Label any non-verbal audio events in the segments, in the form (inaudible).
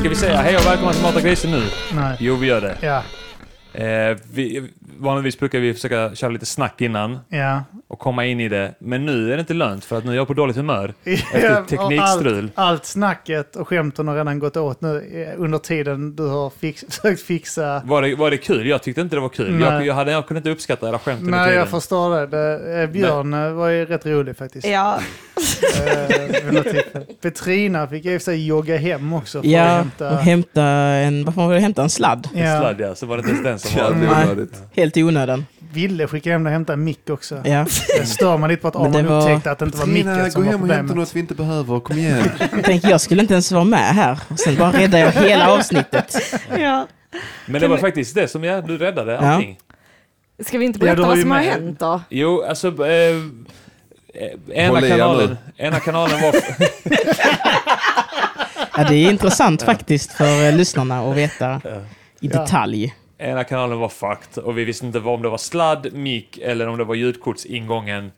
Ska vi säga hej och välkomna till Mata Grisen nu? Nej. Jo, vi gör det. Ja, Eh, vi, vanligtvis brukar vi försöka köra lite snack innan ja. Komma in i det. Men nu är det inte lönt för att nu är jag på dåligt humör. (laughs) Efter teknikstrul. Allt, allt snacket och skämten har redan gått åt nu eh, under tiden du har fix, (laughs) försökt fixa... Var det, var det kul? Jag tyckte inte det var kul. Nej. Jag, jag, hade, jag kunde inte uppskatta era skämt under Nej, tiden. jag förstår det. det eh, Björn eh, var ju rätt rolig faktiskt. Ja. Petrina fick i och för sig jogga hem också för Ja, att hämta... och hämta en, vad fan var det, hämta en sladd. En Ja, sladd ja, så var det inte ens den som var... Nej. Helt i onödan. Ville skicka hem och hämta en mick också. Ja. Det stör man lite på att Arman det var- upptäckte att det inte var micken gå som var hem och hämta problemet. något vi inte behöver. Kom igen. (laughs) Tänk, jag skulle inte ens vara med här. Och sen bara räddade jag hela avsnittet. ja. Men det var faktiskt det som jag, du räddade Ja. allting. Ska vi inte Ja, berätta har vad som har hänt då? Jo, alltså... Eh, eh, ena, kanalen, ena kanalen var... Ja, det är intressant faktiskt för eh, lyssnarna att veta i Ja. detalj. Ena kanalen var fucked och vi visste inte om det var sladd, mick eller om det var ljudkortsingången.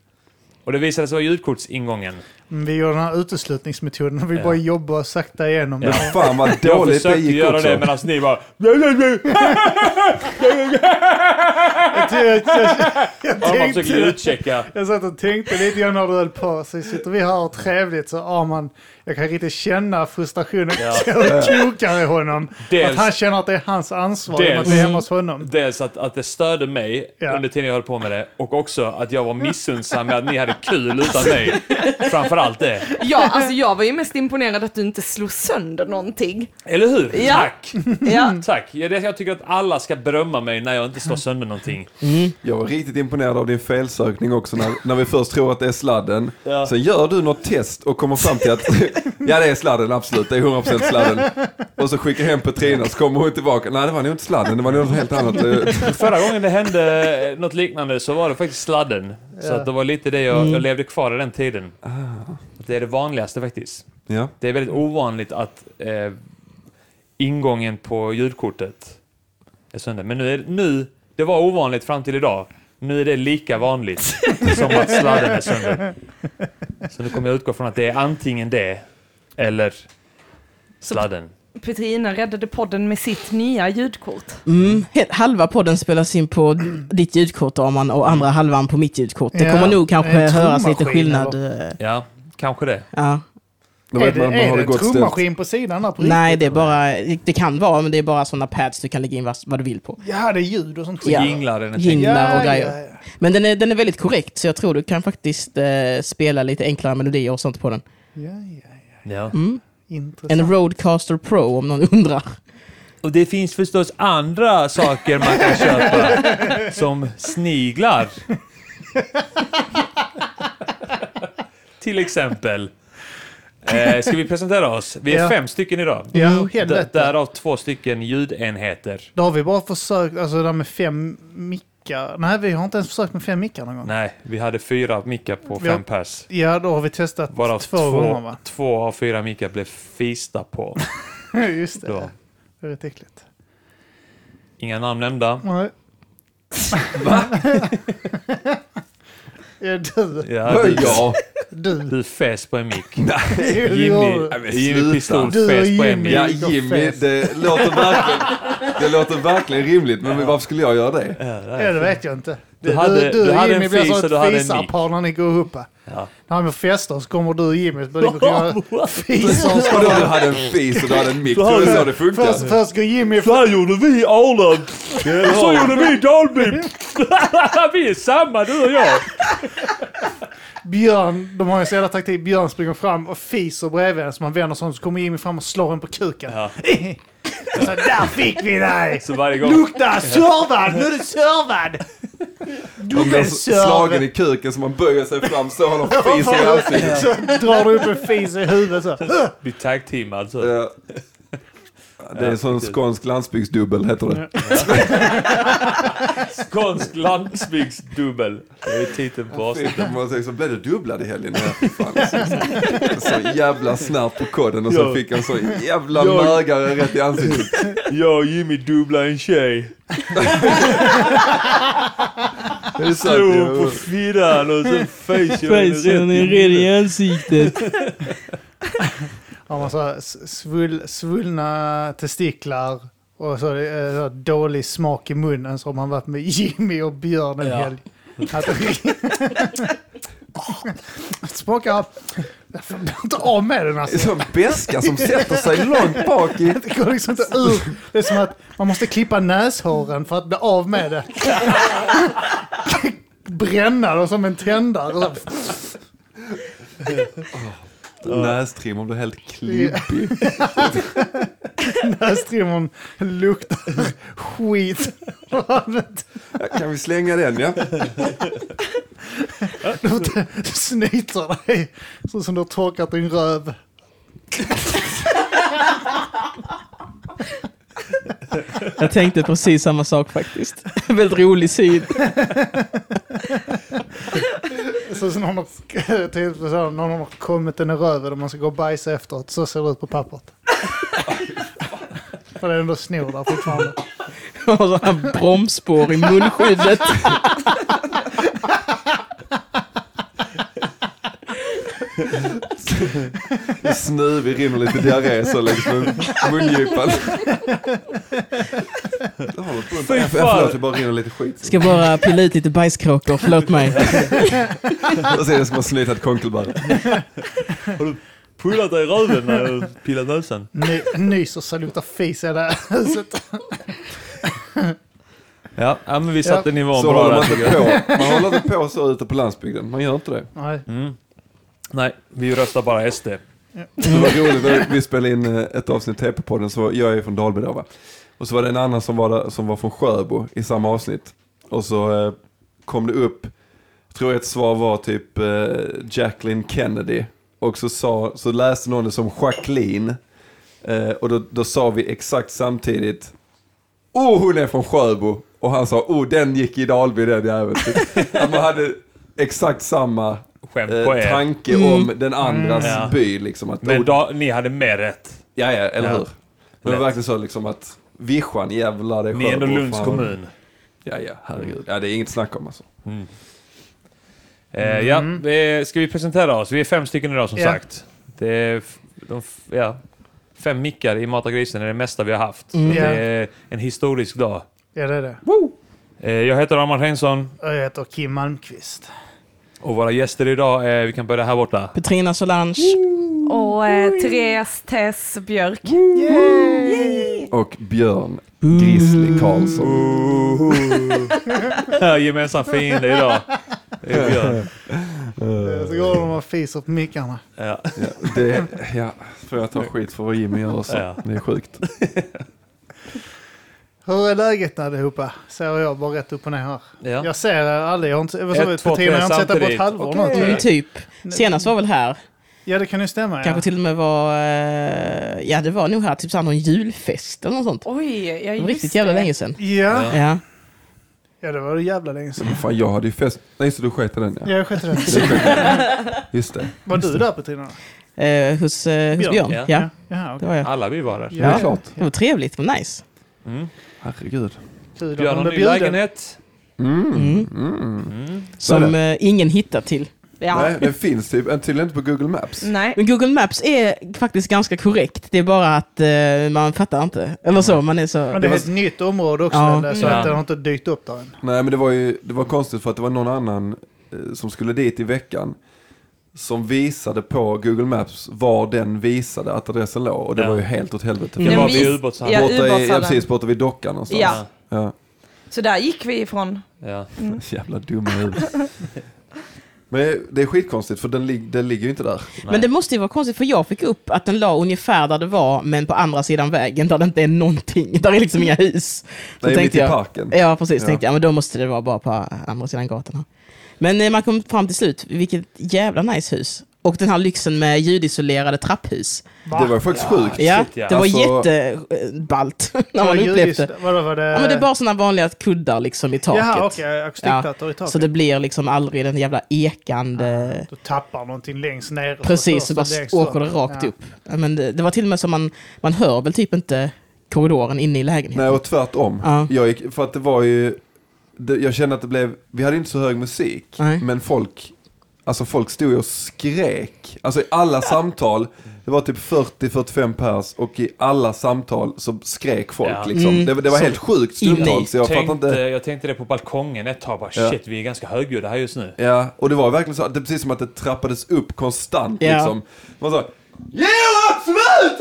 Och det visade sig vara ljudkortsingången. Men Vi gjorde den här uteslutningsmetoden och vi Ja. bara jobbar sakta igenom Ja. det. Fan vad Jag dåligt det gick göra också. det medan ni bara... Jag, jag, jag, tänkte, jag satt och tänkte lite grann när du höll på. Så sitter vi här och trevligt så Arman, jag kan riktigt känna frustrationen Ja. (laughs) som kokar i honom. Dels- Att han känner att det är hans ansvar med att Dels- vi är hemma hos honom. Dels att, att det störde mig Ja. under tiden jag höll på med det och också att jag var missunnsam med att ni hade kul utan mig. (laughs) Framförallt det. Ja, alltså jag var ju mest imponerad att du inte slog sönder någonting. Eller hur? Ja. Tack! Ja, Tack! Jag, det- jag tycker att alla ska berömma mig när jag inte slår sönder någonting. Jag var riktigt imponerad av din felsökning också när, när vi först tror att det är sladden. Ja. Sen gör du något test och kommer fram till att (laughs) ja det är sladden absolut, det är 100% sladden. Och så skickar hem Petrina så kommer hon tillbaka. Nej det var nog inte sladden, det var något helt annat. Förra gången det hände något liknande så var det faktiskt sladden. Så att det var lite det jag, jag levde kvar i den tiden. Att Det är det vanligaste faktiskt. Ja. Det är väldigt ovanligt att eh, ingången på ljudkortet är sönder. Men nu, är, nu, det var ovanligt fram till idag. Nu är det lika vanligt (laughs) som att sladden är sönder. Så nu kommer jag utgå från att det är antingen det eller sladden. Petrina räddade podden med sitt nya ljudkort. Mm. Halva podden spelas in på ditt ljudkort Arman och andra halvan på mitt ljudkort. Det Ja, kommer nog kanske höras lite trummaskin, skillnad. eh, Ja, kanske det. Ja. Då Är det, man man är har det det gott ställt. trummaskin på sidan där på Nej, det är bara, det kan vara, men det är bara sådana pads du kan lägga in vad, vad du vill på. Ja, det är ljud och sånt. Ja. Jinglar den. Jinglar och grejer. ja, ja. Men den är, den är väldigt korrekt, så jag tror du kan faktiskt eh, spela lite enklare melodier och sånt på den. Ja, ja, ja. Ja. Mm. Intressant. En Roadcaster Pro om någon undrar. Och det finns förstås andra saker man kan köpa. (laughs) som sniglar. Till exempel. Eh, ska vi presentera oss? Vi är Ja. fem stycken idag. Ja, Mm. helt D- rätt. därav två stycken ljudenheter. Då har vi bara försökt, alltså det där med fem mickar. Nej, vi har inte ens försökt med fem mickar någon gång. Nej, vi hade fyra mickar på Vi har- fem pers. Ja, då har vi testat Varav två, två, gånger va? två av fyra mickar blev fista på. (laughs) Just det. Då. Det är rätt äckligt. Inga namn nämnda. Nej. Va? (laughs) ja, du. Ja, Vad du, ja. Du. du fäs på en mick. (laughs) Jimmy, Jimmy. Pistol fäs på en mick. Ja, Jimmy, fes. det låter verkligen, det låter verkligen rimligt. Men varför skulle jag göra det? Ja, det vet jag inte. Du hade- du, du hade Jimmy en blir fis som och du ett hade en fisarpar när ni går upp. Ja. När han festar så kommer du och Jimmy och (laughs) ligger och göra fisar. och Och då så- du hade en fis och du hade en mick. Är hade- så det funkar. Först, först går Jimmy... Så här gjorde vi Arlöv. Så gjorde vi Dalby. (laughs) vi är samma du och jag. Björn, de har ju så jävla taktik. Björn springer fram och fiser bredvid en så man vänder sig om så kommer Jimmy fram och slår en på kuken. Ja. (laughs) så där fick vi dig! Så varje gång. Lukta servad! Nu är du servad! Du Om blir är slagen i kuken så man böjer sig fram så har de fis i ansiktet. Så drar du upp en fis i huvudet så. Blir tag-teamad så. Ja. Det är en sån skånsk landsbygdsdubbel heter det. (laughs) Skånsk landsbygdsdubbel. Det är titeln på avsnittet. Fy, man säger så blev det dubblad i helgen. (laughs) Så jävla snabbt på kodden och så fick han så jävla Ja. mögare rätt i ansiktet. (laughs) Jag och Jimmy dubblar en tjej. Det är sant, Slog på firran och så face Facen är red i ansiktet. Har man så här s- svull, svullna testiklar och så, eh, så dålig smak i munnen har man varit med Jimmy och Björn en Ja. helg. Att, att smaka... Jag får inte av med den Det är alltså. sån beska som sätter sig långt bak i... Det går liksom inte ur. Det är som att man måste klippa näshåren för att bli av med det. Bränna dem som en tändare. Nästrimmern blir helt klibbig. (laughs) Nästrimmern luktar skit. Ja, Kan vi slänga den ja? (laughs) Du snyter dig så som du har torkat din röv. Jag tänkte precis samma sak faktiskt. (laughs) Väldigt rolig syn. (laughs) Så som någon har, typ, så, någon har kommit den i röven och man ska gå och bajsa efteråt. Så ser det ut på pappret. För det är ändå snor där fortfarande. Och sådana bromsspår i munskyddet. (laughs) Snuvig, rinner lite diarré så längs med mungipan. Det håller. Fy Ja, fan. Förlåt, det bara rinner lite skit. Ska bara pilla ut lite bajskråkor, förlåt mig. Och sen ska man snyta ett konkelbarr. Har du pullat dig i röven när du pillat näsan? Ny, nyser så luktar fis i det här huset. Ja, ja men vi satte nivån Så bra håller där man inte på. Man håller inte på så ute på landsbygden. Man gör inte det. Nej. Mm. Nej, vi röstar bara SD. Det var roligt när vi spelade in eh, ett avsnitt TP-podden, så jag är från Dalby då va. Och så var det en annan som var, där, som var från Sjöbo i samma avsnitt. Och så eh, kom det upp, jag tror ett svar var typ eh, Jacqueline Kennedy. Och så, sa, så läste någon det som Jacqueline. Eh, och då, då sa vi exakt samtidigt, oh hon är från Sjöbo. Och han sa, oh den gick i Dalby den jäveln. (laughs) Man hade exakt samma Skämt eh, på er. tanke Mm. om den andras Mm. Ja. by. Liksom, att, Men da, ni hade mer rätt. Ja, ja, eller Ja. hur? Men det var verkligen så liksom att Vischan, jävlar det är Ni är ändå Lunds fan. kommun. Ja, ja, herregud. Ja, det är inget snack om alltså. Eh, ja, ska vi presentera oss? Vi är fem stycken idag som Ja. sagt. Det är de, ja, fem mickar i Mata grisen är det mesta vi har haft. Mm. Det är en historisk dag. Ja, det är det. Eh, jag heter Armand Reinsson Och jag heter Kim Malmqvist. Och våra gäster idag är, vi kan börja här borta. Petrina Solange. Och eh, Therese Tess Björk. Och Björn Grizzly Karlsson. (laughs) Gemensam fiende idag. Det är Björn. Så går de och fiser på mickarna. Ja. Ja, det, ja, får jag ta skit för vad Jimmy gör också. Ja. Det är sjukt. (laughs) Hur är läget allihopa? Säger jag bara rätt upp och ner här. Ja. Jag ser er aldrig. Jag har inte, vad sa vi? två, Petrina, jag har inte sett er på ett halvår Okej. nu. Mm, typ. Senast var väl här. Ja, det kan ju stämma. Ja. Kanske till och med var... eh, Ja, det var nog här, typ såhär någon julfest eller något sånt. Oj, ja Det var just riktigt jävla det. länge sedan. Ja. Ja. Ja. ja, det var jävla länge sedan. Fan, jag hade ju fest. Nej, så du sket den ja. Ja, jag sket det. (laughs) Det sket- Just det. Var du där Petrina? Eh, hos, eh, hos Björn, Björn. ja. Ja, det var jag. Alla vi var där. Ja, Ja. klart. Det var trevligt, det var nice. Mm. Herregud. Kul har de ny lägenhet. Mm. Mm. Mm. Mm. Som eh, ingen hittar till. Ja. Nej, den finns typ, tydligen inte på Google Maps. Nej. Men Google Maps är faktiskt ganska korrekt. Det är bara att eh, man fattar inte. Eller så, man är så... Men det är ett nytt område också, Ja. eller, så Ja. att den har inte dykt upp där än. Nej men det var ju det var konstigt för att det var någon annan eh, som skulle dit i veckan. Som visade på Google Maps var den visade att adressen låg. Och det Ja. var ju helt åt helvete. Det Den var vid ubåtshamnen. Ja, borta i, ja, ubåtshallen. precis, borta vid dockan någonstans. Ja. ja. Så där gick vi ifrån. Ja. (laughs) Jävla dumma huvud. Men det är skitkonstigt för den, den ligger ju inte där. Men det måste ju vara konstigt för jag fick upp att den la ungefär där det var men på andra sidan vägen där det inte är någonting. (laughs) Där är liksom inga hus. Så Det är mitt tänkte i jag, parken. Ja precis, Ja. tänkte jag. Men då måste det vara bara på andra sidan gatan. Här. Men eh, man kom fram till slut, vilket jävla nice hus. Och den här lyxen med ljudisolerade trapphus. Va? Det var faktiskt sjukt. Ja, shit, ja. det var Alltså- jätteballt (laughs) när man upplevde det. Vadå var det? Ja, men det är bara sådana vanliga kuddar liksom i taket. Jaha, okej. Akustikplattor i taket. Så det blir liksom aldrig den jävla ekande... Du tappar någonting längst ner. Precis, så bara åker det rakt Ja. upp. Ja, Men det, det var till och med som man, man hör väl typ inte korridoren inne i lägenheten. Nej och tvärtom. Ja. Jag gick, för att det var ju, det, jag kände att det blev, vi hade inte så hög musik. Nej. Men folk alltså folk stod ju och skrek. Alltså i alla samtal, det var typ 40-45 pers och i alla samtal så skrek folk Ja. liksom. Mm. Det, det var Så helt sjukt stundtals. så Jag fattar tänkte, inte. jag tänkte det på balkongen ett tag. Bara, Ja. Shit, vi är ganska högljudda här just nu. Ja, och det var verkligen så, att det är precis som att det trappades upp konstant Ja. liksom. Man sa Johan, slut!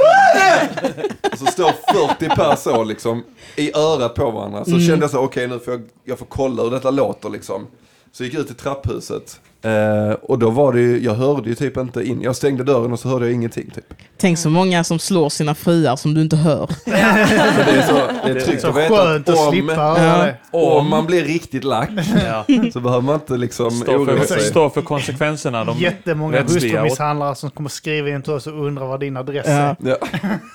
och så står 40 pers så liksom i örat på varandra. Så Mm. kände jag så, okej nu får jag, jag får kolla hur detta låter liksom. Så jag gick ut i trapphuset. Eh, och då var det ju, jag hörde ju typ inte in. Jag stängde dörren och så hörde jag ingenting typ. Tänk så många som slår sina fruar som du inte hör. (laughs) Så det är, så, det är tryggt Så att veta skönt att om, det. om man blir riktigt lack Ja. så behöver man inte liksom Stå, oroa för, sig. stå för konsekvenserna. De, Jättemånga hustrumisshandlare som kommer skriva in till oss och undrar vad din adress Ja. är. Ja.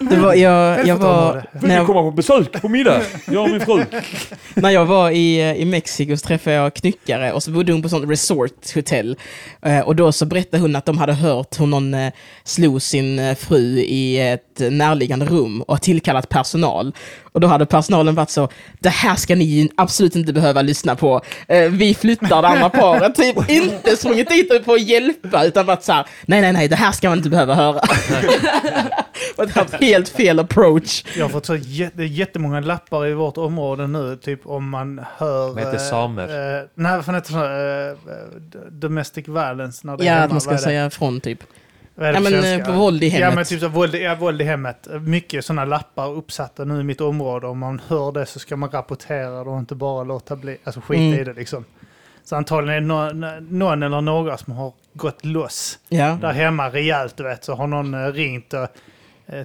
Det var, jag, jag var, Vill när, du jag, komma på besök på middag? Jag och min fru. (laughs) när jag var i, i Mexiko så träffade jag knyckare och så bodde hon på sånt resorthotell hotell. Eh, och då så berättade hon att de hade hört hur någon eh, slog sin eh, fru i ett närliggande rum och tillkallat personal. Och då hade personalen varit så, det här ska ni absolut inte behöva lyssna på. Eh, vi flyttar det andra paret. Typ inte sprungit dit för att hjälpa utan varit så här, nej nej nej, det här ska man inte behöva höra. (laughs) och det var helt fel approach. Jag har fått så jä- det är jättemånga lappar i vårt område nu, typ om man hör... Vad heter eh, samer? Eh, nej, vad heter det? Eh, domestic violence. När det är Ja, hemma. att man ska säga ifrån typ. Vad är det Ja, på men svenska? eh, våld i hemmet. Ja, men typ så våld, ja, våld i hemmet. Mycket sådana lappar uppsatta nu i mitt område. Om man hör det så ska man rapportera det och inte bara låta bli. Alltså skita Mm. i det liksom. Så antagligen är det någon, någon eller några som har gått loss. Ja. Där hemma rejält, du vet, så har någon eh, ringt och,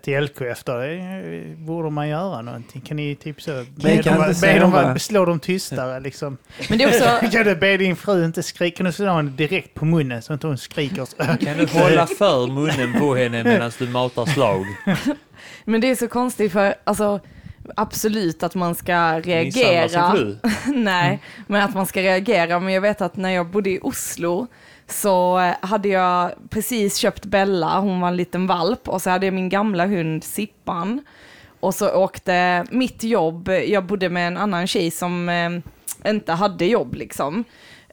till LKF. Eh, Borde man göra någonting? Kan ni typ så... Be kan dem, inte be dem att slå dem tystare liksom. Men det är också, (laughs) Kan du be din fru inte skrika? Kan du slå henne direkt på munnen så inte hon skriker? så- Kan du hålla (laughs) för munnen på henne medan du matar slag? (laughs) men det är så konstigt för, alltså, absolut att man ska reagera. fru? Nej, men att man ska reagera. Men jag vet att när jag bodde i Oslo så hade jag precis köpt Bella, hon var en liten valp, och så hade jag min gamla hund Sippan. Och så åkte mitt jobb, jag bodde med en annan tjej som eh, inte hade jobb liksom.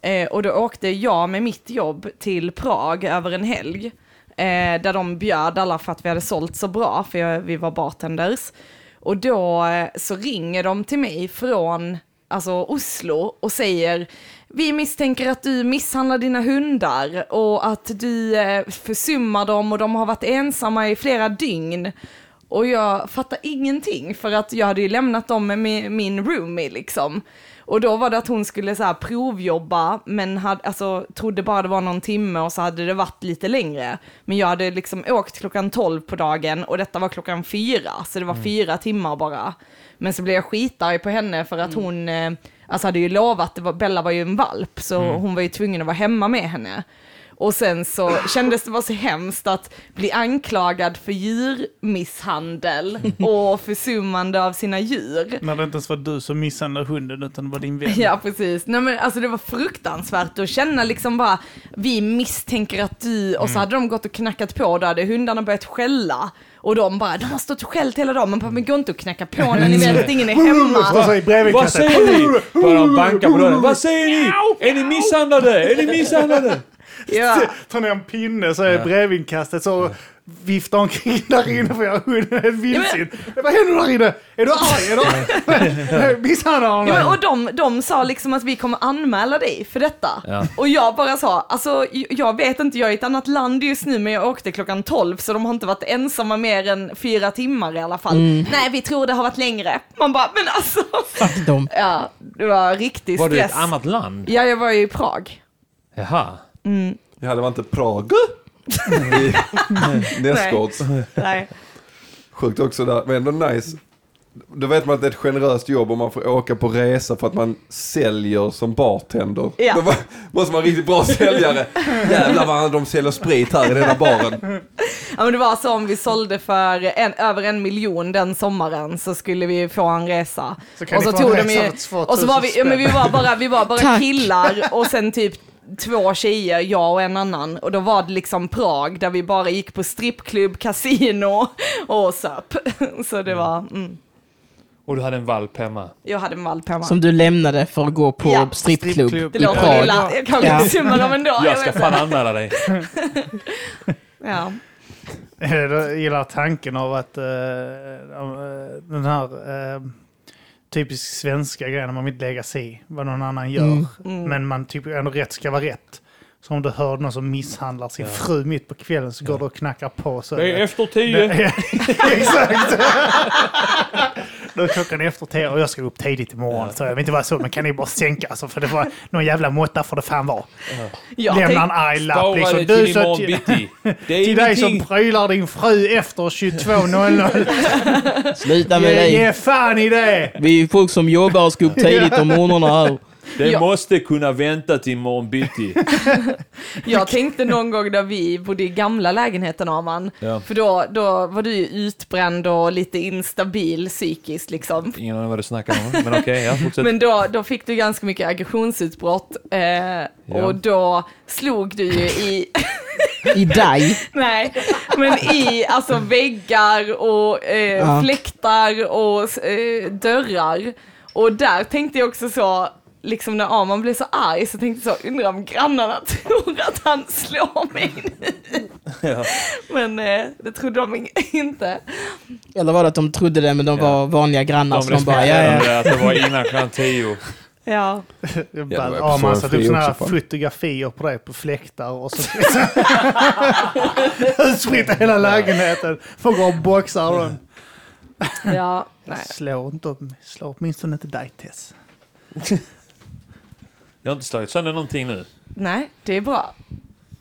Eh, och då åkte jag med mitt jobb till Prag över en helg. Eh, där de bjöd alla för att vi hade sålt så bra, för jag, vi var bartenders. Och då eh, så ringer de till mig från alltså Oslo och säger vi misstänker att du misshandlar dina hundar och att du eh, försummar dem och de har varit ensamma i flera dygn. Och jag fattar ingenting för att jag hade ju lämnat dem med min, roomie liksom. Och då var det att hon skulle så här provjobba, men hade, alltså, trodde bara det var någon timme och så hade det varit lite längre. Men jag hade liksom åkt klockan 12 på dagen och detta var klockan fyra, så det var fyra timmar bara. Men så blev jag skitarg på henne för att hon, eh, alltså hade ju lovat, var, Bella var ju en valp, så hon var ju tvungen att vara hemma med henne. Och sen så kändes det var så hemskt att bli anklagad för djurmisshandel (laughs) och försummande av sina djur. När det inte ens var du som misshandlade hunden utan det var din vän. Ja, precis. Nej, men alltså det var fruktansvärt att känna liksom bara, vi misstänker att du, och så hade de gått och knackat på, då hade hundarna börjat skälla. Och de bara, de har stått och skällt hela dagen, men bara, men gå inte och knacka på när ni vet att ingen är hemma. i (laughs) Vad säger ni? (laughs) Börjar de banka på dörren. Vad säger ni? Är ni misshandlade? Är ni misshandlade? (laughs) Ja. tar ner en pinne så är brevinkastet så viftar omkring där inne för jag har hunden helt vildsint. Vad händer där inne? Är du arg? Är du arg? Misshandlar han Ja, och de, de sa liksom att vi kommer anmäla dig för detta. Ja. Och jag bara sa, alltså jag vet inte, jag är i ett annat land just nu men jag åkte klockan 12 så de har inte varit ensamma mer än fyra timmar i alla fall. Nej, vi tror det har varit längre. Man bara, men alltså. Fuck dem. (laughs) Ja, det var riktig Var du i stress. ett annat land? Ja, jag var ju i Prag. Jaha. Ja, det var inte Prag. I Nästgårds. Nej. Sjukt också där, men ändå nice. Då vet man att det är ett generöst jobb om man får åka på resa för att man säljer som bartender. Ja. Då var- måste man vara riktigt bra säljare. Jävlar vad de säljer sprit här i den här baren. Ja, men det var så om vi sålde för en, över en miljon den sommaren så skulle vi få en resa. Så kan och så ni få en tog de ju, för 2000 och så var vi, ja, men vi var bara, vi var bara killar och sen typ två tjejer, jag och en annan. Och då var det liksom Prag där vi bara gick på strippklubb, kasino och söp. (laughs) Så det var, mm. Och du hade en valp hemma. Jag hade en valp hemma. Som du lämnade för att gå på Ja, strippklubb strippklubb. det i låter Prag. illa. Jag kanske Ja. dem ändå. Jag ska vet fan anmäla dig. (laughs) Ja. Jag gillar tanken av att eh, den här uh, typisk svenska grejen, man vill inte lägga sig i vad någon annan gör. Mm. Mm. Men man tycker ändå rätt ska vara rätt. Så om du hör någon som misshandlar sin Ja. fru mitt på kvällen så går du och knackar på. Så Det är efter tio. Det- (laughs) Exakt! (laughs) Då är klockan efter tio och jag ska upp tidigt imorgon. Ja. Så jag vet inte vad så, men kan ni bara sänka? Alltså, för det var någon jävla måtta får det fan vara. Lämna en arg lapp. Liksom. det Du, till så, bitti. (laughs) Det är till dig som prylar din fru efter 22.00. Sluta med Ge, dig. ge fan i det! Vi är folk som jobbar och ska upp tidigt om morgnarna här. Det Ja. måste kunna vänta till imorgon bitti. (laughs) Jag tänkte någon gång när vi bodde i gamla lägenheten Arman, Ja. för då, då var du ju utbränd och lite instabil psykiskt liksom. Ingen aning vad du snackar om. Men okej, ja, fortsätt. Men då, då fick du ganska mycket aggressionsutbrott eh, och då slog du ju i, I dig. (laughs) nej, men i alltså väggar och eh, Ja. fläktar och eh, dörrar. Och där tänkte jag också så, liksom när Arman blev så arg så tänkte jag så, undrar om grannarna (laughs) tror att han slår mig nu. (laughs) Ja. Men eh, det trodde de inte. Eller var det att de trodde det men de Ja. var vanliga grannar De så de bara ja, ja. respekterade att det var innan klockan tio. (laughs) Ja. Ja, var jag på ja, man för satt fri upp sådana här fotografier på dig på fläktar och så utspritt hela lägenheten. Folk går och boxar den. Ja, nej. Slå inte. Slå åtminstone inte dig Tess. Jag har inte slagit sönder någonting nu. nej, det är bra.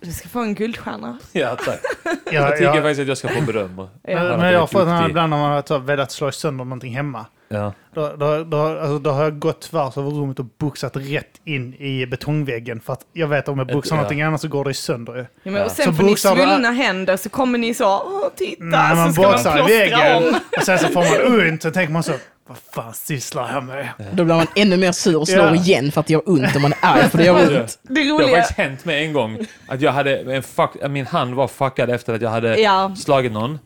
Du ska få en guldstjärna. Ja, tack. (laughs) Ja, Jag tycker ja, faktiskt att jag ska få beröm. Ja. men, men jag har fått den här ibland när man har så velat slå sönder någonting hemma. Ja. Då, då, då, alltså, då har jag gått tvärs över rummet och boxat rätt in i betongväggen. För att jag vet om jag boxar ja. någonting annat så går det sönder ju. Ja, men Ja. och sen Så får ni svullna händer så kommer ni så, åh titta, man så ska man boxar i plåstra väggen om. och sen så får man (laughs) ont så tänker man så, vad fan sysslar jag med? Då blir man ännu mer sur och slår Ja. igen för att det gör ont och man är arg för det gör Ja. ont. Det Det har roliga, faktiskt hänt mig en gång att jag hade en fuck, min hand var fuckad efter att jag hade ja, slagit någon.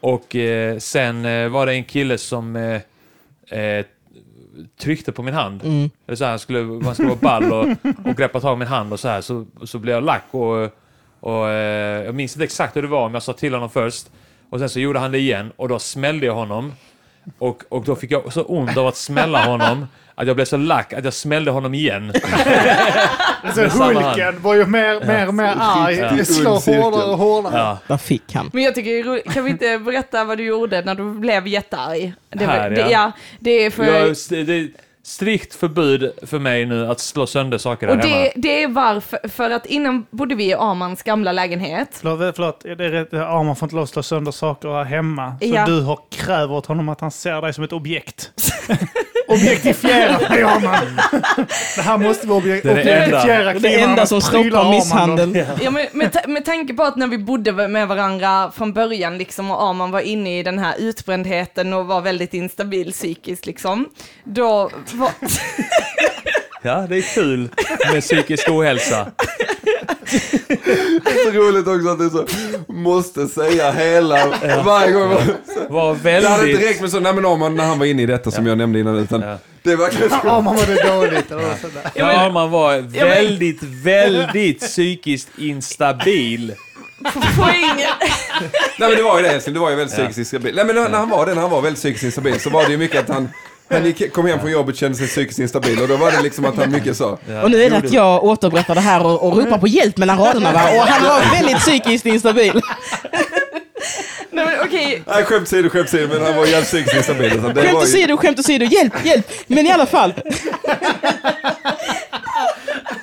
Och eh, sen eh, var det en kille som eh, eh, tryckte på min hand. Mm. Eller så här, han skulle, man skulle vara ball och, och greppa tag i min hand och så här. Så, så blev jag lack och, och eh, jag minns inte exakt hur det var, men jag sa till honom först. Och sen så gjorde han det igen och då smällde jag honom. Och, och då fick jag så ont av att smälla honom att jag blev så lack att jag smällde honom igen. (laughs) Alltså, Hulken var ju mer, mer och mer arg. Slår hårdare och hårdare. Ja. Vad fick han? men jag tycker kan vi inte berätta vad du gjorde när du blev jättearg? Det, var- Här, det, ja. ja, det är för... Jag, det strikt förbud för mig nu att slå sönder saker där och hemma. det, det är varför, för att innan bodde vi i Armans gamla lägenhet. Förlåt, förlåt, det är rätt. Ja, man får inte lov att slå sönder saker här hemma. Så Ja. du har kräver åt honom att han ser dig som ett objekt. (laughs) Objektifiera mig, Arman! (laughs) Det här måste vi objek- Det är det enda. objektifiera Det kvinnorna enda som stoppar Arman. misshandel. Ja, men med, ta- med tanke på att när vi bodde med varandra från början liksom, och Arman var inne i den här utbrändheten och var väldigt instabil psykiskt, liksom, då. (laughs) Ja, det är kul med psykisk ohälsa. Det är så roligt också att du så måste säga hela varje gång. Var Det hade inte väldigt... räckt med så, nej men Arman när han var inne i detta som jag nämnde innan utan Ja. det är verkligen så. Arman mådde dåligt. Eller sådär. Ja, men- Ja, man var väldigt, väldigt psykiskt instabil. Poängen, Nej men det var ju det älskling, det var ju väldigt psykiskt instabil. Nej men när när han var det, när han var väldigt psykiskt instabil så var det ju mycket att han han gick, kom hem från jobbet och kände sig psykiskt instabil och då var det liksom att han mycket sa Ja, Och nu är det att jag återberättar det här och, och ropar på hjälp mellan raderna va? Och han var väldigt psykiskt instabil. (laughs) nej men okej, Nej skämt åsido, skämt åsido men han var jävligt psykiskt instabil. Skämt var ju, åsido, skämt åsido, hjälp, hjälp! Men i alla fall. (laughs)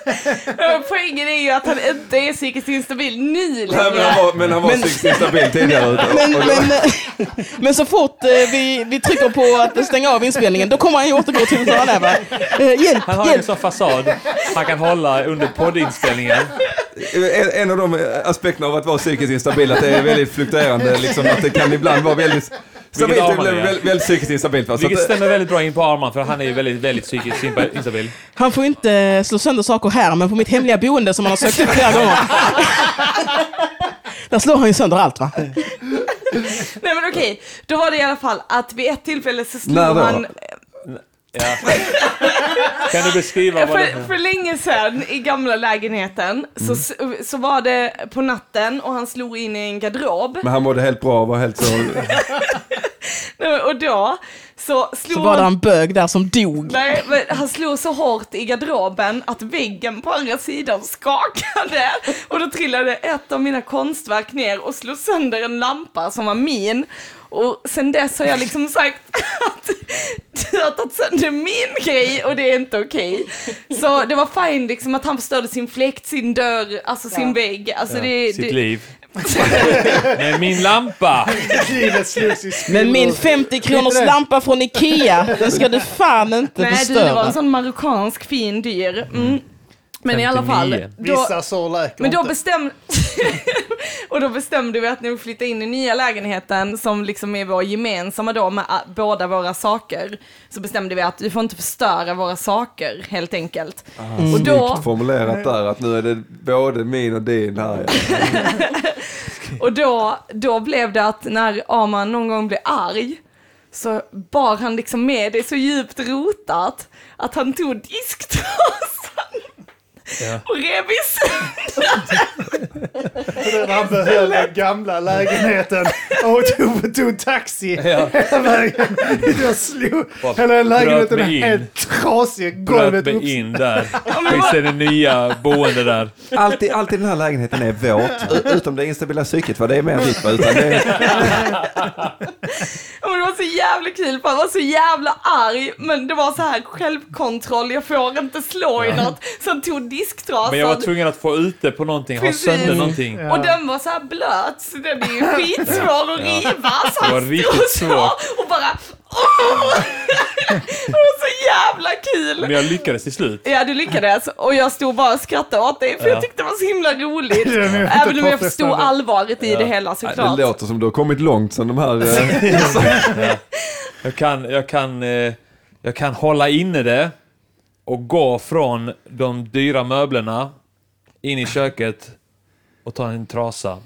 (laughs) eh, poängen är ju att han inte är psykiskt instabil nu nej, men längre. han var, men han var Men- psykiskt instabil tidigare. Men, men, men så fort eh, vi, vi trycker på att stänga av inspelningen, då kommer han ju återgå till som han är va? Eh, hjälp, Han har en hjälp! sån fasad han kan hålla under poddinspelningen. En, en av de aspekterna av att vara psykiskt instabil, att det är väldigt fluktuerande, liksom, att det kan ibland vara väldigt stabilt är. väldigt, väldigt, väldigt psykiskt instabilt. Va? Vilket stämmer väldigt bra in på Arman för han är ju väldigt, väldigt psykiskt instabil. Han får inte eh, slå sönder saker här, men på mitt hemliga boende som han har sökt upp flera gånger. Där slår han ju sönder allt va? Nej men okej, då var det i alla fall att vid ett tillfälle så slog han Ja. Kan du beskriva vad det För, för länge sedan i gamla lägenheten så, så var det på natten och han slog in i en garderob. Men han mådde helt bra och var helt så... (laughs) Och då så slog Så var det en bög där som dog. Nej, men han slog så hårt i garderoben att väggen på andra sidan skakade. Och då trillade ett av mina konstverk ner och slog sönder en lampa som var min. Och sen dess har jag liksom sagt att du har tagit sönder min grej och det är inte okej. Så det var fine liksom att han förstörde sin fläkt, sin dörr, alltså sin vägg. Alltså det, Sitt det, liv. (laughs) Med min lampa! Men min 50 kronors lampa från Ikea, den ska du fan inte Nej, du, det var förstöra. en sån marockansk fin dyr. Mm. Men i alla fall. 59. Då, Vissa sår läker Men då inte. bestämde... (laughs) och då bestämde vi att när vi flyttade in i nya lägenheten, som liksom är vår gemensamma då med båda våra saker, så bestämde vi att vi får inte förstöra våra saker, helt enkelt. Och då, Snyggt formulerat där att nu är det både min och din här. (laughs) Och då, då blev det att när Aman någon gång blev arg, så bar han liksom med det så djupt rotat att han tog disktrasan Ja. (laughs) och rev i För Han behöll den gamla lägenheten och tog, tog taxi Ja. hela vägen. Jag slog hela lägenheten bröt mig helt trasig. Bröt Golvet mig upp. in där. (laughs) Finns det nya boende där? Alltid, alltid den här lägenheten är våt, u- utom det instabila psyket, för det är mer ditt va? Utan det (laughs) men det var så jävla kul för han var så jävla arg men det var så här självkontroll, jag får inte slå i något. Så han tog disktrasan Men jag var tvungen att få ut det på någonting, ha Precis. sönder någonting. Ja. och den var så här blöt så den är ju skitsvår att riva. Så Det var riktigt svårt. och bara Åh! Det var så jävla kul. Men jag lyckades till slut. Ja, du lyckades. Och jag stod bara och skrattade åt dig för Ja. jag tyckte det var så himla roligt. Inte Även om jag förstod allvaret i det hela såklart. det låter som du har kommit långt sen de här... eh, (laughs) (laughs) Jag kan, jag kan, eh, jag kan hålla inne det och gå från de dyra möblerna in i köket och ta en trasa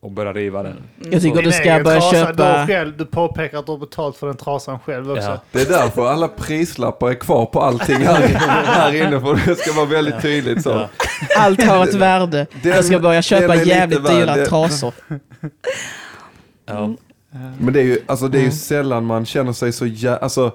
och börja riva den. Jag tycker du ska börja trasa, Du, köpa... själv, du påpekar att du har betalt för den trasan själv också. Ja. Det är därför alla prislappar är kvar på allting här, här inne, för det ska vara väldigt tydligt så. Ja. Allt har ett värde. Den- Jag ska börja köpa jävligt dyra trasor. Ja. Men det är ju, alltså, det är ju sällan man känner sig så jä... Alltså,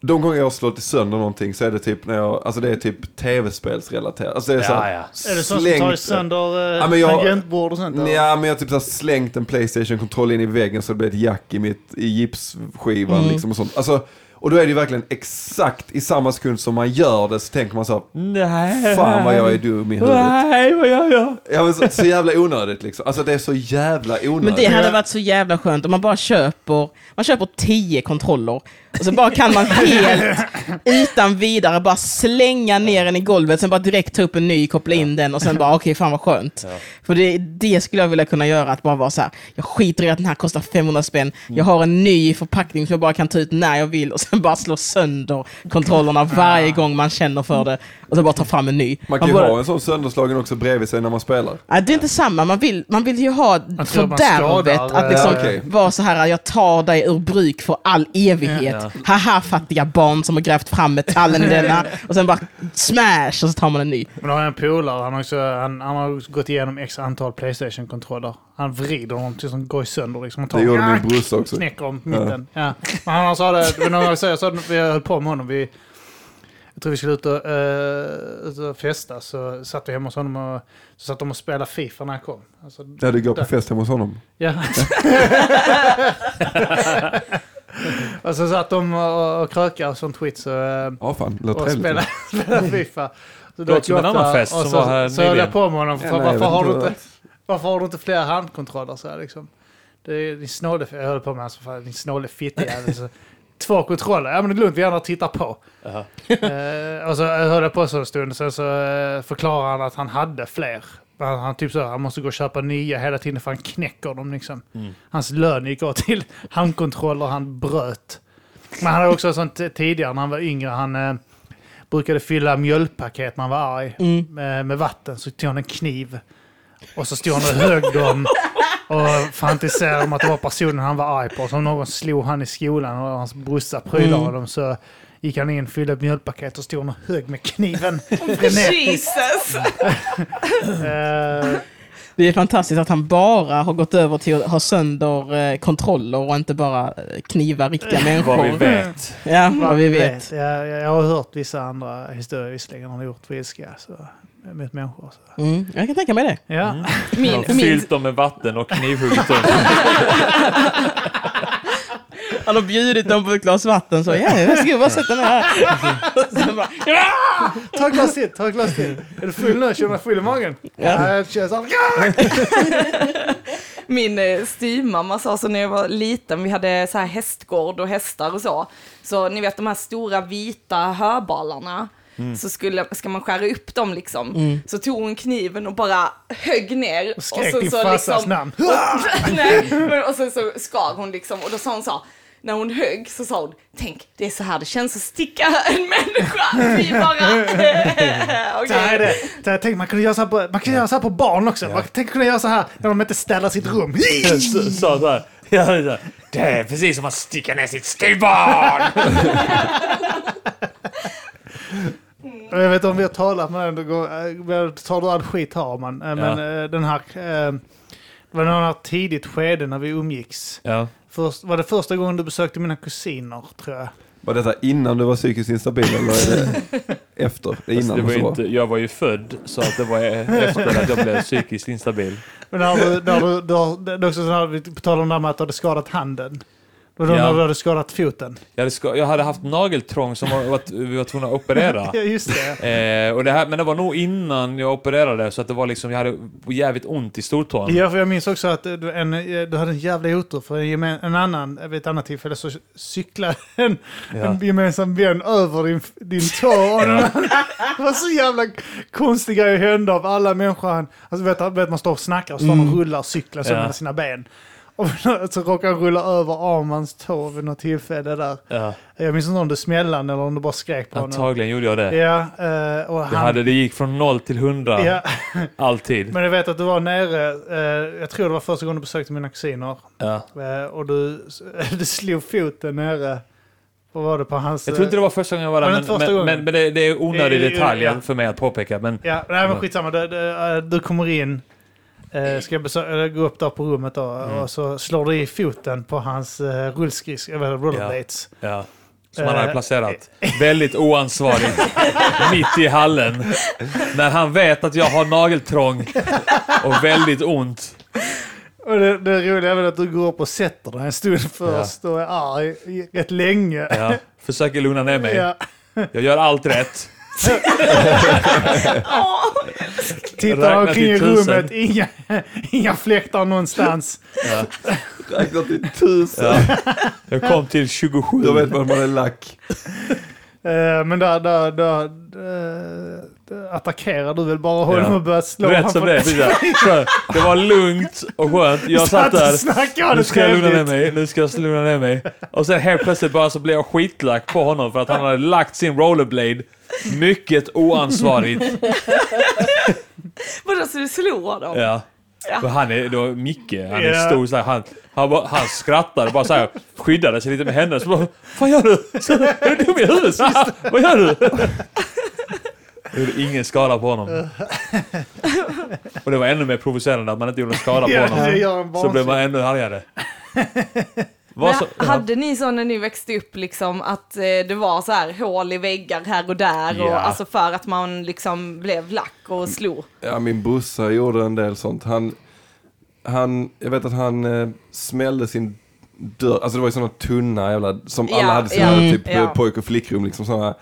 de gånger jag har slagit sönder någonting så är det typ när jag, alltså det är typ tv-spelsrelaterat. Alltså det är så Ja, här, ja. Är det sånt som slängt- tar sönder eh, Ja, men jag- tangentbord och sånt? eller? Ja, men jag har typ så här slängt en Playstation-kontroll in i väggen så det blir ett jack i, mitt, i gipsskivan Mm. liksom och sånt. Alltså, och då är det ju verkligen exakt i samma sekund som man gör det så tänker man så här, Nej. fan vad jag är dum i huvudet. Nej, vad gör jag? Ja, men så, så jävla onödigt liksom. Alltså det är så jävla onödigt. Men det hade varit så jävla skönt om man bara köper, man köper tio kontroller och så bara kan man helt utan vidare bara slänga ner den i golvet, sen bara direkt ta upp en ny, koppla in den och sen bara okej, fan vad skönt. Ja. För det, det skulle jag vilja kunna göra, att bara vara så här, jag skiter i att den här kostar 500 spänn, jag har en ny förpackning som jag bara kan ta ut när jag vill och sen bara slå sönder kontrollerna varje gång man känner för det och så bara ta fram en ny. Man kan ju bara, ha en sån sönderslagen också bredvid sig när man spelar. Nej, det är inte samma. Man vill, man vill ju ha fördärvet. Att liksom eh, okej. vara så här, jag tar dig ur bruk för all evighet. Ja. Haha, fattiga barn som har grävt fram metallen i denna. Och sen bara smash och så tar man en ny. Men då har jag en polare, han, också, han, han har gått igenom x antal Playstation-kontroller. Han vrider dem tills de går sönder. Liksom, och tar Det gjorde min brorsa också. knäcker dem på mitten. Ja. Men han sa det, det var någon gång jag sa, jag sa det, vi höll på med honom. Vi, jag tror vi skulle ut och, uh, ut och festa, så satt vi hemma hos honom och så satt de och spelade Fifa när jag kom. Alltså, Ja, du går på fest hemma hos honom. Ja. (laughs) (laughs) (laughs) och så satt de och, och krökade och sånt skit. Så, eh, Ja, fan. Det och trevligt. spela, (laughs) spela Fifa. Så Låter som en annan fest och som så, var här Så höll jag på med honom. För, Ja, nej, varför, har du inte varför har du inte fler handkontroller? Så här, liksom? Det är din snåle... Jag höll på med hans fan, din snåle fittjävel. så- (laughs) Två kontroller. Ja men det är lugnt, vi andra tittar på. Jaha. Eh, och så höll jag på så en stund. Sen så eh, förklarade han att han hade fler. Han, han, typ så, han måste gå och köpa nya hela tiden för han knäcker dem liksom. Mm. Hans lön gick åt till (laughs) handkontroller han bröt. Men han hade också sånt tidigare när han var yngre. Han eh, brukade fylla mjölkpaket när han var arg Mm. med, med vatten. Så tog han en kniv och så stod han och högg dem. Och fantiserade om att det var personen han var arg på. Så om någon slog han i skolan och hans brorsa prylade Mm. honom så gick han in, fyllde ett mjölkpaket och stod och högg med kniven. (laughs) frenetiskt. Jesus! (laughs) Eh, Det är fantastiskt att han bara har gått över till att ha sönder eh, kontroller och inte bara eh, kniva riktiga människor. Vad vi vet. Ja, vad vi vet. Jag, jag, jag har hört vissa andra historier visserligen han har gjort på ilska så, mot människor. Så. Mm, jag kan tänka mig det. Ja. Mm. (laughs) Min, fyllt dem med vatten och knivhuggit dem. Han har bjudit dem på ett glas vatten så ja, varsågod, bara sätt ner här. (laughs) Och sen bara, ja! Ta ett glas till, ta ett glas till. Är du full nu? Känner du full i magen? Ja. Jag känner så här, (laughs) min eh, styvmamma sa så när jag var liten, vi hade så här hästgård och hästar och så. Så ni vet de här stora vita hörbalarna. Så skulle, ska man skära upp dem liksom. Så tog hon kniven och bara högg ner. Och skrek så- din farsas namn. (laughs) Nej, men, och sen så skar hon liksom och då sa hon så, när hon högg så sa hon, tänk det är så här det känns att sticka en människa. Vi bara, (laughs) Så okej. det. Så man kunde göra så här på, man kunde göra så här på barn också. Man tänk kunna göra så här när de inte ställer sitt rum. Så- Sa så här. Ja, det är så här, det är precis som att sticka ner sitt styvbarn! (laughs) Jag vet inte om vi har talat med den, eh, tar du all skit här man. Eh, Men Ja. eh, den här, det var här tidigt skede när vi umgicks. Ja. Först, var det första gången du besökte mina kusiner tror jag? Var detta innan du var psykiskt instabil eller är det (laughs) efter? Det är Alltså, innan det var vara. inte, jag var ju född så att det var (laughs) efter att jag blev psykiskt instabil. Men när du, när du, du, har- det är också så på tal om det här med att du hade skadat handen. Då Ja. när du hade skadat foten. Jag hade, ska, jag hade haft nageltrång som var, var, vi var tvungna att operera. (laughs) Ja, just det. Eh, och det här, men det var nog innan jag opererade så att det var liksom, jag hade jävligt ont i stortån. Ja, för jag minns också att du, en, du hade en jävla otur för en, en annan, vid ett annat tillfälle så cyklade (laughs) en, Ja. en gemensam vän över din, din tå. Och andra- det var så jävla konstiga grejer hände av alla människor. Alltså vet, vet man står och snackar och står och rullar och cyklar så Ja. med sina ben. Och så råkar han rulla över Armans tå vid något tillfälle där. Ja, Jag minns inte om du smällde eller om du bara skrek på honom. antagligen gjorde jag det. Ja, eh, och han... Jag hade, det gick från noll till hundra, ja, alltid. men jag vet att du var nere, eh, jag tror det var första gången du besökte mina kusiner. Ja. Eh, och du, (laughs) du slog foten nere. Vad var det på hans... Jag tror inte det var första gången jag var där, det men, men, men, men det, det är onödig Det detalj ja. för mig att påpeka. Men Ja, nej men skitsamma. Du, du, du kommer in, eh, ska eller gå upp där på rummet då, Mm. och så slår du i foten på hans uh, rullskridskor, eller rollerblades. Ja. Som han hade (laughs) Eh, placerat. Väldigt oansvarigt. mitt i hallen. När han vet att jag har nageltrång och väldigt ont. Och det, det roliga är väl att du går upp och sätter dig en stund först och är arg rätt länge. Ja. Försöker lugna ner mig. Ja. Jag gör allt rätt. (laughs) Tittar omkring i rummet, inga, inga fläktar någonstans. Ja. Räknar till tusen. Ja. Jag kom till 27. Då vet man att man är lack. Eh, men där, där, där, där, där attackerar du väl bara honom Ja. och börjar slå Rätt honom som det är. Det var lugnt och skönt. Jag satt där. Nu ska jag lugna ner mig, nu ska jag lugna ner mig. Och sen helt plötsligt bara så blev jag skitlack på honom för att han hade lagt sin rollerblade mycket oansvarigt. (laughs) Vadå, så du slog honom? Ja. Ja. Och han är då Micke, han är Ja. stor så här, han, han, bara- han skrattade bara så här, skyddade sig lite med händerna. Så bara, vad gör du? Så, är du dum i huvudet? vad gör du? Det gjorde ingen skada på honom. Och det var ännu mer provocerande att man inte gjorde någon skada på honom. Så blev man ännu argare. Vad så, Men hade ni så när ni växte upp liksom att eh, det var så här hål i väggar här och där Ja. och alltså för att man liksom blev lack och slog? Ja, min brorsa gjorde en del sånt. Han, han, jag vet att han eh, smällde sin dörr, alltså det var ju sådana tunna jävla, som Ja, alla hade sina ja, typ eh, pojk och flickrum, liksom sådana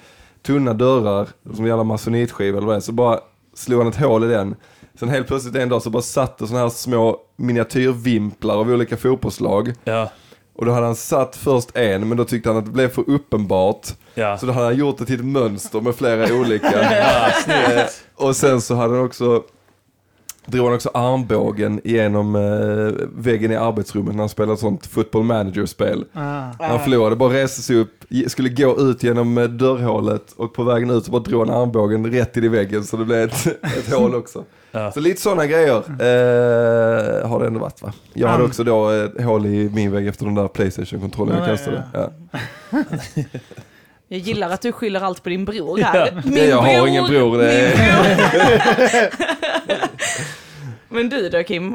tunna dörrar, som jävla masonitskiva eller vad det är, så bara slog han ett hål i den. Sen helt plötsligt en dag så bara satt det sådana här små miniatyrvimplar av olika fotbollslag. ja, Och då hade han satt först en, men då tyckte han att det blev för uppenbart. ja. Så då hade han gjort det till ett mönster med flera (laughs) olika. ja snyggt. Och sen så hade han också drog han också armbågen genom eh, väggen i arbetsrummet när han spelade ett sånt football manager-spel. Ah. Han förlorade, bara reste sig upp, skulle gå ut genom eh, dörrhålet och på vägen ut så bara drog han armbågen rätt in i väggen så det blev ett, ett hål också. Ja. Så lite sådana grejer eh, har det ändå varit va? Jag hade också då ett hål i min vägg efter den där Playstation-kontrollen jag Ja, kastade. ja, Ja. Jag gillar att du skyller allt på din bror här. Ja. Min jag har bror, ingen bror. Det min är... bror. (laughs) Men du då Kim?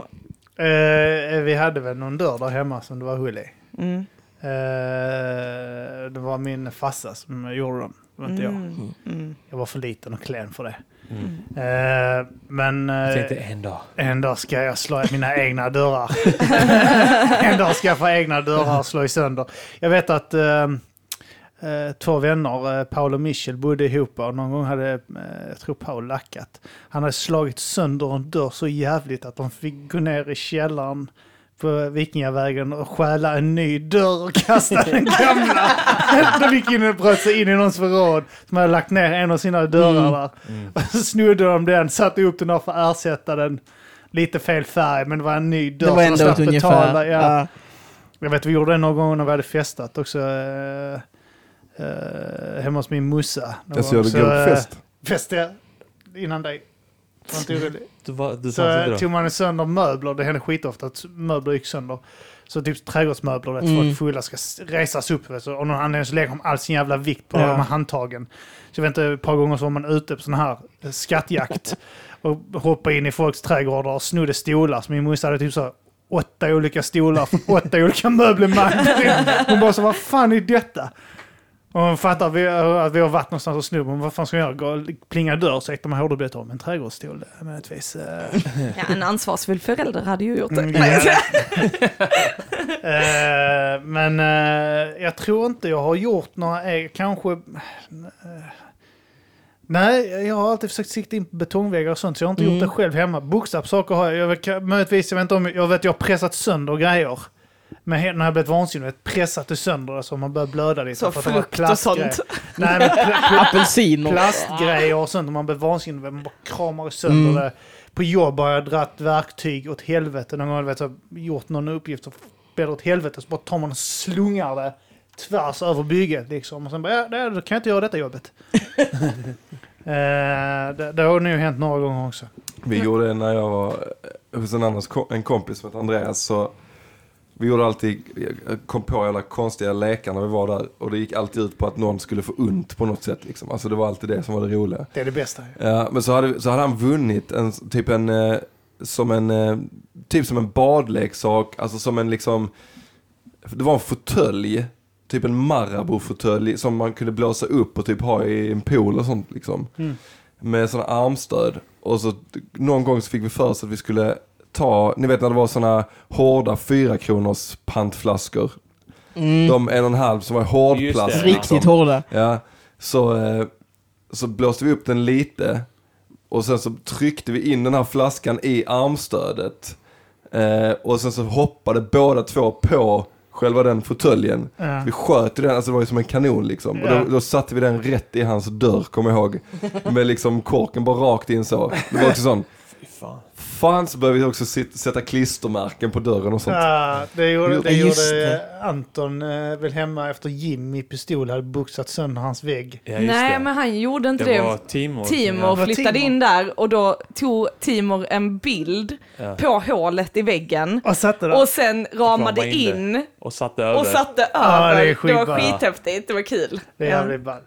Eh, vi hade väl någon dörr där hemma som det var hull i. Mm. Eh, det var min farsa som gjorde dem. Det var inte jag. Mm. Mm. Jag var för liten och klen för det. Mm. Eh, men Jag eh, tänkte en dag. en dag ska jag slå i mina egna dörrar. (laughs) en dag ska jag få egna dörrar och slå i sönder. Jag vet att eh, eh, två vänner, eh, Paul och Michel, bodde ihop och någon gång hade, jag tror Paul lackat. Han hade slagit sönder en dörr så jävligt att de fick gå ner i källaren på Vikingavägen och stjäla en ny dörr och kasta (laughs) den gamla. de gick in och bröt sig in i någons förråd som hade lagt ner en av sina dörrar där. Mm. Och så snodde de den, satte upp den där för att ersätta den. Lite fel färg, men det var en ny dörr. Det var så de ändå slapp betala. ungefär. Ja. Ja. Jag vet, vi gjorde det någon gång när vi hade festat också. Eh, eh, hemma hos min mussa. Någon Jag går eh, fest. Fest, ja. Innan dig. Var inte (laughs) orolig. Du, var, du Så tog man sönder möbler, det hände skitofta att möbler gick sönder. Så typ trädgårdsmöbler, vet, Mm. folk fulla ska resas upp. Vet, och någon anledning så lägger de all sin jävla vikt på Ja. de här handtagen. Så jag vet inte, ett par gånger så var man ute på sån här eh, skattjakt (laughs) och hoppade in i folks trädgårdar och snodde stolar. Så min morsa hade typ så åtta olika stolar från åtta olika möblemang. Hon bara så, vad fan är detta? Och hon fattar att vi, att vi har varit någonstans och snott, men vad fan ska jag göra? Plinga dörr så de här blivit om en trädgårdsstol. Möjligtvis. eh. (laughs) Ja, en ansvarsfull förälder hade ju gjort det. Mm, ja. (laughs) Eh, men eh, jag tror inte jag har gjort några, eh, kanske... eh, nej, jag har alltid försökt sikta in på betongväggar och sånt, så jag har inte Mm. gjort det själv hemma. Bokstavssaker har jag. jag vet, möjligtvis, jag vet inte om, jag vet jag har pressat sönder grejer. Men jag blivit vansinnig, vet, pressat det sönder det så man börjar blöda lite. Så för att det var frukt och plastgrejer. sånt. Nej, men pl- pl- Apelsiner. plastgrejer och sånt. och Man blir vansinnig. Man bara kramar sönder Mm. det. På jobb har jag dratt verktyg åt helvete. Någon gång har jag gjort någon uppgift och spelat åt helvete. Så bara tar man och slungar det tvärs över bygget. Liksom. Och sen bara, ja, det- då kan jag inte göra detta jobbet. (laughs) eh, det, det har nog hänt några gånger också. Vi gjorde det när jag var hos en, annan, en kompis som hette Andreas. Så vi gjorde alltid, kom på alla konstiga lekar när vi var där. Och det gick alltid ut på att någon skulle få ont på något sätt. Liksom. Alltså det var alltid det som var det roliga. Det är det bästa. Ja, men så hade, så hade han vunnit en, typ en, eh, som en, eh, typ som en badleksak, alltså som en liksom, det var en fåtölj, typ en Marabou-fåtölj som man kunde blåsa upp och typ ha i en pool och sånt liksom. Mm. Med sådana armstöd. Och så någon gång så fick vi för oss att vi skulle ta, ni vet när det var sådana hårda fyra kronors pantflaskor. Mm. De en och en halv som var hårdplast. Liksom. Riktigt hårda. Ja, så, eh, så blåste vi upp den lite och sen så tryckte vi in den här flaskan i armstödet. Eh, och sen så hoppade båda två på själva den fåtöljen. Ja. Vi sköt den, alltså det var ju som en kanon liksom. Och Ja. då, då satte vi den rätt i hans dörr, kommer jag ihåg. Med liksom korken bara rakt in så. Det var också sån, fan. så började vi också sätta klistermärken på dörren och sånt. Ja, det gjorde, det gjorde det. Anton eh, väl hemma efter Jimmy Pistol hade boxat sönder hans vägg. Ja, Nej, det. men han gjorde inte det det. var Timor. Timor Ja. flyttade Timor. in där och då tog Timor en bild Ja. på hålet i väggen Och satte där. och sen ramade Ramade in in Och satte över. och satte Ja, det över. det, var skithäftigt, det var kul. det är jävligt ball.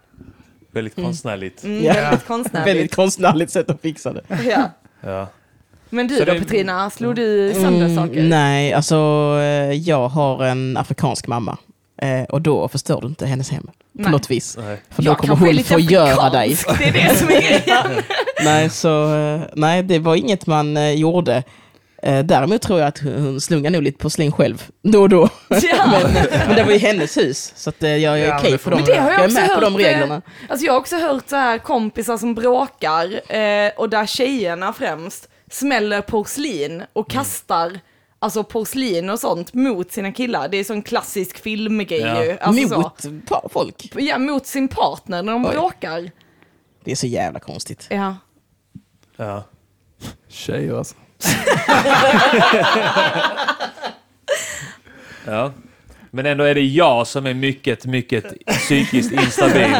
Väldigt konstnärligt. Mm, Ja. Väldigt konstnärligt. Väldigt konstnärligt sätt att fixa det. Ja. Ja. Men du Så då det- Petrina, slog du sönder Mm, saker? nej, alltså eh, jag har en afrikansk mamma. Eh, och då förstör du inte hennes hem. På något vis. Nej. För då Jag kommer hon få göra dig. Det är det som är grejen. (laughs) Nej, så, eh, nej, det var inget man gjorde. Däremot tror jag att hon slungar nog lite porslin själv, då och då. Ja. (laughs) Men, men det var ju hennes hus, så att, jag är Ja, men okej det för dem. Jag jag är också med på hört, de reglerna. Alltså jag har också hört så här kompisar som bråkar eh, och där tjejerna främst smäller porslin och kastar alltså porslin och sånt mot sina killar. Det är sån klassisk filmgrej Ja. ju. Alltså så. Mot pa- folk. Ja, mot sin partner när de Oj. bråkar. Det är så jävla konstigt. Ja. Ja. Tjejer alltså. (laughs) ja. Men ändå är det jag som är mycket, mycket psykiskt instabil.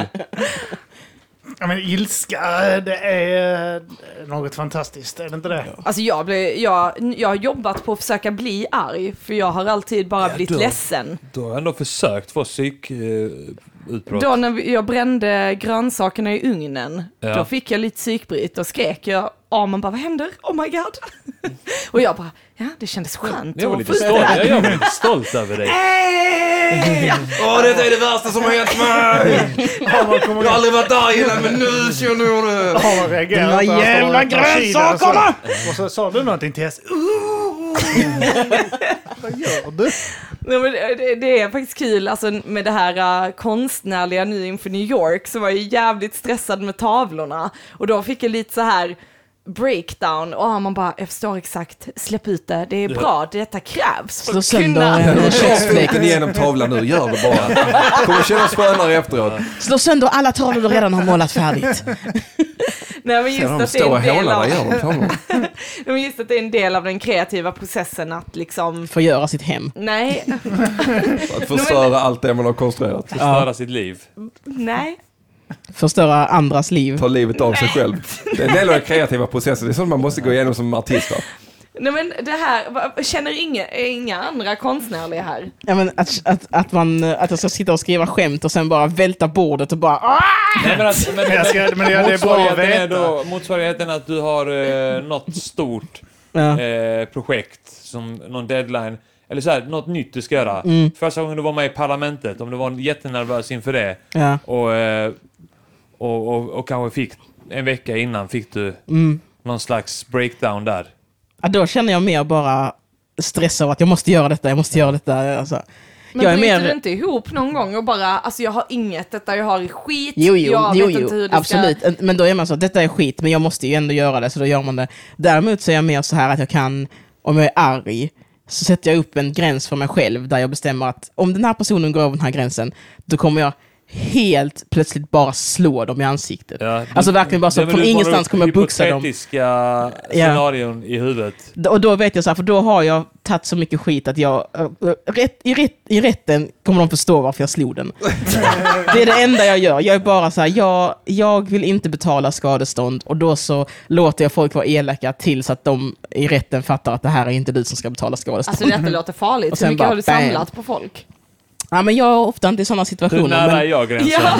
Ja, men ilska, det är eh, något fantastiskt. Är det inte det? Alltså jag, blir, jag, jag har jobbat på att försöka bli arg, för jag har alltid bara Ja, blivit du har- ledsen. Du har ändå försökt få psyk, eh, utbrott? Då när vi- jag brände grönsakerna i ugnen, Ja. då fick jag lite psykbryt och skrek jag. Arman bara, vad händer? Oh my god. (laughs) (laughs) och jag bara, ja det kändes skönt jag var lite stolt, jag, jag var lite stolt över dig. (laughs) Åh, detta är det värsta som har hänt mig! (laughs) Jag har aldrig varit arg innan, men nu känner jag det. De där står jävla grönsakerna! så- Och så sa du någonting till Tess. Vad gör du? Nej, men det, det- det är faktiskt kul, alltså med det här uh, konstnärliga nu inför New York så var jag jävligt stressad med tavlorna och då fick jag lite så här breakdown och man bara, jag förstår exakt, släpp ut det, det är bra, detta krävs för Slå sönder kunna... en Fläkten köttfläck. igenom tavlan nu, gör det bara. (laughs) Kommer kännas skönare efteråt. Slå sönder alla tavlor du redan har målat färdigt. (laughs) Nej men just att det är en del av. (laughs) Nej, men just att det är en del av den kreativa processen att liksom, Förgöra sitt hem. nej, Att förstöra allt det man har konstruerat. Förstöra sitt liv. nej. Förstöra andras liv. Ta livet av sig själv. Det är en del av den kreativa processen. Det är sånt man måste gå igenom som artist. va? Nej men det här, känner inga, inga andra konstnärliga här? Ja, men att, att, att, man, att jag ska sitta och skriva skämt och sen bara välta bordet och bara ah! Nej, men, att, men, Men jag ska- men jag- det är bra att motsvarigheten är veta. då, motsvarigheten att du har eh, något stort Ja. eh, projekt, som någon deadline, eller så här, något nytt du ska göra. Mm. Första gången du var med i Parlamentet, om du var jättenervös inför det Ja. och, eh, och, och, och kanske fick, en vecka innan fick du Mm. någon slags breakdown där. Ja, då känner jag mer bara stress av att jag måste göra detta, jag måste göra detta. Alltså. Men jag är bryter mer... du inte ihop någon gång och bara, alltså jag har inget, detta jag har är skit, Jo, jo, jag jo, vet inte hur jo det absolut. Men då är man så att detta är skit, men jag måste ju ändå göra det, så då gör man det. Däremot så är jag mer så här att jag kan, om jag är arg, så sätter jag upp en gräns för mig själv där jag bestämmer att om den här personen går över den här gränsen, då kommer jag helt plötsligt bara slå dem i ansiktet. Ja, du- Alltså verkligen bara så, från ingenstans kommer jag buxa dem. hypotetiska scenarion i huvudet. Och då vet jag så här, för då har jag tagit så mycket skit att jag, äh, äh, rätt, i, rätt, i rätten kommer de förstå varför jag slog den. (laughs) det är det enda jag gör. Jag är bara så här, jag, jag vill inte betala skadestånd och då så låter jag folk vara elaka tills att de i rätten fattar att det här är inte du som ska betala skadestånd. Alltså detta låter farligt, Och hur mycket bara har du bam. samlat på folk? Ja, men jag är ofta inte i sådana Hur situationer. nära men- är jag gränsen? (laughs) Ja.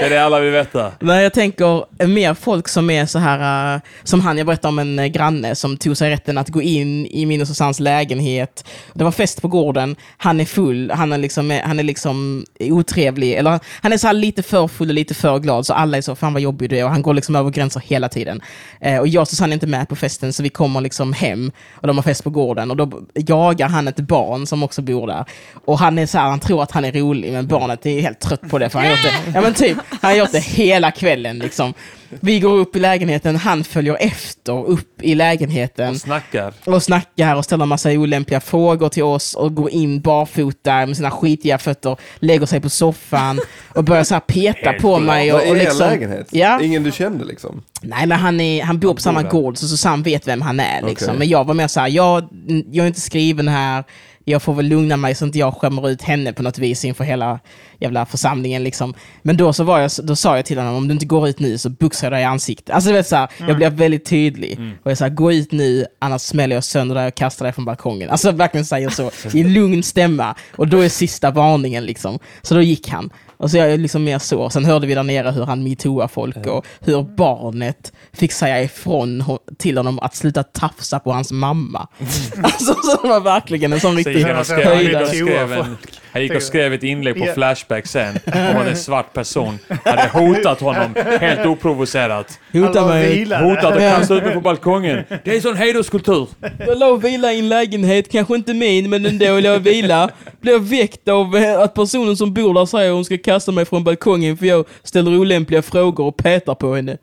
Det är det alla vill veta. Nej, jag tänker eh, mer folk som är så här, eh, som han, jag berättade om en eh, granne som tog sig rätten att gå in i min och Susannes lägenhet. Det var fest på gården, han är full, han är liksom, han är liksom otrevlig, eller han är så lite för full och lite för glad, så alla är så, fan vad jobbig du är, och han går liksom över gränser hela tiden. Eh, och jag och Susanne är inte med på festen, så vi kommer liksom hem, och de har fest på gården, och då jagar han ett barn som också bor där. Och han är så här, han tror att han är rolig, men barnet är helt trött på det, för han har gjort det, (laughs) ja men typ, han har gjort det hela kvällen liksom. Vi går upp i lägenheten, han följer efter upp i lägenheten Och snackar. och snackar och ställer massa olämpliga frågor till oss och går in barfota med sina skitiga fötter, lägger sig på soffan och börjar så här peta på mig. Och, och liksom, en lägenhet? Ja. Ingen du kände liksom? Nej, men han, är, han bor på samma gård, så Susanne vet vem han är. Liksom. Okej. Men jag var mer så här, jag, jag är inte skriven här, jag får väl lugna mig så inte jag skämmer ut henne på något vis inför hela jävla församlingen. Liksom. Men då, så var jag, då sa jag till honom, om du inte går ut nu så buxar jag dig i ansiktet. Alltså, du vet, så här, Jag blev väldigt tydlig. Och jag sa, gå ut nu, annars smäller jag sönder dig och kastar dig från balkongen. Alltså verkligen säger så, (laughs) i lugn stämma. Och då är sista varningen liksom. Så då gick han. Och så är jag liksom mer så. Sen hörde vi där nere hur han metooar folk och hur barnet fick säga ifrån till honom att sluta tafsa på hans mamma. (laughs) Alltså så det var verkligen en sån Så riktig Höjdare. Han gick och skrev ett inlägg på. Flashback sen (laughs) om att en svart person hade hotat honom helt oprovocerat. Hota Alla mig. Hotat att Ja. kasta ut mig på balkongen. Det är en sån hederskultur. Jag låg och vila i en lägenhet, kanske inte min, men ändå låg och vila. Blev väckt av eh, att personen som bor där säger att hon ska kasta mig från balkongen för jag ställer olämpliga frågor och petar på henne.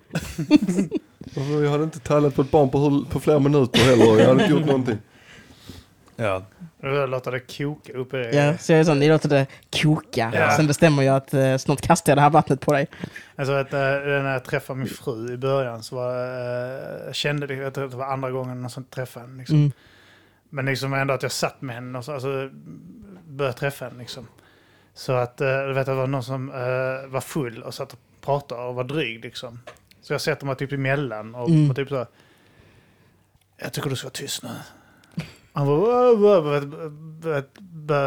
Jag hade inte tallat på ett barn på, på flera minuter heller. Jag hade inte gjort någonting. Ja. Jag låter det koka upp i Ja, så jag är sån, ni låter det koka. Ja. Sen bestämmer jag att eh, snart kastar jag det här vattnet på dig. Alltså att, eh, när jag träffade min fru i början så var, eh, jag kände det, att det var andra gången jag träffade henne. Liksom. Mm. Men liksom ändå att jag satt med henne och så, alltså, började träffa henne. Liksom. Så att eh, du vet, det var någon som eh, var full och satt och pratade och var dryg. Liksom. Så jag sätter mig typ emellan och, Mm. och typ så. Jag tycker du ska vara tyst nu. Han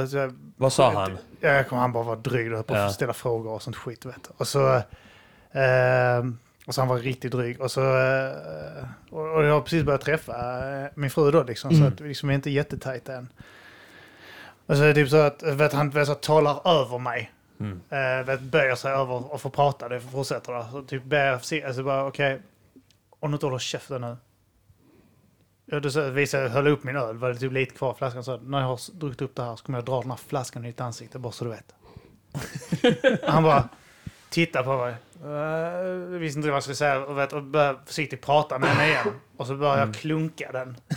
så här Vad sa han? Ja, jag kommer han bara vara dryg och på att ställa frågor och sånt skit. Vet. Och så... Eh, och så han var riktigt dryg. Och så... Eh, och, jag har precis börjat träffa eh, min fru då liksom. Så Mm. att vi liksom är inte jättetajta än. Och så är det typ så att vet, han vet, så att talar över mig. Mm. Eh, vet, böjer sig över och får prata. Det fortsätter där. Så typ ber jag alltså bara okej. Om du inte håller käften nu. Ja, då så visade jag, höll upp min öl, var det typ lite kvar i flaskan. Så när jag har druckit upp det här så kommer jag dra den här flaskan i ditt ansikte, bara så du vet. (laughs) Han bara tittar på mig. Uh, visste inte vad jag skulle säga och, vet, och började försiktigt prata med henne igen. Och så börjar jag klunka den. (laughs)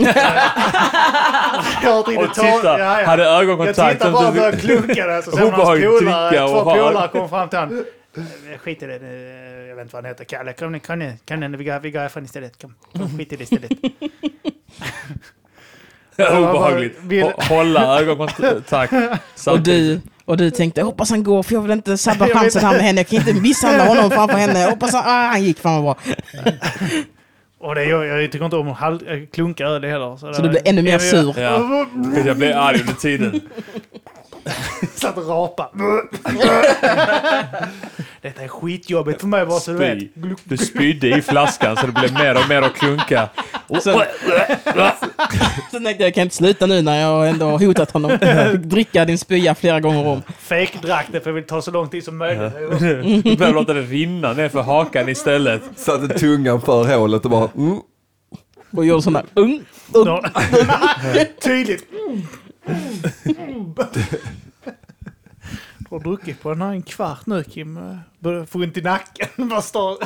jag Och titta, ja, ja. hade Jag ögonkontakt. tittar bara och börjar klunka den. Så sen hans polare, två polare kommer fram till honom. Eh, Skit i det, eh, jag vet inte vad han heter. Kalle, kom, kom ner, kom ner, vi går, vi går härifrån istället. Kom, kom, skit i det istället. (laughs) Obehagligt. Vill- Hå- Hålla ögonkontakt. (laughs) Och du, och du tänkte, jag hoppas han går för jag vill inte sabba (laughs) chansen här med henne. Jag kan inte misshandla honom framför henne. Jag hoppas han, ah, han gick, fan vad bra. (laughs) Och det, jag, jag tycker inte om att klunka öl heller. Så du blir ännu mer sur. Ja. För jag blev arg under tiden. (laughs) Satt och rapa. (laughs) Detta är skitjobbigt för mig bara så du vet. Du spydde i flaskan så det blev mer och mer att klunka. Sen, sen tänkte jag, jag kan inte sluta nu när jag ändå har hotat honom. Dricka din spya flera gånger om. Fake drack det för jag vill ta så lång tid som möjligt. Du behöver låta det rinna ner för hakan istället. Satte tungan för hålet och bara... Mm. Och gjorde sådana ung, ung. Nå- (laughs) Tydligt. (laughs) Du har druckit på den här en kvart nu Kim. Börjar få ont i nacken. (laughs) Bara står.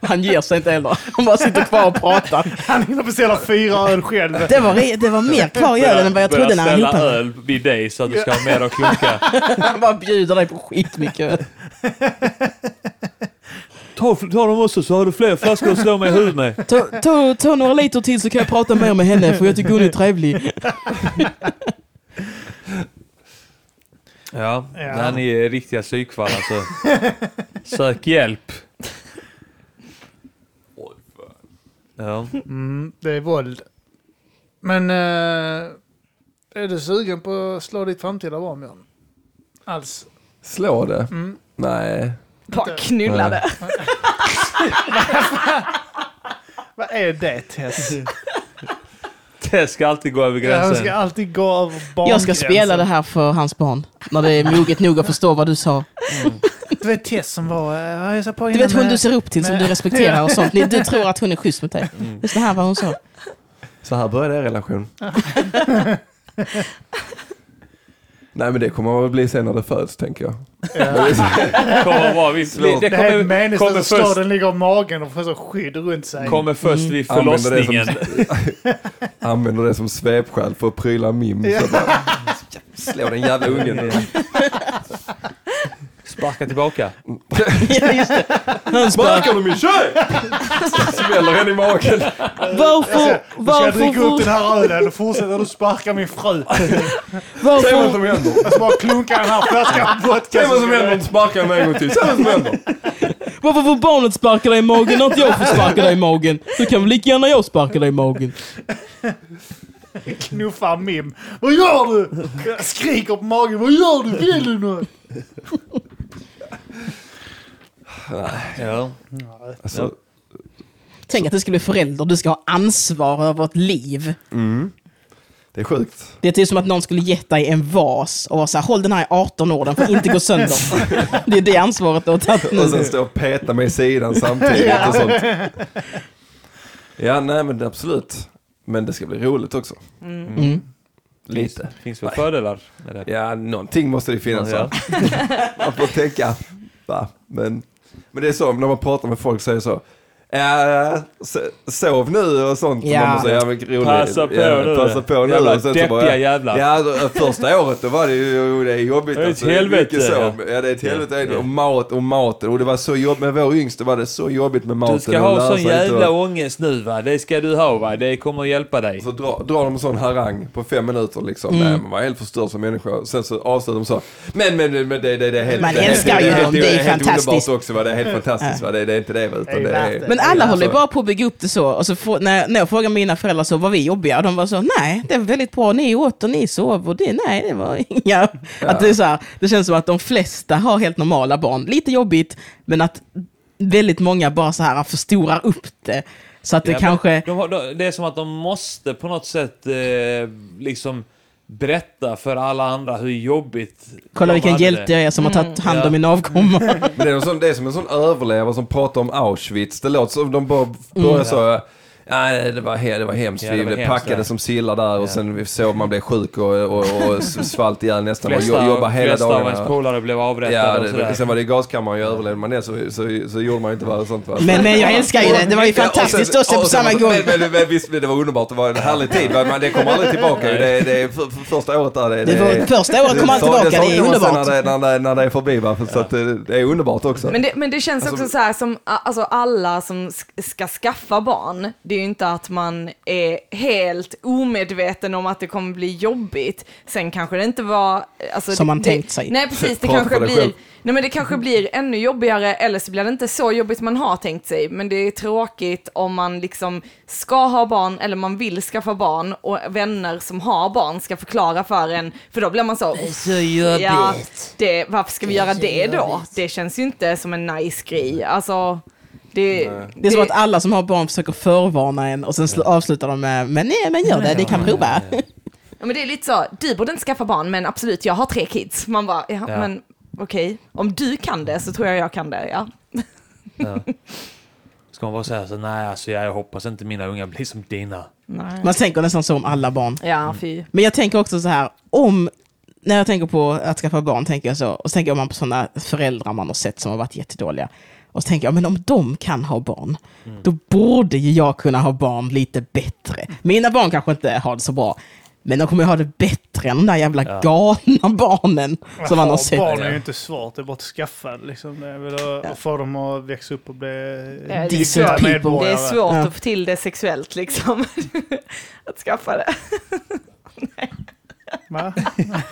(laughs) Han ger sig inte heller. Han bara sitter kvar och pratar. Han hinner beställa fyra öl själv. Det var, re- det var mer kvar i ölen än vad jag trodde när han ställa öl vid dig så att du ska ha mer att klunka. Han bara bjuder dig på skitmycket öl. Ta, ta dem också så har du fler flaskor att slå mig i huvudet med. Ta, ta, ta några liter till så kan jag prata mer med henne för jag tycker hon är trevlig. Ja, Ja. när ni är riktiga psykfall alltså. Sök hjälp. Ja. Mm, det är våld. Men eh, är du sugen på att slå ditt framtida barn Björn? Alls? Slå det? Mm. Nej. Bara knullade. (laughs) Vad är det Tess? Tess ska alltid gå över Jag ska gränsen. alltid gå över Jag ska spela det här för hans barn. När det är moget nog att förstå vad du sa. Du vet Tess som var... Uh, jag sa på Du vet hon med- du ser upp till, som med- du respekterar och sånt. Du (laughs) tror att hon är schysst mot dig. Mm. Det är så här vad hon sa. Så här börjar er relation. (laughs) Nej men det kommer att bli sen när det föds tänker jag. (laughs) Kommer vara vid, det, Det här är kommer, meningslöst kommer att slå först, den ligger om magen och får så skydd runt sig. kommer först vid Använder det, förlossningen. som, (laughs) använder det som svepskäl för att pryla mim. Så bara, (laughs) slå den jävla ungen. Sparka tillbaka. (laughs) Ja, just det. Han sparkar. Sparkar du min tjej? Smäller henne i magen. Varför, Nu ska jag dricka upp varför, den här ölen och fortsätter du sparka min fru. Säg vad varför, som händer. Jag ska bara klunka den här flaskan vodka. Säg vad som händer om du sparkar mig en gång till. Säg vad som händer. varför får barnet sparka dig i magen och inte jag får sparka dig i magen? Då kan väl lika gärna jag sparka dig i magen. Knuffar Mim. Vad gör du? Jag skriker på magen. Vad gör du? Vill du något? Ja. Alltså, Tänk att du ska bli förälder, du ska ha ansvar över ett liv. mm. Det är sjukt. Det är typ som att någon skulle gett dig en vas och vara såhär, håll den här i 18 år, den får inte gå sönder. Det är det ansvaret du har tagit Och sen nu. stå och peta mig i sidan samtidigt och sånt. Ja, nej men absolut. Men det ska bli roligt också. Mm. Lite. Finns väl fördelar med det? Ja, någonting måste det finnas. Ja. (laughs) Man får tänka. Va? Men, men det är så, när man pratar med folk det så. Ja, so- sov nu och sånt. Ja. Man måste, ja. Passa på ja, nu. Passa på nu. Jävla och sen deppiga bara, jävlar. Ja, första året då var det ju det är jobbigt. Det är ett alltså, helvete, så. ja. Ja, det är ett helvete. Ja. Och mat och maten. Och det var så jobbigt med vår yngste var det så jobbigt med maten. Du ska ha sån jävla och- ångest nu va? Det ska du ha va? Det kommer att hjälpa dig. Så drar dra de en sån harang på fem minuter liksom. Mm. Nej, man var helt förstörd som människa. Sen så avslutar de så. Men, men, men det, det, det är helt... Man det är älskar helt, ju helt, dem, det är helt fantastiskt. underbart också va. Det är helt fantastiskt va. Det, det är inte det va. Det är Utan det är... Men alla håller ju alltså- bara på att bygga upp det så. Och så får, när, när jag frågar mina föräldrar så var vi jobbiga, de var så, nej, det var väldigt bra, ni åt och ni sov och det, nej, det var (laughs) inga... Att det, är så här, det känns som att de flesta har helt normala barn. Lite jobbigt, men att väldigt många bara så här förstorar upp det. Så att det Ja, kanske... De har, de, det är som att de måste på något sätt eh, liksom berätta för alla andra hur jobbigt Kolla vilken hade hjälte jag är som har tagit hand om Ja. min avkomma. (laughs) Är det är som en sån överlevare som pratar om Auschwitz. Det låter som de bara börjar Mm. så. Ja, det var, he, det var hemskt. Ja, det vi var blev hemskt, packade som sillar där och sen vi såg man blev sjuk och, och, och svalt ihjäl nästan. Och flesta, jo- jobba hela flesta av ens polare blev avrättade Ja, och det, sådär. sen var det i gaskammaren, jag överlevde man det så, så, så gjorde man inte vad sånt var. Men, men jag älskar ju det, det var ju fantastiskt Ja, att se på och sen- samma och gång. sen- Men, men, men visst, det var underbart, det var en härlig tid. Men det kommer aldrig tillbaka. Det, det är för, för första året där. Det, Det var, första året kommer så- tillbaka, det är man sen underbart. När det, när, det, när det är förbi, va? så att det, det är underbart också. Men det, men det känns Alltså- också så här som, alltså alla som sk- ska skaffa barn, det är ju inte att man är helt omedveten om att det kommer bli jobbigt. Sen kanske det inte var... Alltså, Som det, man det, tänkt sig. Nej, precis. Det Prata kanske blir... själv. Nej, men det kanske blir ännu jobbigare, eller så blir det inte så jobbigt man har tänkt sig. Men det är tråkigt om man liksom ska ha barn, eller man vill skaffa barn, och vänner som har barn ska förklara för en, för då blir man så... Så jobbigt. Ja, det, varför ska vi göra det då? Det känns ju inte som en nice grej. Alltså, det, Det är som att alla som har barn försöker förvarna en och sen sl- avslutar de med men nej, men gör det, ni kan prova. (laughs) Ja, men det är lite så, du borde inte skaffa barn, men absolut, jag har tre kids. Man bara, ja, Ja. men okej, om du kan det så tror jag jag kan det, ja. Ja. Ska man bara säga så nej alltså jag hoppas inte mina unga blir som dina. Nej. Man tänker nästan så om alla barn. Ja, fy. Men jag tänker också så här, om, när jag tänker på att skaffa barn, tänker jag så, och så tänker jag man på sådana föräldrar man har sett som har varit jättedåliga. Och så tänker jag, men om de kan ha barn, då borde ju jag kunna ha barn lite bättre. Mina barn kanske inte har det så bra, men de kommer ju ha det bättre än de där jävla Ja. galna barnen som man har Ha sett. Barn är ju inte svårt, det är bara att skaffa liksom. Det är väl att Ja. få dem att växa upp och bli duktiga svårt. people. Det är svårt Ja. att få till det sexuellt liksom. (laughs) att skaffa det. Va? (laughs) (laughs)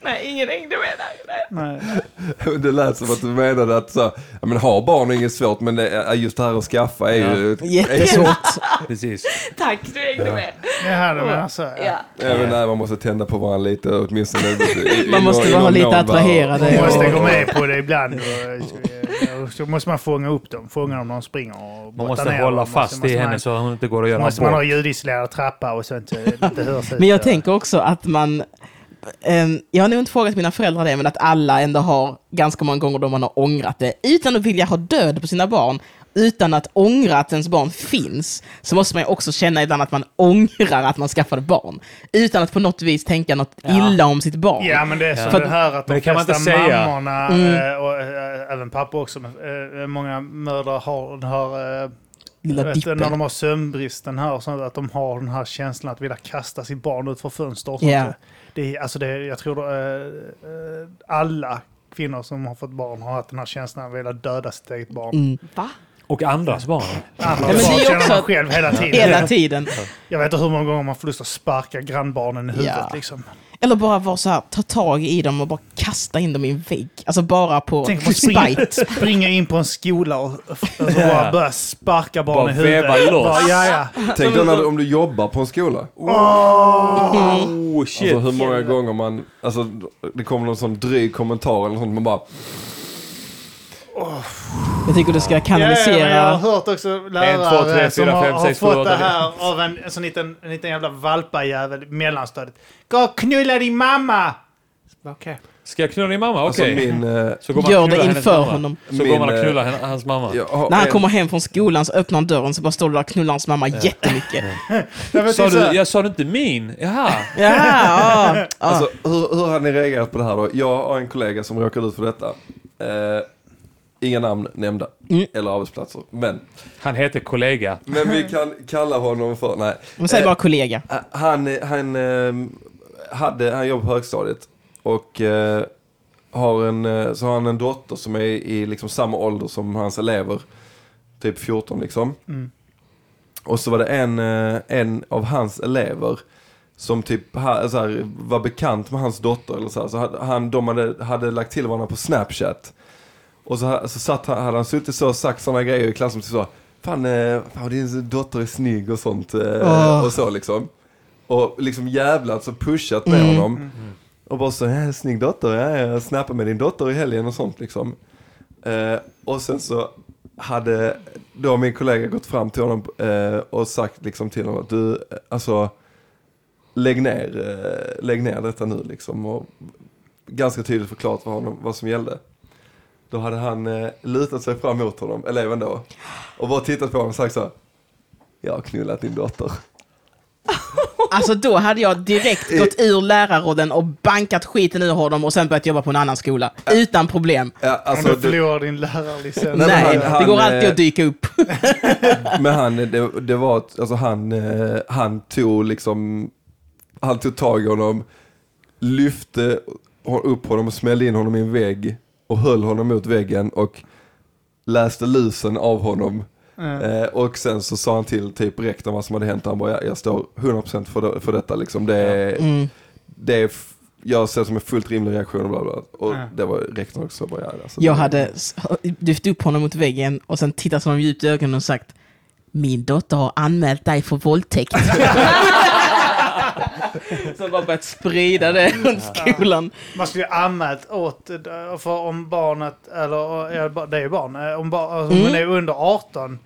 Nej, ingen hängde med där. Nej. (laughs) Det lät som att du menade att så, ja, men ha barn är inget svårt men det, är- just det här att skaffa är ju... Jättesvårt. (laughs) Precis. Tack, du hängde med. Jaha, du menar så. Ja. Även där man måste tända på varandra lite åtminstone. i- i Man måste i vara lite attraherad. Man Ja. måste gå med på det ibland. Och, och så måste man fånga upp dem. Fånga dem när de springer. Och Man måste ner hålla dem. fast måste, i henne man, så hon inte går att göra måste man ha abort. ljudisolerad trappa och sånt. det hörs. Men jag tänker också att man, jag har nog inte frågat mina föräldrar det, men att alla ändå har ganska många gånger då man har ångrat det, utan att vilja ha död på sina barn, utan att ångra att ens barn finns, så måste man ju också känna ibland att man ångrar att man skaffade barn. Utan att på något vis tänka något Ja. illa om sitt barn. Ja, men det är som Ja. det här att de kan man flesta inte säga. mammorna, Mm. eh, och eh, även pappa också, men eh, många mödrar har eh, Lilla vet, när de har sömnbristen här, och sånt, att de har den här känslan att vilja kasta sitt barn ut för fönster. Och sånt. Ja. Det alltså det, jag tror eh, eh, alla kvinnor som har fått barn har haft den här känslan av att vilja döda sitt eget barn. Mm. Va? Och andras barn. Andra men det är barn känner också man själv hela tiden. Hela tiden. Jag vet inte hur många gånger man får lust att sparka grannbarnen i huvudet. Ja. Liksom. Eller bara vara så här, ta tag i dem och bara kasta in dem i en vägg. Alltså bara på Tänk om man springer, spite. springer in på en skola och, och bara börjar sparka barn Bara i huvudet. veva loss. Bara, ja, ja. Tänk dig när du- om du jobbar på en skola. Oh shit. Alltså hur många gånger man, alltså det kommer någon sån dryg kommentar eller sånt, man bara Jag tycker du ska Ja, ja, men jag har kanalisera... hört också lärare En, två, tre, som fyra, har, fem, har sex, sju, fått åtta, det här av en, en sån liten, en liten jävla valpajävel i mellanstadiet. Gå och knulla din mamma! Okej. Ska jag knulla din mamma? alltså Okej. min... eh, Så går man Gör det inför honom. Så Min, går man och eh, knullar henne- hans mamma. har När han en- kommer hem från skolan så öppnar han dörren så bara står du där och knullar hans mamma jättemycket. Jag vet Sa så du, jag sa du inte min? Jaha. Ja, ja, ja. Alltså, hur, hur har ni reagerat på det här då? Jag har en kollega som råkade ut för detta. Eh, inga namn nämnda. Mm. Eller arbetsplatser. Men, Han heter kollega. men vi kan kalla honom för... Nej. Men säg Eh, bara kollega. Han, han, eh, hade, han jobbar på högstadiet. Och eh, har en, eh, så har han en dotter som är i liksom samma ålder som hans elever. Typ 14 liksom. Mm. Och så var det en, eh, en av hans elever som typ ha, så här, var bekant med hans dotter. Eller så här, så hade- han, de hade, hade lagt till varandra på Snapchat. Och så, så satt, han- hade han suttit så och sagt sådana grejer i klassen, så fan, eh, fan din dotter är snygg och sånt. Eh, Åh. Och så liksom. Och liksom jävlat så pushat med Mm. honom. Och bara så, ja, snygg dotter, ja, jag snappade med din dotter i helgen och sånt liksom. Eh, och sen så hade då min kollega gått fram till honom eh, och sagt liksom till honom att du, alltså lägg ner, eh, lägg ner detta nu liksom. Och ganska tydligt förklarat för honom vad som gällde. Då hade han eh, lutat sig fram mot honom, eleven då, och bara tittat på honom och sagt så här, jag har knullat din dotter. (laughs) Alltså då hade jag direkt gått ur lärarrollen och bankat skiten ur honom och sen börjat jobba på en annan skola. Utan problem. Ja, Om alltså, du förlorar din lärarlicens. Nej, Nej, han- det går han, alltid eh, att dyka upp. (laughs) men han, det, det var, alltså han, eh, han tog liksom, han tog tag i honom, lyfte upp honom och smällde in honom i en vägg och höll honom mot väggen och läste lusen av honom. Eh, och sen så sa han till typ rektorn vad som hade hänt. Han bara, jag, jag står 100% för, det, för detta liksom. Det är, Mm. det är jag ser det som en fullt rimlig reaktion och bla bla. Och Ja. det var rektorn också. Bara, ja, alltså, Jag hade lyft upp honom mot väggen och sen tittat honom djupt i ögonen och sagt Min dotter har anmält dig för våldtäkt. (laughs) (laughs) så bara börjat sprida det runt skolan. Man skulle ju anmält åt, för om barnet, eller det är ju barn, om, bar, om Mm. är under 18, eh,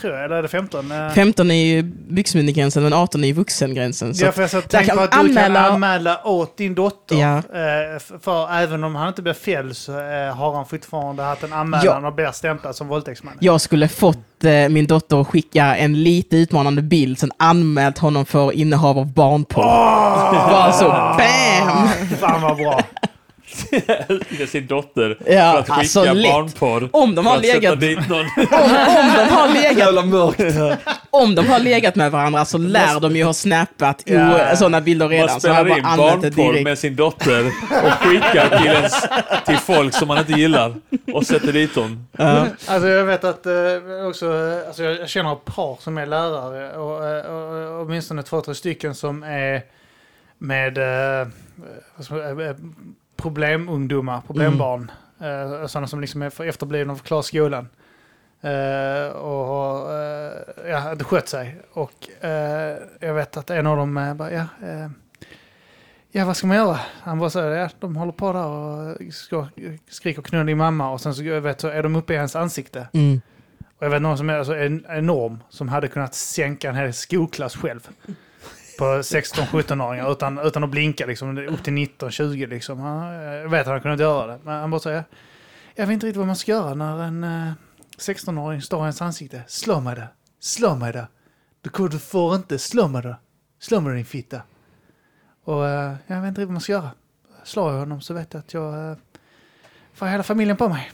tror jag, eller är det 15? Eh, 15 är ju byxmyndigränsen men 18 är ju vuxengränsen. Så Ja, för jag så där tänk kan på man att du kan anmäla- anmäla åt din dotter. Ja. Eh, för även om han inte blir fälld så eh, har han fortfarande haft en anmälan och blir stämplad som våldtäktsman. jag skulle fått eh, min dotter att skicka en lite utmanande bild, sen anmält honom för innehav av barnporr. Bara så, BAM! Fan vad bra. Utnyttja sin dotter Ja, för att skicka alltså barnporr. Om de har legat, (laughs) om, om de har (laughs) legat Jävla mörkt. (laughs) om de har legat med varandra så lär de ju ha snappat Ja. sådana bilder Man redan. Så jag spelar bara in barnporr med sin dotter och skickar till, ens, till folk som man inte gillar och sätter dit dem. Ja. Alltså jag vet att eh, också, eh, alltså jag känner ett par som är lärare och, eh, och, och åtminstone två, tre stycken som är med eh, problemungdomar, problembarn. Eh, sådana som liksom är efterblivna och klarar skolan. Eh, och har eh, ja, skött sig. Och eh, jag vet att en av dem bara, ja, ja vad ska man göra? Han bara säger, ja de håller på där och skriker och knullar din mamma och sen så, vet, så är de uppe i hans ansikte. Mm. Och jag vet någon som är alltså en, enorm som hade kunnat sänka en hel skolklass själv. På 16-17-åringar utan, utan att blinka liksom, upp till 19-20 liksom. Han, jag vet att han kunde göra det. Men han bara säger, jag vet inte riktigt vad man ska göra när en eh, 16-åring står i ens ansikte. Slå mig då! slå mig då! Du, du får inte slå mig då! Slå mig det din fitta. Och eh, jag vet inte riktigt vad man ska göra. Slår jag honom så vet jag att jag eh, får hela familjen på mig.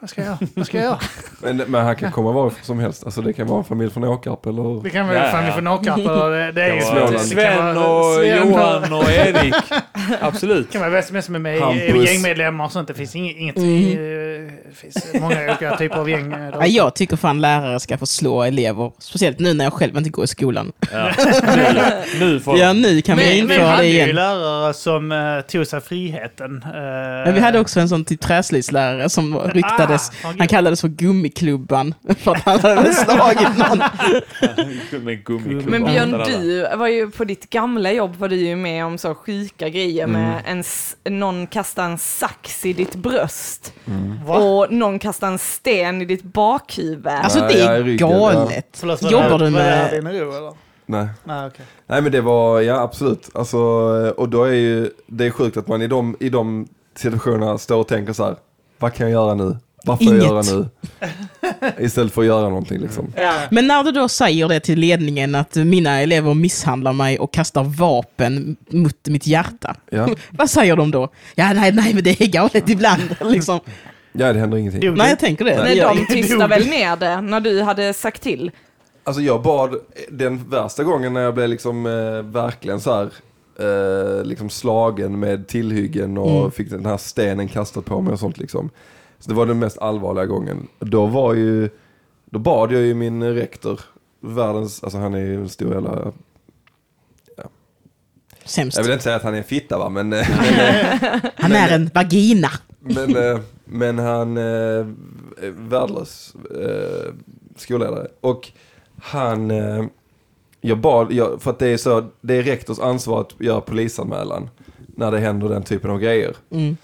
Vad ska jag göra? Vad ska jag göra? (laughs) Men, men han kan komma varifrån som helst. Alltså det kan vara en familj från Åkarp eller... Det kan väl Ja, familj ja. för Nackarp eller det, det är Det ju... kan vara Småland. Sven och Sven Johan och Erik. (laughs) Absolut. Det kan vara vem som helst som är med i Hampus. gängmedlemmar och sånt. Det finns inget... inget Mm. eh, det finns många olika typer av gäng. eh, där. Ja, jag tycker fan lärare ska få slå elever. Speciellt nu när jag själv inte går i skolan. Ja. (laughs) Nu, nu får Ja, nu kan vi Men- Vi införa hade det ju igen. lärare som uh, tog sig friheten. eh, Men vi hade också en sån typ träslöjdslärare som ryktades. Ah, Han kallades för Gummiklubban (laughs) för att han hade slagit någon. (laughs) med. Men Björn, du var ju på ditt gamla jobb var du ju med om så sjuka grejer med Mm. en, någon kastade en sax i ditt bröst Va? och någon kastade en sten i ditt bakhuvud. Alltså det är ryggen, galet. Förlåt, Jobbar du med... eller? Nej. Nej, okej. Nej men det var, ja absolut. Alltså, och då är ju, det är sjukt att man i de, i de situationerna står och tänker så här, vad kan jag göra nu? Vad får jag göra nu? Istället för att göra någonting liksom. Men när du då säger det till ledningen att mina elever misshandlar mig och kastar vapen mot mitt hjärta. Ja, (laughs) Vad säger de då? Ja, nej, nej, men det är galet ibland. (laughs) Liksom. ja det händer ingenting. Nej, jag tänker det. Gör de tystade väl ner det när du hade sagt till? Alltså jag bad, den värsta gången när jag blev liksom eh, verkligen så här eh, liksom slagen med tillhyggen och Mm. fick den här stenen kastad på mig och sånt liksom. Så det var den mest allvarliga gången. Då var ju, då bad jag ju min rektor, världens, alltså han är ju en stor jävla, Sämst. jag vill inte säga att han är en fitta va, men, eh, (laughs) men, eh, Han är en vagina. (laughs) men, Men han är värdelös eh, skolledare. Och han, jag bad, jag, för att det är så, det är rektors ansvar att göra polisanmälan när det händer den typen av grejer. Mm.